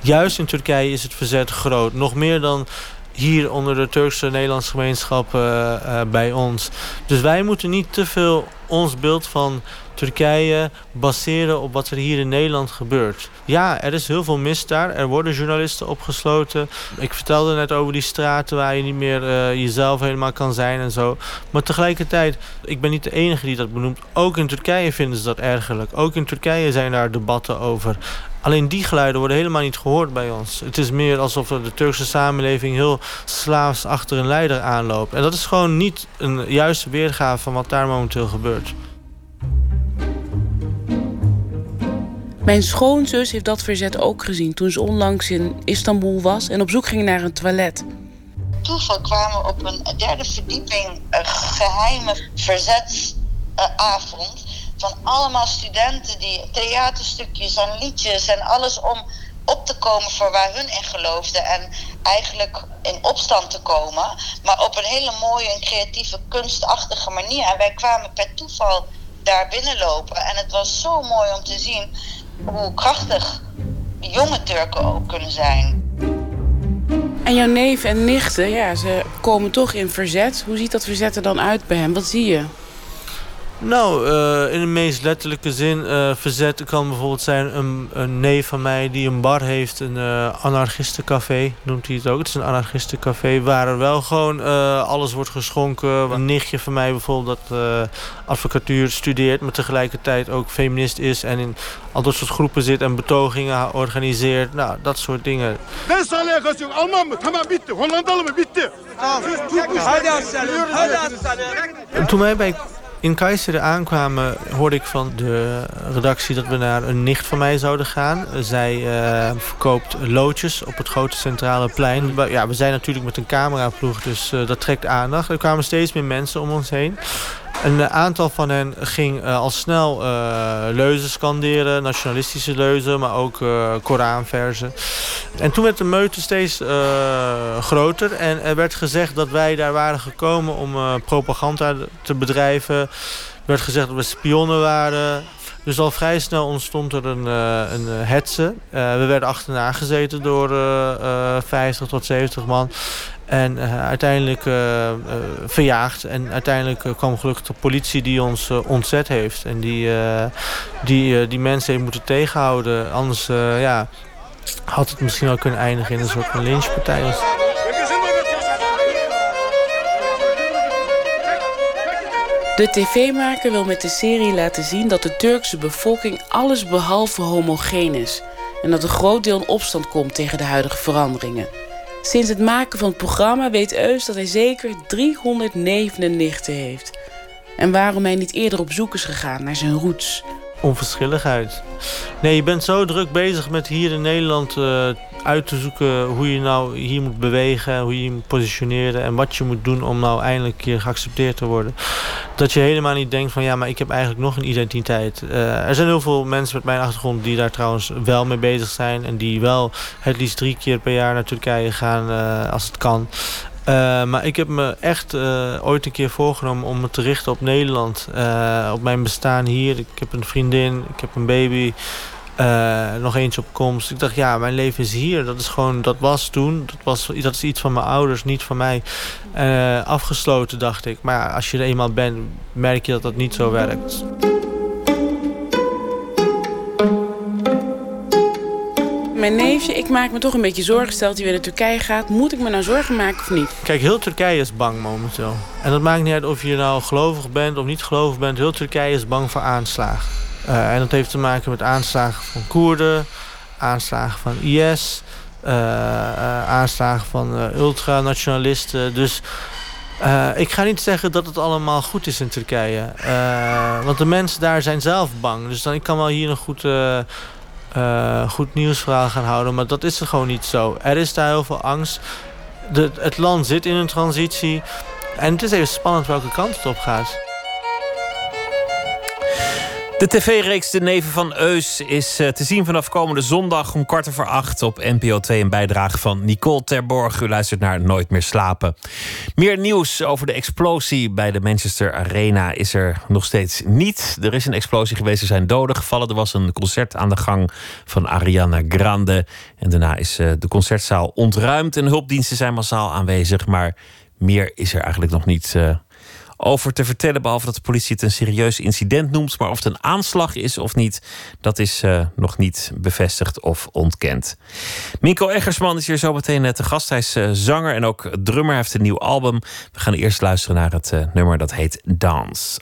juist in Turkije is het verzet groot. Nog meer dan hier onder de Turkse Nederlandse gemeenschap uh, bij ons. Dus wij moeten niet te veel ons beeld van Turkije baseren op wat er hier in Nederland gebeurt. Ja, er is heel veel mis daar. Er worden journalisten opgesloten. Ik vertelde net over die straten waar je niet meer uh, jezelf helemaal kan zijn en zo. Maar tegelijkertijd, ik ben niet de enige die dat benoemt. Ook in Turkije vinden ze dat ergerlijk. Ook in Turkije zijn daar debatten over. Alleen die geluiden worden helemaal niet gehoord bij ons. Het is meer alsof de Turkse samenleving heel slaafs achter een leider aanloopt. En dat is gewoon niet een juiste weergave van wat daar momenteel gebeurt. Mijn schoonzus heeft dat verzet ook gezien toen ze onlangs in Istanbul was en op zoek ging naar een toilet. Toeval kwamen we op een derde verdieping een geheime verzetsavond van allemaal studenten die theaterstukjes en liedjes en alles om op te komen voor waar hun in geloofden en eigenlijk in opstand te komen, maar op een hele mooie en creatieve kunstachtige manier. En wij kwamen per toeval daar binnenlopen en het was zo mooi om te zien hoe krachtig jonge Turken ook kunnen zijn. En jouw neef en nichten, ja, ze komen toch in verzet. Hoe ziet dat verzet er dan uit bij hem? Wat zie je? Nou, uh, in de meest letterlijke zin, uh, verzet kan bijvoorbeeld zijn een, een, neef van mij die een bar heeft, een uh, anarchistencafé noemt hij het ook. Het is een anarchistencafé waar er wel gewoon alles wordt geschonken. Een nichtje van mij bijvoorbeeld dat advocatuur studeert, maar tegelijkertijd ook feminist is en in al dat soort groepen zit en betogingen organiseert. Nou, dat soort dingen. Alman mı? Tamam bitti. Hollandalı mı? Bitti. Toen wij bij in Kayseri aankwamen hoorde ik van de redactie dat we naar een nicht van mij zouden gaan. Zij uh, verkoopt loodjes op het grote centrale plein. Ja, we zijn natuurlijk met een cameraploeg, dus uh, dat trekt aandacht. Er kwamen steeds meer mensen om ons heen. Een eh, aantal van hen ging uh, al snel uh, leuzen scanderen, nationalistische leuzen, maar ook uh, Koranversen. En toen werd de meute steeds groter en er werd gezegd dat wij daar waren gekomen om propaganda te bedrijven. Er werd gezegd dat we spionnen waren. Dus al vrij snel ontstond er een, een hetze. we werden achterna gezeten door 50 tot 70 man. En uiteindelijk verjaagd. En uiteindelijk kwam gelukkig de politie die ons ontzet heeft. En die, die, die mensen heeft moeten tegenhouden. Anders ja, had het misschien wel kunnen eindigen in een soort van lynchpartij. De tv-maker wil met de serie laten zien dat de Turkse bevolking alles behalve homogeen is. En dat een groot deel in opstand komt tegen de huidige veranderingen. Sinds het maken van het programma weet Eus dat hij zeker 309 nichten heeft. En waarom hij niet eerder op zoek is gegaan naar zijn roots. Onverschilligheid. Nee, je bent zo druk bezig met hier in Nederland uh, uit te zoeken hoe je nou hier moet bewegen, hoe je je moet positioneren en wat je moet doen om nou eindelijk een keer geaccepteerd te worden. Dat je helemaal niet denkt van ja, maar ik heb eigenlijk nog een identiteit. Uh, er zijn heel veel mensen met mijn achtergrond die daar trouwens wel mee bezig zijn en die wel het liefst drie keer per jaar naar Turkije gaan uh, als het kan. Uh, maar ik heb me echt ooit een keer voorgenomen om me te richten op Nederland. Op mijn bestaan hier. Ik heb een vriendin, ik heb een baby. Nog eentje op komst. Ik dacht, ja, mijn leven is hier. Dat is gewoon, dat was toen. Dat, was, dat is iets van mijn ouders, niet van mij. afgesloten, dacht ik. Maar als je er eenmaal bent, merk je dat dat niet zo werkt. mijn neefje, ik maak me toch een beetje zorgen. Stelt hij weer naar Turkije gaat, moet ik me nou zorgen maken of niet? Kijk, heel Turkije is bang momenteel. En dat maakt niet uit of je nou gelovig bent of niet gelovig bent. Heel Turkije is bang voor aanslagen. Uh, en dat heeft te maken met aanslagen van Koerden, aanslagen van IS, uh, uh, aanslagen van ultranationalisten. Dus ik ga niet zeggen dat het allemaal goed is in Turkije. Want de mensen daar zijn zelf bang. Dus dan, ik kan wel hier een goed, uh, goed nieuwsverhaal gaan houden. Maar dat is er gewoon niet zo. Er is daar heel veel angst. Het land zit in een transitie. En het is even spannend welke kant het op gaat. De tv-reeks De Neven van Eus is uh, te zien vanaf komende zondag om kwart over acht op NPO 2. Een bijdrage van Nicole Terborg. U luistert naar Nooit meer slapen. Meer nieuws over de explosie bij de Manchester Arena is er nog steeds niet. Er is een explosie geweest, er zijn doden gevallen. Er was een concert aan de gang van Ariana Grande. En daarna is uh, de concertzaal ontruimd en hulpdiensten zijn massaal aanwezig. Maar meer is er eigenlijk nog niet. Uh, over te vertellen. Behalve dat de politie het een serieus incident noemt. Maar of het een aanslag is of niet, dat is uh, nog niet bevestigd of ontkend. Minko Eggersman is hier zo meteen te gast. Hij is uh, zanger en ook drummer. Hij heeft een nieuw album. We gaan eerst luisteren naar het nummer dat heet Dance.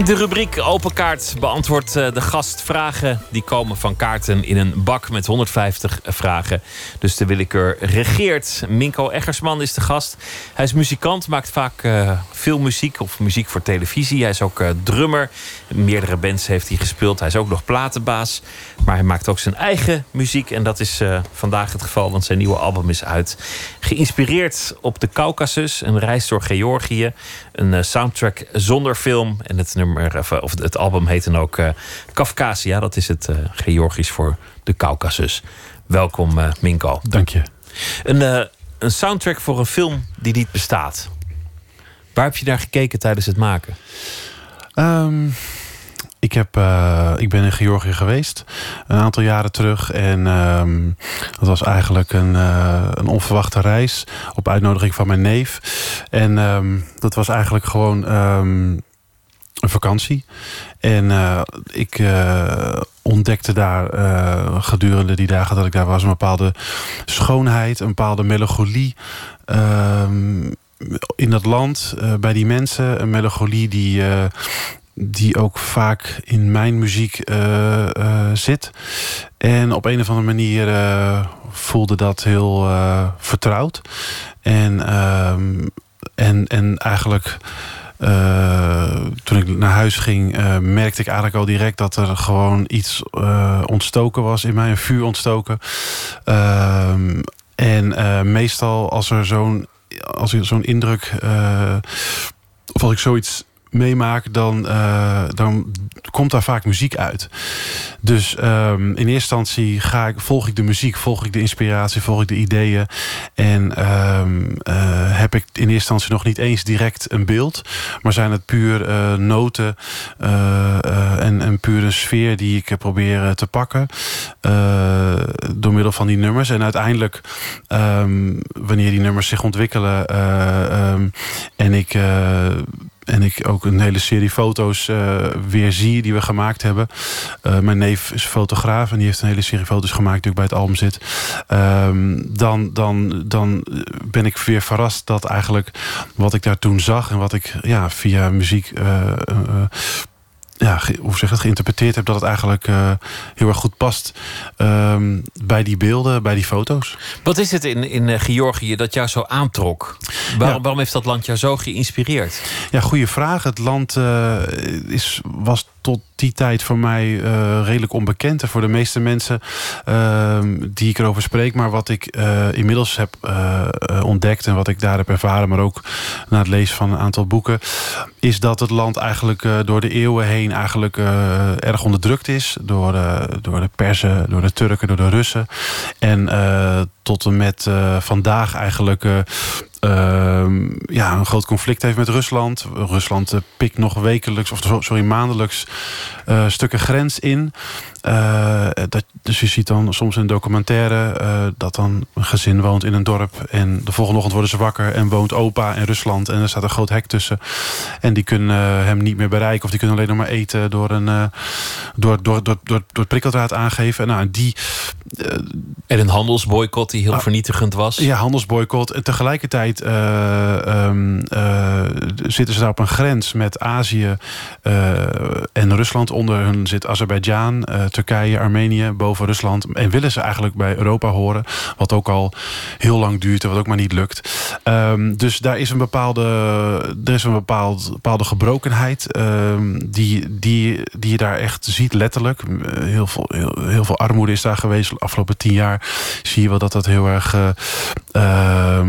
In de rubriek Open Kaart beantwoordt eh, de gast vragen die komen van kaarten in een bak met 150 vragen. Dus de willekeur regeert. Minko Eggersman is de gast. Hij is muzikant, maakt vaak uh, veel muziek of muziek voor televisie. Hij is ook uh, drummer. Meerdere bands heeft hij gespeeld. Hij is ook nog platenbaas. Maar hij maakt ook zijn eigen muziek. En dat is vandaag het geval, want zijn nieuwe album is uit. Geïnspireerd op de Caucasus, een reis door Georgië. Een soundtrack zonder film. En het nummer, of het album heet dan ook uh, Kafkasia. Dat is het Georgisch voor de Caucasus. Welkom, Minko. Dank je. Een, een soundtrack voor een film die niet bestaat. Waar heb je naar gekeken tijdens het maken? Um, ik, heb, uh, ik ben in Georgië geweest een aantal jaren terug. En um, dat was eigenlijk een, uh, een onverwachte reis op uitnodiging van mijn neef. En um, dat was eigenlijk gewoon um, een vakantie. En uh, ik ontdekte daar gedurende die dagen dat ik daar was... een bepaalde schoonheid, een bepaalde melancholie... in dat land, bij die mensen, een melancholie die, die ook vaak in mijn muziek zit. En op een of andere manier voelde dat heel vertrouwd. En, en, en eigenlijk... Toen ik naar huis ging, merkte ik eigenlijk al direct dat er gewoon iets ontstoken was in mij, een vuur ontstoken. Ehm, en meestal als er zo'n als zo'n indruk, of als ik zoiets meemaak, dan, uh, dan komt daar vaak muziek uit. Dus um, in eerste instantie ga ik, volg ik de muziek, volg ik de inspiratie, volg ik de ideeën. En um, uh, heb ik in eerste instantie nog niet eens direct een beeld. Maar zijn het puur uh, noten en, en puur een sfeer die ik probeer te pakken. door middel van die nummers. En uiteindelijk, um, wanneer die nummers zich ontwikkelen en ik en ik ook een hele serie foto's uh, weer zie die we gemaakt hebben. Uh, mijn neef is fotograaf en die heeft een hele serie foto's gemaakt die ook bij het album zit. Um, dan, dan, dan ben ik weer verrast dat eigenlijk wat ik daar toen zag en wat ik ja, via muziek uh, ja, hoe zeg het, geïnterpreteerd heb... dat het eigenlijk uh, heel erg goed past um, bij die beelden, bij die foto's. Wat is het in, in Georgië dat jou zo aantrok? Waarom, ja. waarom heeft dat land jou zo geïnspireerd? Ja, goede vraag. Het land uh, is, was tot die tijd voor mij uh, redelijk onbekend. En voor de meeste mensen uh, die ik erover spreek. Maar wat ik uh, inmiddels heb ontdekt en wat ik daar heb ervaren... maar ook na het lezen van een aantal boeken... is dat het land eigenlijk door de eeuwen heen eigenlijk erg onderdrukt is. Door, door de Persen, door de Turken, door de Russen. En tot en met vandaag eigenlijk uh, ja, een groot conflict heeft met Rusland. Rusland uh, pikt nog wekelijks, of sorry, maandelijks stukken grens in. Dat, dus je ziet dan soms in documentaire dat dan een gezin woont in een dorp. En de volgende ochtend worden ze wakker en woont opa in Rusland. En er staat een groot hek tussen. En die kunnen hem niet meer bereiken. Of die kunnen alleen nog maar eten door, een, door, door, door, door, door het prikkeldraad aangeven. Nou, die, en een handelsboycott die heel ah, vernietigend was. Ja, handelsboycott. En tegelijkertijd um, zitten ze daar op een grens met Azië en Rusland. Onder hun zit Azerbeidzjan Turkije, Armenië, boven Rusland. En willen ze eigenlijk bij Europa horen. Wat ook al heel lang duurt en wat ook maar niet lukt. Um, dus daar is een bepaalde, er is een bepaald, bepaalde gebrokenheid. Um, die, die, die je daar echt ziet, letterlijk. Heel veel, heel, heel, veel armoede is daar geweest. Afgelopen tien jaar zie je wel dat dat heel erg uh, uh,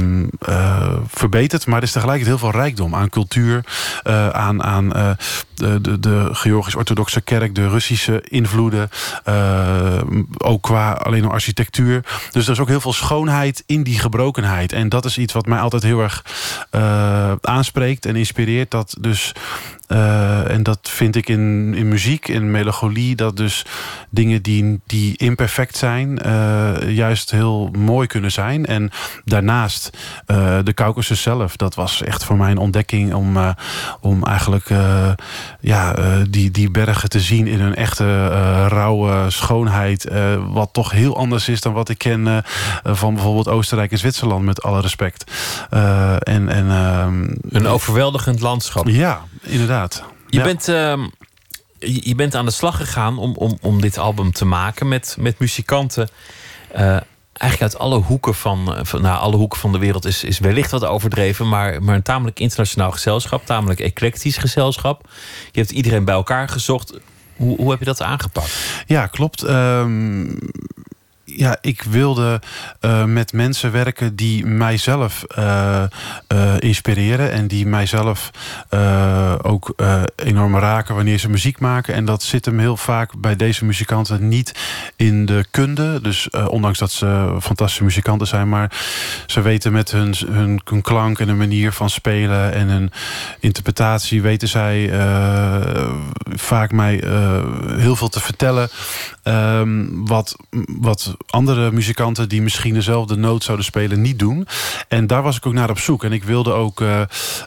uh, verbetert. Maar er is tegelijkertijd heel veel rijkdom aan cultuur. Uh, aan aan de, de, Georgisch-Orthodoxe kerk, de Russische invloeden. Uh, ook qua alleen al architectuur. Dus er is ook heel veel schoonheid in die gebrokenheid. En dat is iets wat mij altijd heel erg uh, aanspreekt en inspireert. Dat dus uh, en dat vind ik in, in muziek, in melancholie... dat dus dingen die, die imperfect zijn... Juist heel mooi kunnen zijn. En daarnaast de Caucasus zelf. Dat was echt voor mij een ontdekking... om, om eigenlijk ja, die, die bergen te zien in hun echte rauwe schoonheid. wat toch heel anders is dan wat ik ken... van bijvoorbeeld Oostenrijk en Zwitserland, met alle respect. en, en, een overweldigend landschap. Ja, inderdaad. Je, Ja. bent, ehm, je bent aan de slag gegaan om, om, om dit album te maken met, met muzikanten. eh, eigenlijk uit alle hoeken van, eh, van nou, alle hoeken van de wereld is, is wellicht wat overdreven, maar, maar een tamelijk internationaal gezelschap, tamelijk eclectisch gezelschap. Je hebt iedereen bij elkaar gezocht. Hoe, hoe heb je dat aangepakt? Ja, klopt. Ehm, ja, ik wilde eh, met mensen werken die mijzelf eh, eh, inspireren en die mijzelf ook enorm raken wanneer ze muziek maken. En dat zit hem heel vaak bij deze muzikanten niet in de kunde. Dus ondanks dat ze fantastische muzikanten zijn, maar ze weten met hun, hun, klank en hun manier van spelen en hun interpretatie weten zij vaak mij heel veel te vertellen. Ehm, wat, wat andere muzikanten die misschien dezelfde noot zouden spelen niet doen. En daar was ik ook naar op zoek. En ik wilde ook eh,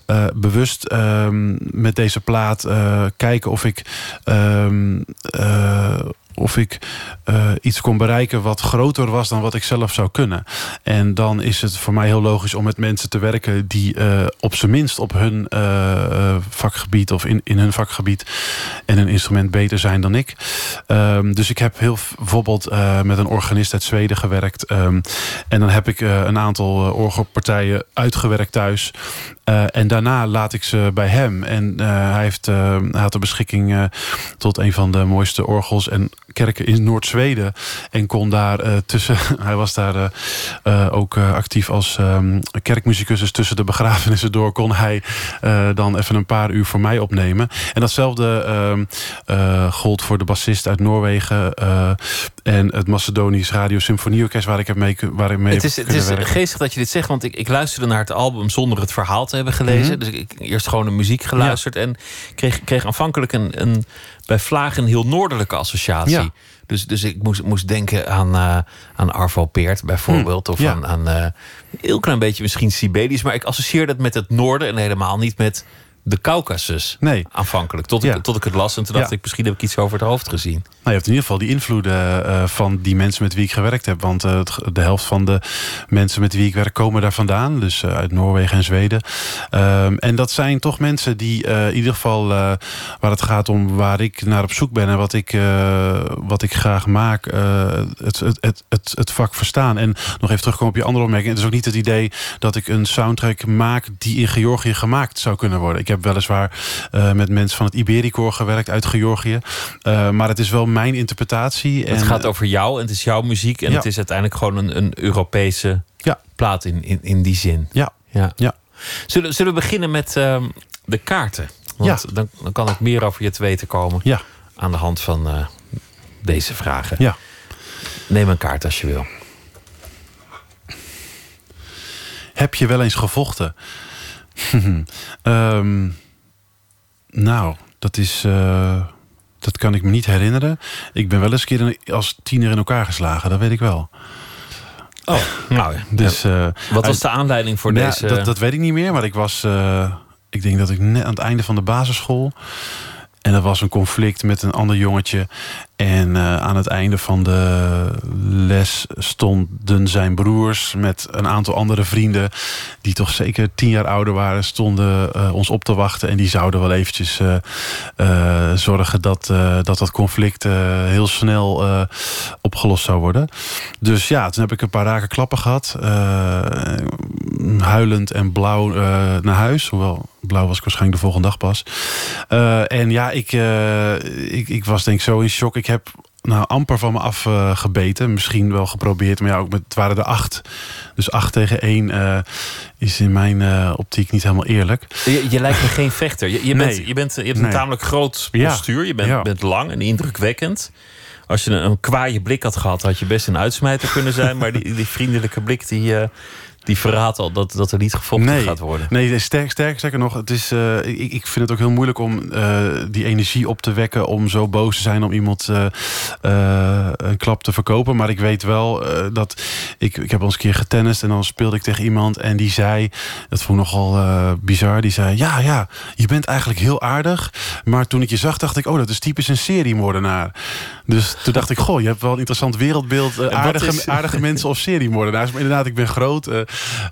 eh, bewust ehm, met deze plaat eh, kijken of ik. ehm, eh, of ik eh, iets kon bereiken wat groter was dan wat ik zelf zou kunnen. En dan is het voor mij heel logisch om met mensen te werken die eh, op zijn minst op hun eh, vakgebied of in, in hun vakgebied en een instrument beter zijn dan ik. Ehm, dus ik heb heel bijvoorbeeld met een organist uit Zweden gewerkt. Ehm, en dan heb ik een aantal orgelpartijen uitgewerkt thuis. Uh, en daarna laat ik ze bij hem. En uh, hij, heeft, hij had de beschikking tot een van de mooiste orgels en kerken in Noord-Zweden. En kon daar tussen. Hij was daar ook actief als um, kerkmuzikus. Dus tussen de begrafenissen door kon hij dan even een paar uur voor mij opnemen. En datzelfde uh, gold voor de bassist uit Noorwegen. en het Macedonisch Radio Symfonieorkest, waar ik heb mee, waar ik mee het is, heb Het is geestig dat je dit zegt, want ik, ik luisterde naar het album zonder het verhaal te hebben gelezen. Mhm. Dus ik eerst gewoon de muziek geluisterd en kreeg, kreeg aanvankelijk een, een bij Vlaag een heel noordelijke associatie. Ja. Dus, dus ik moest, moest denken aan, uh, aan Arvo Peert bijvoorbeeld. Hm, Of ja. aan, aan uh, een heel klein beetje misschien Sibelius. Maar ik associeer dat met het noorden en helemaal niet met de Caucasus. Nee. Aanvankelijk. Tot, Ja. ik, tot ik het las en toen dacht Ja. ik, misschien heb ik iets over het hoofd gezien. Nou, je hebt in ieder geval die invloeden eh, van die mensen met wie ik gewerkt heb. Want eh, de helft van de mensen met wie ik werk komen daar vandaan. Dus eh, uit Noorwegen en Zweden. Ehm, en dat zijn toch mensen die in ieder geval waar het gaat om waar ik naar op zoek ben en wat ik, wat ik graag maak, het, het, het, het, het vak verstaan. En nog even terugkomen op je andere opmerking. Het is ook niet het idee dat ik een soundtrack maak die in Georgië gemaakt zou kunnen worden. Ik heb weliswaar eh, met mensen van het Ibericor gewerkt uit Georgië. Eh, maar het is wel mijn interpretatie. het en, gaat over jou en het is jouw muziek. En Ja. het is uiteindelijk gewoon een, een Europese Ja. plaat in, in, in die zin. Ja. Ja. Ja. Zullen, zullen we beginnen met ehm, de kaarten? Want dan, dan kan ik meer over je te weten komen. Ja. Aan de hand van eh, deze vragen. Ja. Neem een kaart als je wil. Heb je wel eens gevochten? Ehm, nou, dat is. eh, dat kan ik me niet herinneren. Ik ben wel eens een keer als tiener in elkaar geslagen, dat weet ik wel. Oh, nou, Dus, eh, Wat was de aanleiding voor deze? Dat, dat weet ik niet meer, maar ik was. eh, ik denk dat ik net aan het einde van de basisschool. En er was een conflict met een ander jongetje. En eh, aan het einde van de les stonden zijn broers met een aantal andere vrienden. die toch zeker tien jaar ouder waren, stonden eh, ons op te wachten. En die zouden wel eventjes eh, zorgen dat, dat dat conflict heel snel opgelost zou worden. Dus ja, toen heb ik een paar rake klappen gehad. eh, huilend en blauw naar huis. Hoewel blauw was ik waarschijnlijk de volgende dag pas. En ja, ik, ik, ik was denk ik zo in shock. Ik heb nou, amper van me afgebeten. Misschien wel geprobeerd, maar ja, ook met, het waren er acht. Dus acht tegen één eh, is in mijn eh, optiek niet helemaal eerlijk. Je, je lijkt me geen vechter. Je, je, bent, Nee. je, bent, je hebt een Nee. tamelijk groot Ja. postuur. Je bent, Ja. bent lang en indrukwekkend. Als je een, een kwaaie blik had gehad, had je best een uitsmijter kunnen zijn. Maar die, die vriendelijke blik, die, eh, die verraadt al dat, dat er niet gevochten nee, gaat worden. Nee, sterk, sterk, sterker nog, het is, eh, ik, ik vind het ook heel moeilijk om eh, die energie op te wekken. om zo boos te zijn om iemand eh, een klap te verkopen. Maar ik weet wel dat. Ik, ik heb al eens een keer getennist en dan speelde ik tegen iemand. en die zei. Dat vond ik nogal bizar. Die zei: Ja, ja, je bent eigenlijk heel aardig. Maar toen ik je zag, dacht ik: Oh, dat is typisch een seriemoordenaar. Dus toen dacht ik: Goh, je hebt wel een interessant wereldbeeld. aardige, is- aardige mensen of seriemoordenaars. Maar inderdaad, ik ben groot.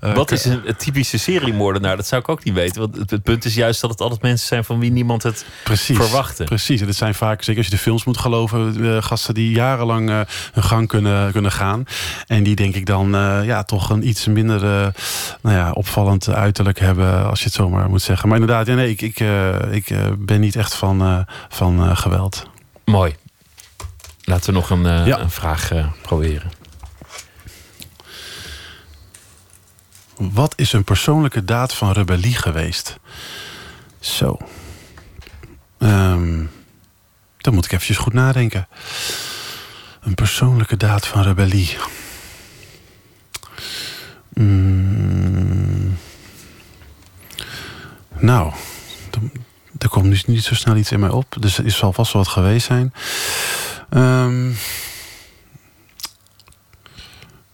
Eh, eh, Wat is een, een typische seriemoordenaar? Dat zou ik ook niet weten. Want het, het punt is juist dat het altijd mensen zijn van wie niemand het Precies. verwachtte. Precies. En het zijn vaak, zeker als je de films moet geloven, eh, gasten die jarenlang eh, hun gang kunnen, kunnen gaan. En die denk ik dan eh, ja, toch een iets minder eh, nou ja, opvallend uiterlijk hebben, als je het zomaar moet zeggen. Maar inderdaad, ja, nee, ik, ik, eh, ik eh, ben niet echt van, eh, van eh, geweld. Mooi. Laten we nog een, eh, Ja. een vraag eh, proberen. Wat is een persoonlijke daad van rebellie geweest? Zo. Ehm dan moet ik eventjes goed nadenken. Een persoonlijke daad van rebellie. Mm. Nou, er komt nu niet zo snel iets in mij op. Dus er zal vast wel wat geweest zijn. Ehm,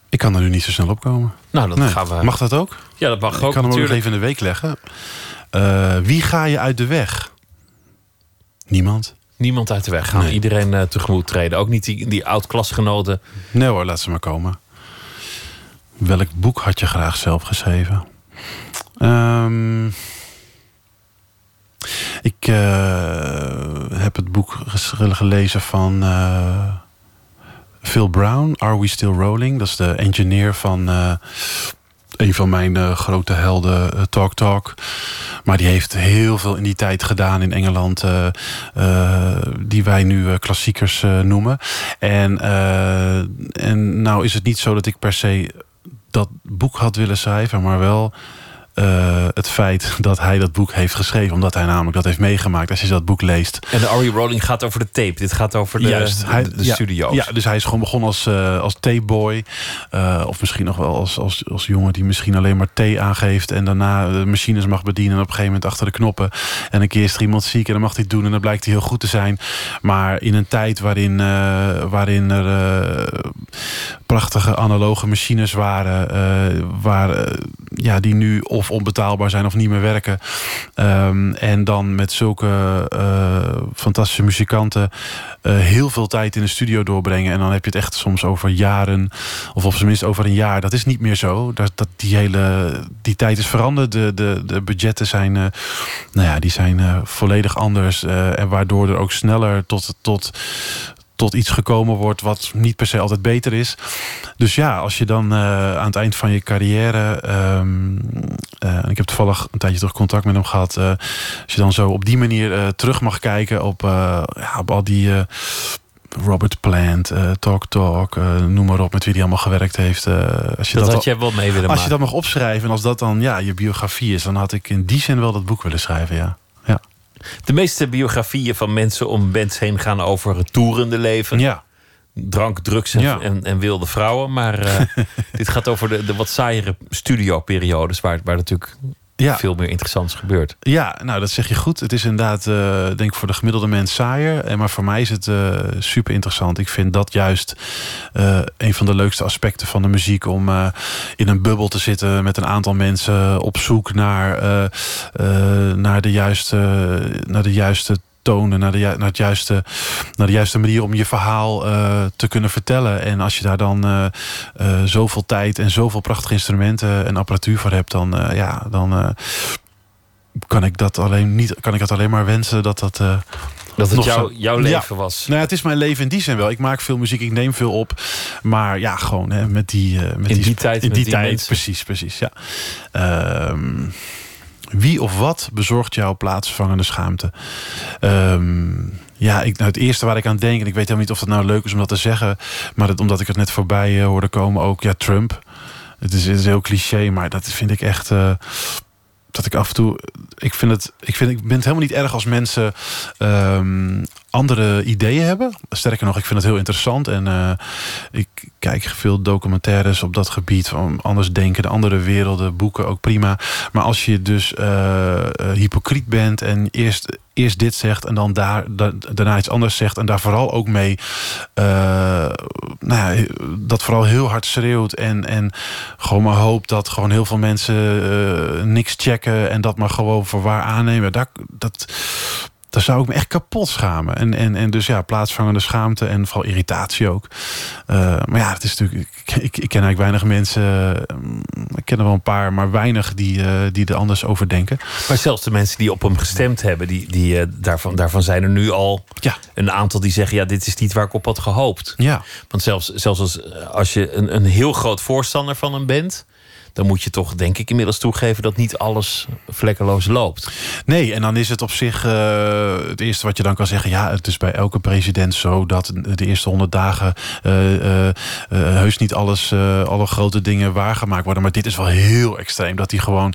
ik kan er nu niet zo snel op komen. Nou, dat Nee. gaan we- Mag dat ook? Ja, dat mag ik ook, kan hem ook nog even in de week leggen. Eh, wie ga je uit de weg? Niemand. Niemand uit de weg gaan. Iedereen eh, tegemoet treden. Ook niet die, die oud-klasgenoten. Nee hoor, laat ze maar komen. Welk boek had je graag zelf geschreven? Ehm, ik eh, heb het boek gelezen van Phil Brown, Are We Still Rolling? Dat is de engineer van eh, een van mijn eh, grote helden, eh, Talk Talk. Maar die heeft heel veel in die tijd gedaan in Engeland, die wij nu klassiekers noemen. En, en nou is het niet zo dat ik per se dat boek had willen schrijven, maar wel eh, het feit dat hij dat boek heeft geschreven, omdat hij namelijk dat heeft meegemaakt. Als je dat boek leest, En de Are Rolling gaat over de tape. Dit gaat over de, Juist, de, hij, de ja, studio's. Ja, dus hij is gewoon begonnen als, eh als tapeboy. Eh, of misschien nog wel als, als, als jongen die misschien alleen maar thee aangeeft. En daarna de machines mag bedienen. En op een gegeven moment achter de knoppen. En een keer is er iemand ziek en dan mag hij het doen. En dan blijkt hij heel goed te zijn. Maar in een tijd waarin, waarin er prachtige analoge machines waren. waar, ja, die nu of onbetaalbaar zijn of niet meer werken. Ehm, en dan met zulke eh, fantastische muzikanten eh, heel veel tijd in de studio doorbrengen. En dan heb je het echt soms over jaren, of op zijn minst over een jaar. Dat is niet meer zo. Dat, dat die hele die tijd is veranderd. De, de, de budgetten zijn, eh, nou ja, die zijn volledig anders. en waardoor er ook sneller tot, tot, tot iets gekomen wordt wat niet per se altijd beter is. Dus ja, als je dan eh, aan het eind van je carrière. ehm, eh, ik heb toevallig een tijdje terug contact met hem gehad. eh, als je dan zo op die manier terug mag kijken op, ja, op al die. Robert Plant, eh, Talk Talk, noem maar op, met wie hij allemaal gewerkt heeft. als je Dat dat, had wel mee willen Als je dat mag opschrijven en als dat dan ja, je biografie is, dan had ik in die zin wel dat boek willen schrijven, ja. De meeste biografieën van mensen om bands heen gaan over het toerende leven. Ja. Drank, drugs en, Ja. en, en wilde vrouwen. Maar eh, dit gaat over de, de wat saaiere studioperiodes... waar, waar natuurlijk Ja. veel meer interessants gebeurt. Ja, nou dat zeg je goed. Het is inderdaad, eh, denk ik, voor de gemiddelde mens saaier. En Maar voor mij is het eh, super interessant. Ik vind dat juist eh, een van de leukste aspecten van de muziek. Om eh, in een bubbel te zitten met een aantal mensen op zoek naar, eh, eh, naar, de, juiste, naar de juiste tonen, naar de, naar, het juiste, naar de juiste manier om je verhaal eh, te kunnen vertellen. En als je daar dan eh, eh, zoveel tijd en zoveel prachtige instrumenten en apparatuur voor hebt, dan, ja, dan kan ik dat alleen niet, kan ik dat alleen maar wensen dat dat. Dat het nog jouw- leven was. Nou, ja, het is mijn leven in die zin wel. Ik maak veel muziek, ik neem veel op. Maar ja, gewoon hè, met die. met In die tijd, In met die die tijd, mensen. precies, precies. Ja. Ehm, wie of wat bezorgt jouw plaatsvervangende schaamte? Ehm, ja, ik, nou, het eerste waar ik aan denk, en ik weet helemaal niet of het nou leuk is om dat te zeggen, maar dat, omdat ik het net voorbij eh, hoorde komen, ook ja, Trump. Het is, is heel cliché, maar dat vind ik echt. eh, dat ik af en toe. Ik vind het. Ik, vind, ik ben het helemaal niet erg als mensen ehm, andere ideeën hebben. Sterker nog, ik vind het heel interessant. En eh, ik kijk veel documentaires op dat gebied. Van anders denken, de andere werelden, boeken ook prima. Maar als je dus eh, eh, hypocriet bent en eerst, eerst dit zegt en dan daar, da- daarna iets anders zegt. En daar vooral ook mee. nou ja, dat vooral heel hard schreeuwt. En, en gewoon maar hoopt dat gewoon heel veel mensen niks checken. En dat maar gewoon voor waar aannemen. Dat, daar zou ik me echt kapot schamen. En, en, en dus ja, plaatsvangende schaamte en vooral irritatie ook. Eh, maar ja, het is natuurlijk. Ik, ik, ik ken eigenlijk weinig mensen. mm, ik ken er wel een paar, maar weinig die, eh, die er anders over denken. Maar zelfs de mensen die op hem gestemd hebben, die, die, eh, daarvan, daarvan zijn er nu al ja. een aantal die zeggen: ja, dit is niet waar ik op had gehoopt. Ja. Want zelfs, zelfs als, als je een, een heel groot voorstander van hem bent, dan moet je toch, denk ik, inmiddels toegeven dat niet alles vlekkeloos loopt. Nee, en dan is het op zich uh, het eerste wat je dan kan zeggen. Ja, het is bij elke president zo dat de eerste honderd dagen uh, uh, heus niet alles, alle grote dingen waargemaakt worden. Maar dit is wel heel extreem. Dat hij gewoon,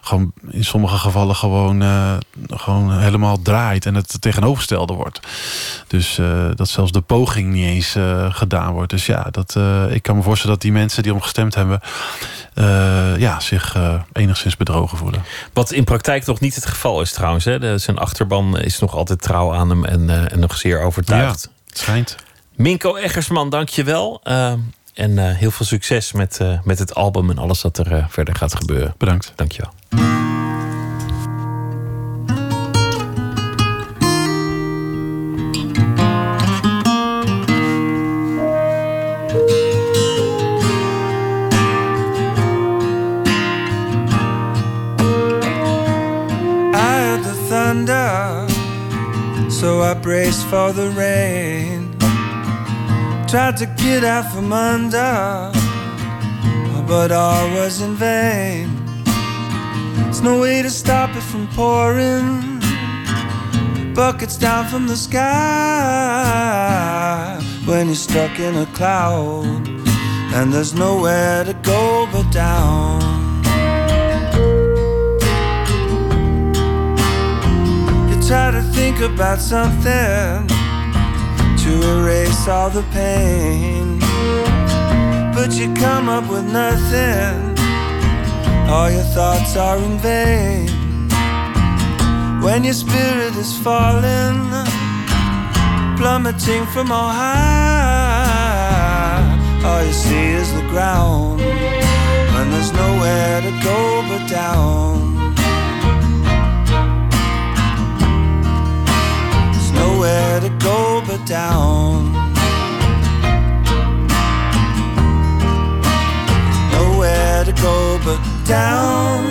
gewoon in sommige gevallen gewoon, gewoon helemaal draait en het tegenovergestelde wordt. Dus dat zelfs de poging niet eens gedaan wordt. Dus ja, dat, ik kan me voorstellen dat die mensen die om gestemd hebben. Ja, zich uh, enigszins bedrogen voelen. Wat in praktijk nog niet het geval is trouwens. Hè? De, zijn achterban is nog altijd trouw aan hem en, uh, en nog zeer overtuigd. Ja, het schijnt. Minko Eggersman, dank je wel. en heel veel succes met, met het album en alles wat er verder gaat gebeuren. Bedankt. Dank je wel. So I braced for the rain. Tried to get out from under, but all was in vain. There's no way to stop it from pouring. Buckets down from the sky when you're stuck in a cloud, and there's nowhere to go but down. Try to think about something to erase all the pain. But you come up with nothing, all your thoughts are in vain. When your spirit is falling, plummeting from all high, all you see is the ground. When there's nowhere to go but down. Down. Nowhere to go but down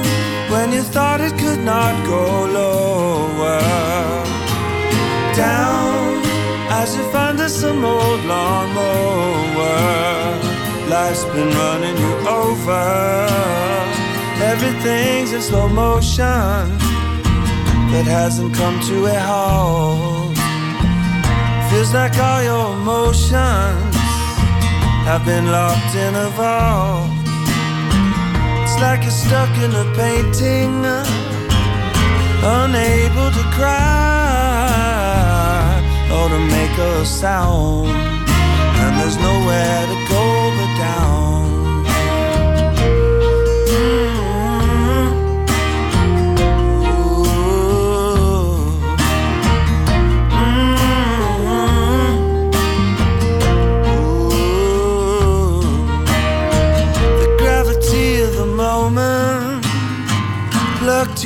when you thought it could not go lower. Down as if under some old lawnmower. Life's been running you over. Everything's in slow motion that hasn't come to a halt. Feels like all your emotions have been locked in a vault. It's like you're stuck in a painting, uh, unable to cry or to make a sound. And there's nowhere to go but down.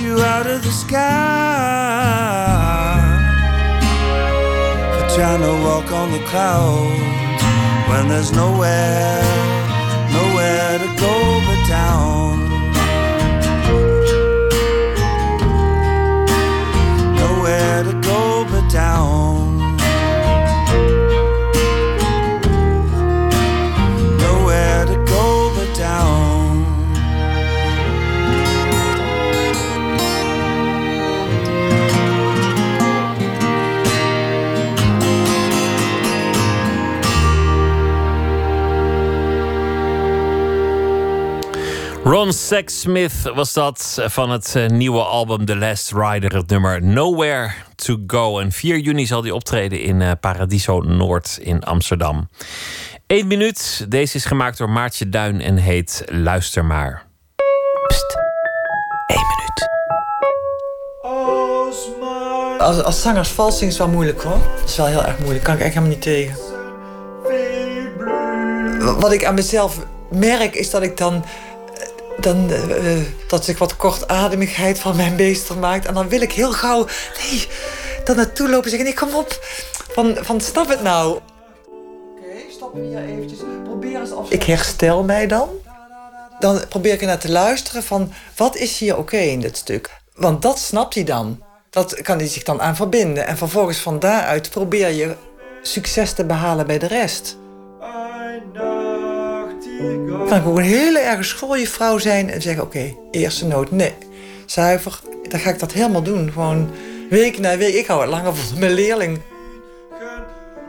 You out of the sky for trying to walk on the clouds when there's nowhere, nowhere to go but down. Nowhere to go but down. Ron Sexsmith was dat van het eh, nieuwe album The Last Rider, het nummer Nowhere to Go. En 4 juni zal hij optreden in eh, Paradiso Noord in Amsterdam. Eén minuut. Deze is gemaakt door Maartje Duin en heet Luister maar. Pst. Eén minuut. Als, als zangers vals is wel moeilijk hoor. Dat is wel heel erg moeilijk. Kan ik echt helemaal niet tegen. Wat ik aan mezelf merk is dat ik dan dan, uh, dat zich wat kortademigheid van mijn beester maakt. En dan wil ik heel gauw, nee, dan naartoe lopen en zeggen, nee, kom op. Van, van snap het nou. Oké, okay, hier eventjes. Probeer eens af. Ik herstel mij dan. dan probeer ik naar te luisteren van wat is hier oké in dit stuk. Want dat snapt hij dan. Dat kan hij zich dan aan verbinden. En vervolgens van daaruit probeer je succes te behalen bij de rest. Kan ik ook een hele erge schooljuffrouw zijn en zeggen: Oké, eerste noot, nee. Zuiver, dan ga ik dat helemaal doen. Gewoon week na week. Ik hou het langer voor mijn leerling.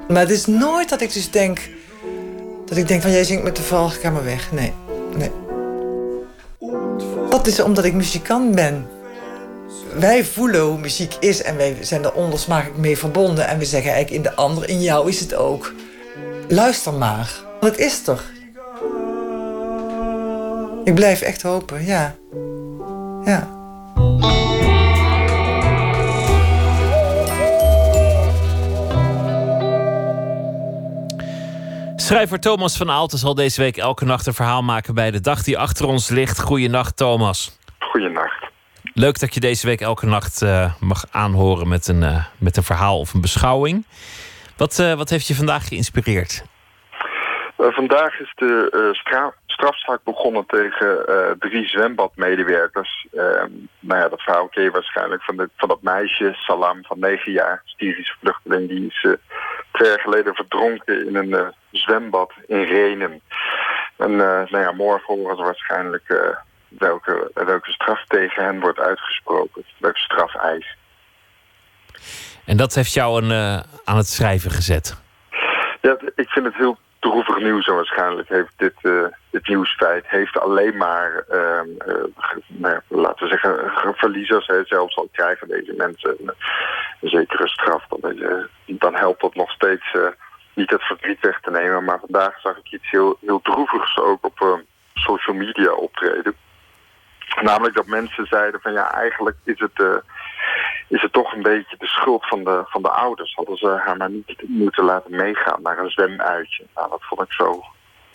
Maar het is nooit dat ik dus denk... dat ik denk van jij zingt met de val, ga maar weg. Nee, nee. Dat is omdat ik muzikant ben. Wij voelen hoe muziek is en wij zijn er onlosmakelijk mee verbonden. En we zeggen eigenlijk in de ander, in jou is het ook. Luister maar, want het is er. Ik blijf echt hopen, ja. Ja. Schrijver Thomas van Aalten zal deze week elke nacht een verhaal maken bij de dag die achter ons ligt. Goeienacht, Thomas. Goeienacht. Leuk dat je deze week elke nacht uh, mag aanhoren met een, uh, met een verhaal of een beschouwing. Wat, uh, wat heeft je vandaag geïnspireerd? Vandaag is de stra strafzaak begonnen tegen drie zwembadmedewerkers. Ehm, nou ja, dat verhaal ken je waarschijnlijk van, de, van dat meisje, Salam, van negen jaar, Syrische vluchteling. Die is twee jaar geleden verdronken in een zwembad in Renen. En nou ja, morgen horen we waarschijnlijk welke, welke straf tegen hen wordt uitgesproken. Welke straf eist. En dat heeft jou een, uh, aan het schrijven gezet? Ja, ik vind het heel droevig nieuws. En waarschijnlijk heeft dit, uh, dit nieuwsfeit heeft alleen maar, uh, nou, laten we zeggen, verliezers. Hè. Zelfs al krijgen deze mensen een, zekere straf. Dan, dan helpt dat nog steeds niet het verdriet weg te nemen. Maar vandaag zag ik iets heel, heel droevigs ook op social media optreden. Namelijk dat mensen zeiden van ja, eigenlijk is het, uh, is het toch een beetje de schuld van de, van de ouders. Hadden ze haar maar niet moeten laten meegaan naar een zwemuitje. Nou, dat vond ik zo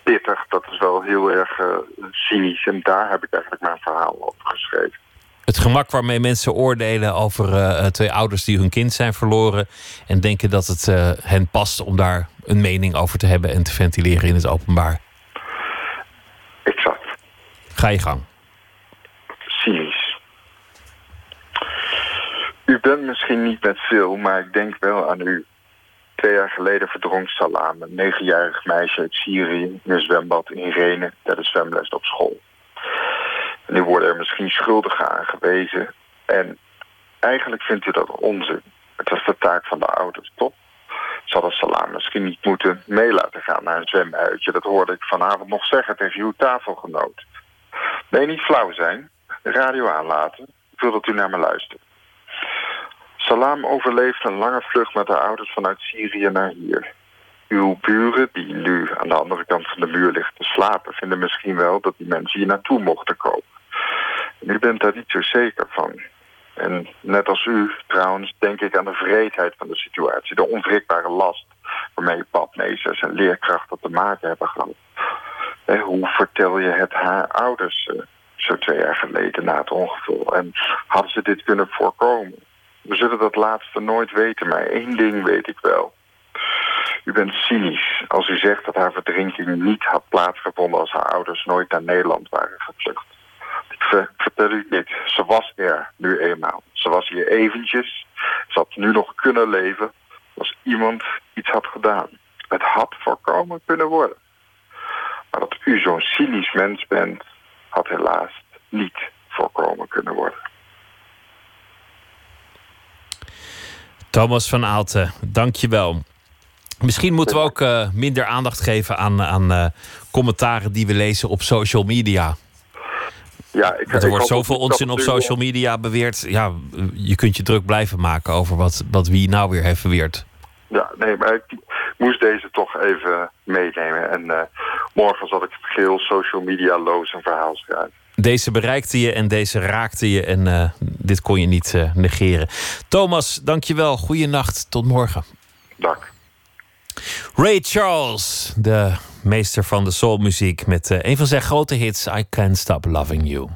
pittig. Dat is wel heel erg uh, cynisch. En daar heb ik eigenlijk mijn verhaal over geschreven. Het gemak waarmee mensen oordelen over uh, twee ouders die hun kind zijn verloren. En denken dat het hen past om daar een mening over te hebben en te ventileren in het openbaar. Exact. Ga je gang. Cynisch. U bent misschien niet met veel, maar ik denk wel aan u. Twee jaar geleden verdronk Salam, een negenjarig meisje uit Syrië... in een zwembad in Renen tijdens zwemles op school. Nu worden er misschien schuldigen aangewezen. En eigenlijk vindt u dat onzin. Het was de taak van de ouders, toch? Ze hadden Salam misschien niet moeten mee laten gaan naar een zwemuitje. Dat hoorde ik vanavond nog zeggen tegen uw tafelgenoot. Nee, niet flauw zijn radio aanlaten. Ik wil dat u naar me luistert. Salam overleeft een lange vlucht met haar ouders vanuit Syrië naar hier. Uw buren, die nu aan de andere kant van de muur liggen te slapen... vinden misschien wel dat die mensen hier naartoe mochten komen. En u bent daar niet zo zeker van. En net als u trouwens denk ik aan de vreedheid van de situatie. De onwrikbare last waarmee badmeesters en leerkrachten te maken hebben gehad. Hoe vertel je het haar ouders zo twee jaar geleden na het ongeval. En hadden ze dit kunnen voorkomen? We zullen dat laatste nooit weten, maar één ding weet ik wel. U bent cynisch als u zegt dat haar verdrinking niet had plaatsgevonden als haar ouders nooit naar Nederland waren gevlucht. Ik vertel u dit, ze was er nu eenmaal. Ze was hier eventjes, ze had nu nog kunnen leven als iemand iets had gedaan. Het had voorkomen kunnen worden. Maar dat u zo'n cynisch mens bent, had helaas niet voorkomen kunnen worden. Thomas van Aalten, dank je wel. Misschien moeten we ook uh, minder aandacht geven aan, aan uh, commentaren die we lezen op social media. Ja, ik, er wordt zoveel onzin op social media beweerd. Ja, je kunt je druk blijven maken over wat, wat wie nou weer heeft beweerd. Ja, nee, maar ik moest deze toch even meenemen. En uh, morgen zal ik het geheel social media-loos een verhaal schrijven. Deze bereikte je en deze raakte je en uh, dit kon je niet uh, negeren. Thomas, dankjewel. Goeienacht. Tot morgen. Dank. Ray Charles, de meester van de soulmuziek... met uh, een van zijn grote hits, I Can't Stop Loving You.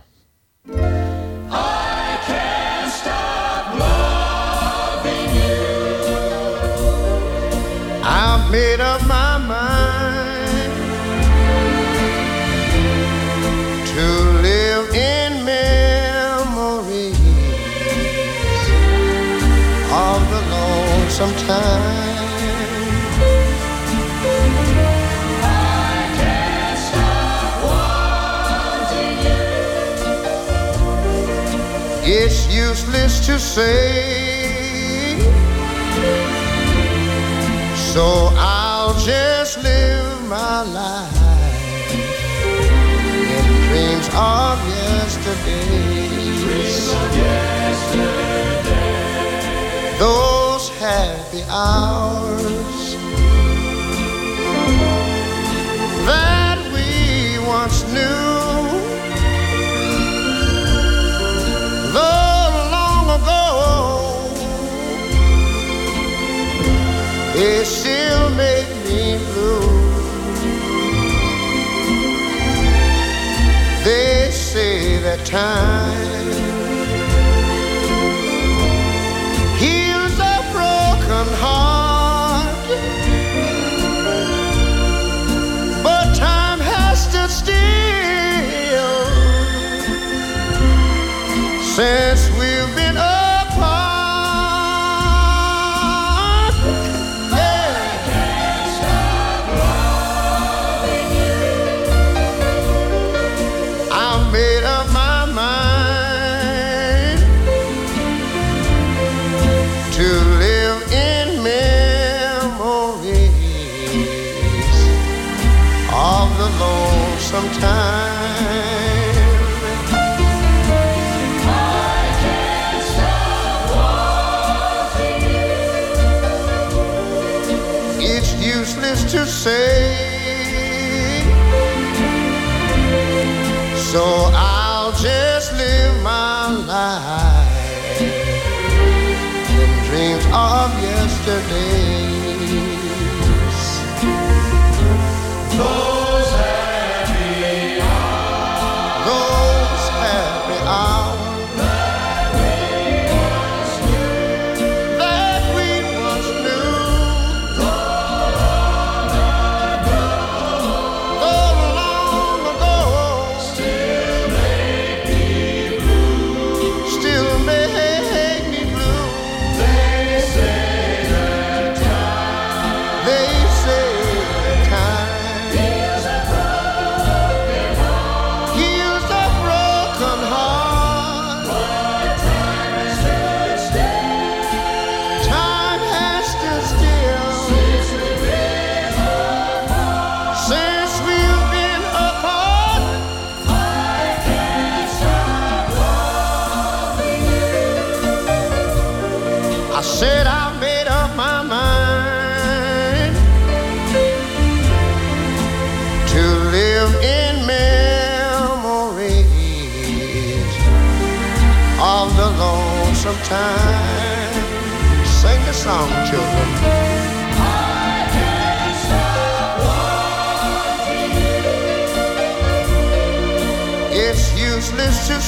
I've made up my mind to live in memories of the lonesome time. It's useless to say. So my life in dreams of yesterday. Dreams of yesterday. Those happy hours that time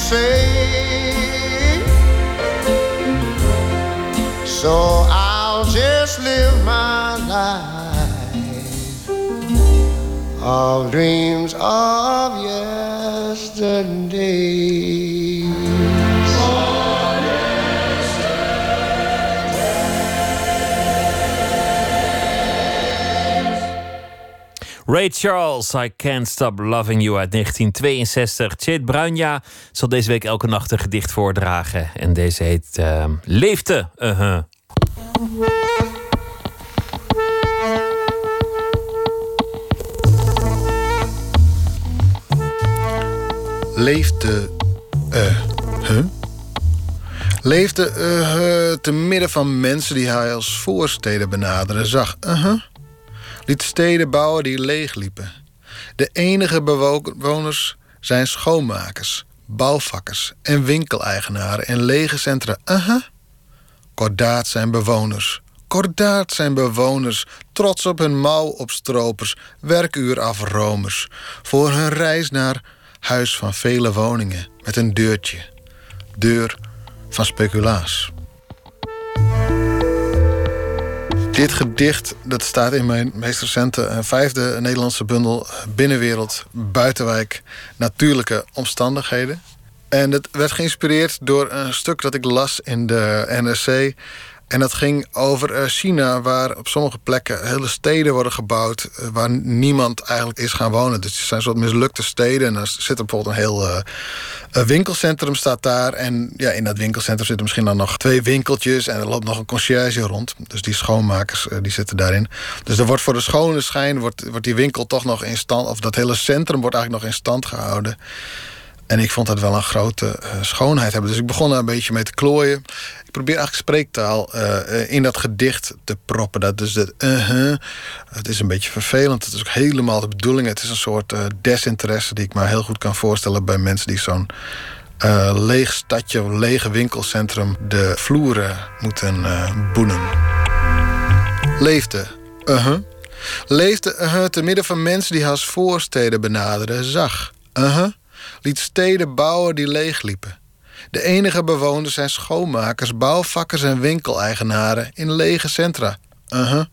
say. So I'll just live my life of dreams of Ray Charles, I Can't Stop Loving You uit 1962. Chet Bruinja zal deze week elke nacht een gedicht voordragen. En deze heet uh, Leefte. Uh-huh. Leefde. eh. huh? Leefde eh, te midden van mensen die hij als voorsteden benaderen zag. Uh-huh. Liet steden bouwen die leegliepen. De enige bewoners zijn schoonmakers, bouwvakkers en winkeleigenaren in lege centra. Kordaat zijn bewoners. Kordaat zijn bewoners, trots op hun mouwopstropers, werkuur afromers, voor hun reis naar huis van vele woningen met een deurtje. Deur van speculaas. Dit gedicht dat staat in mijn meest recente vijfde Nederlandse bundel eh, Binnenwereld, Buitenwijk, Natuurlijke Omstandigheden. En het werd geïnspireerd door een stuk dat ik las in de NRC En dat ging over eh, China, waar op sommige plekken hele steden worden gebouwd... eh, waar niemand eigenlijk is gaan wonen. Dus het zijn soort mislukte steden. En dan zit er bijvoorbeeld een heel eh, winkelcentrum staat daar. En ja, in dat winkelcentrum zitten misschien dan nog twee winkeltjes... en er loopt nog een conciërge rond. Dus die schoonmakers die zitten daarin. Dus er wordt voor de schone schijn... wordt, wordt die winkel toch nog in stand... of dat hele centrum wordt eigenlijk nog in stand gehouden... En ik vond dat wel een grote schoonheid hebben. Dus ik begon daar een beetje mee te klooien. Ik probeer eigenlijk spreektaal eh, eh, in dat gedicht te proppen. Dat is het uh-huh. Het is een beetje vervelend. Het is ook helemaal de bedoeling. Het is een soort eh, desinteresse die ik me heel goed kan voorstellen... bij mensen die zo'n eh, leeg stadje of lege winkelcentrum... de vloeren moeten boenen. Leefde. Uh-huh. Leefde uh-huh, te midden van mensen die als voorsteden benaderen. Zag. Uh-huh liet steden bouwen die leegliepen. De enige bewoners zijn schoonmakers, bouwvakkers en winkeleigenaren in lege centra. Uh-huh.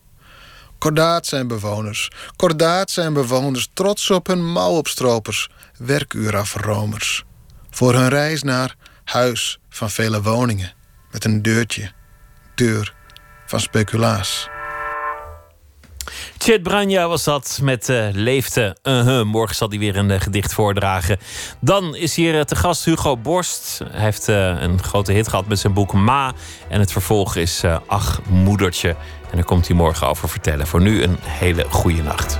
Kordaat zijn bewoners. Kordaat zijn bewoners trots op hun mouwopstropers, werkuurafromers. Voor hun reis naar huis van vele woningen. Met een deurtje, deur van speculaas. Chet Branja was dat met uh, Leefte. Uh-huh. Morgen zal hij weer een uh, gedicht voordragen. Dan is hier uh, te gast Hugo Borst. Hij heeft een grote hit gehad met zijn boek Ma. En het vervolg is Ach, moedertje. En daar komt hij morgen over vertellen. Voor nu een hele goede nacht.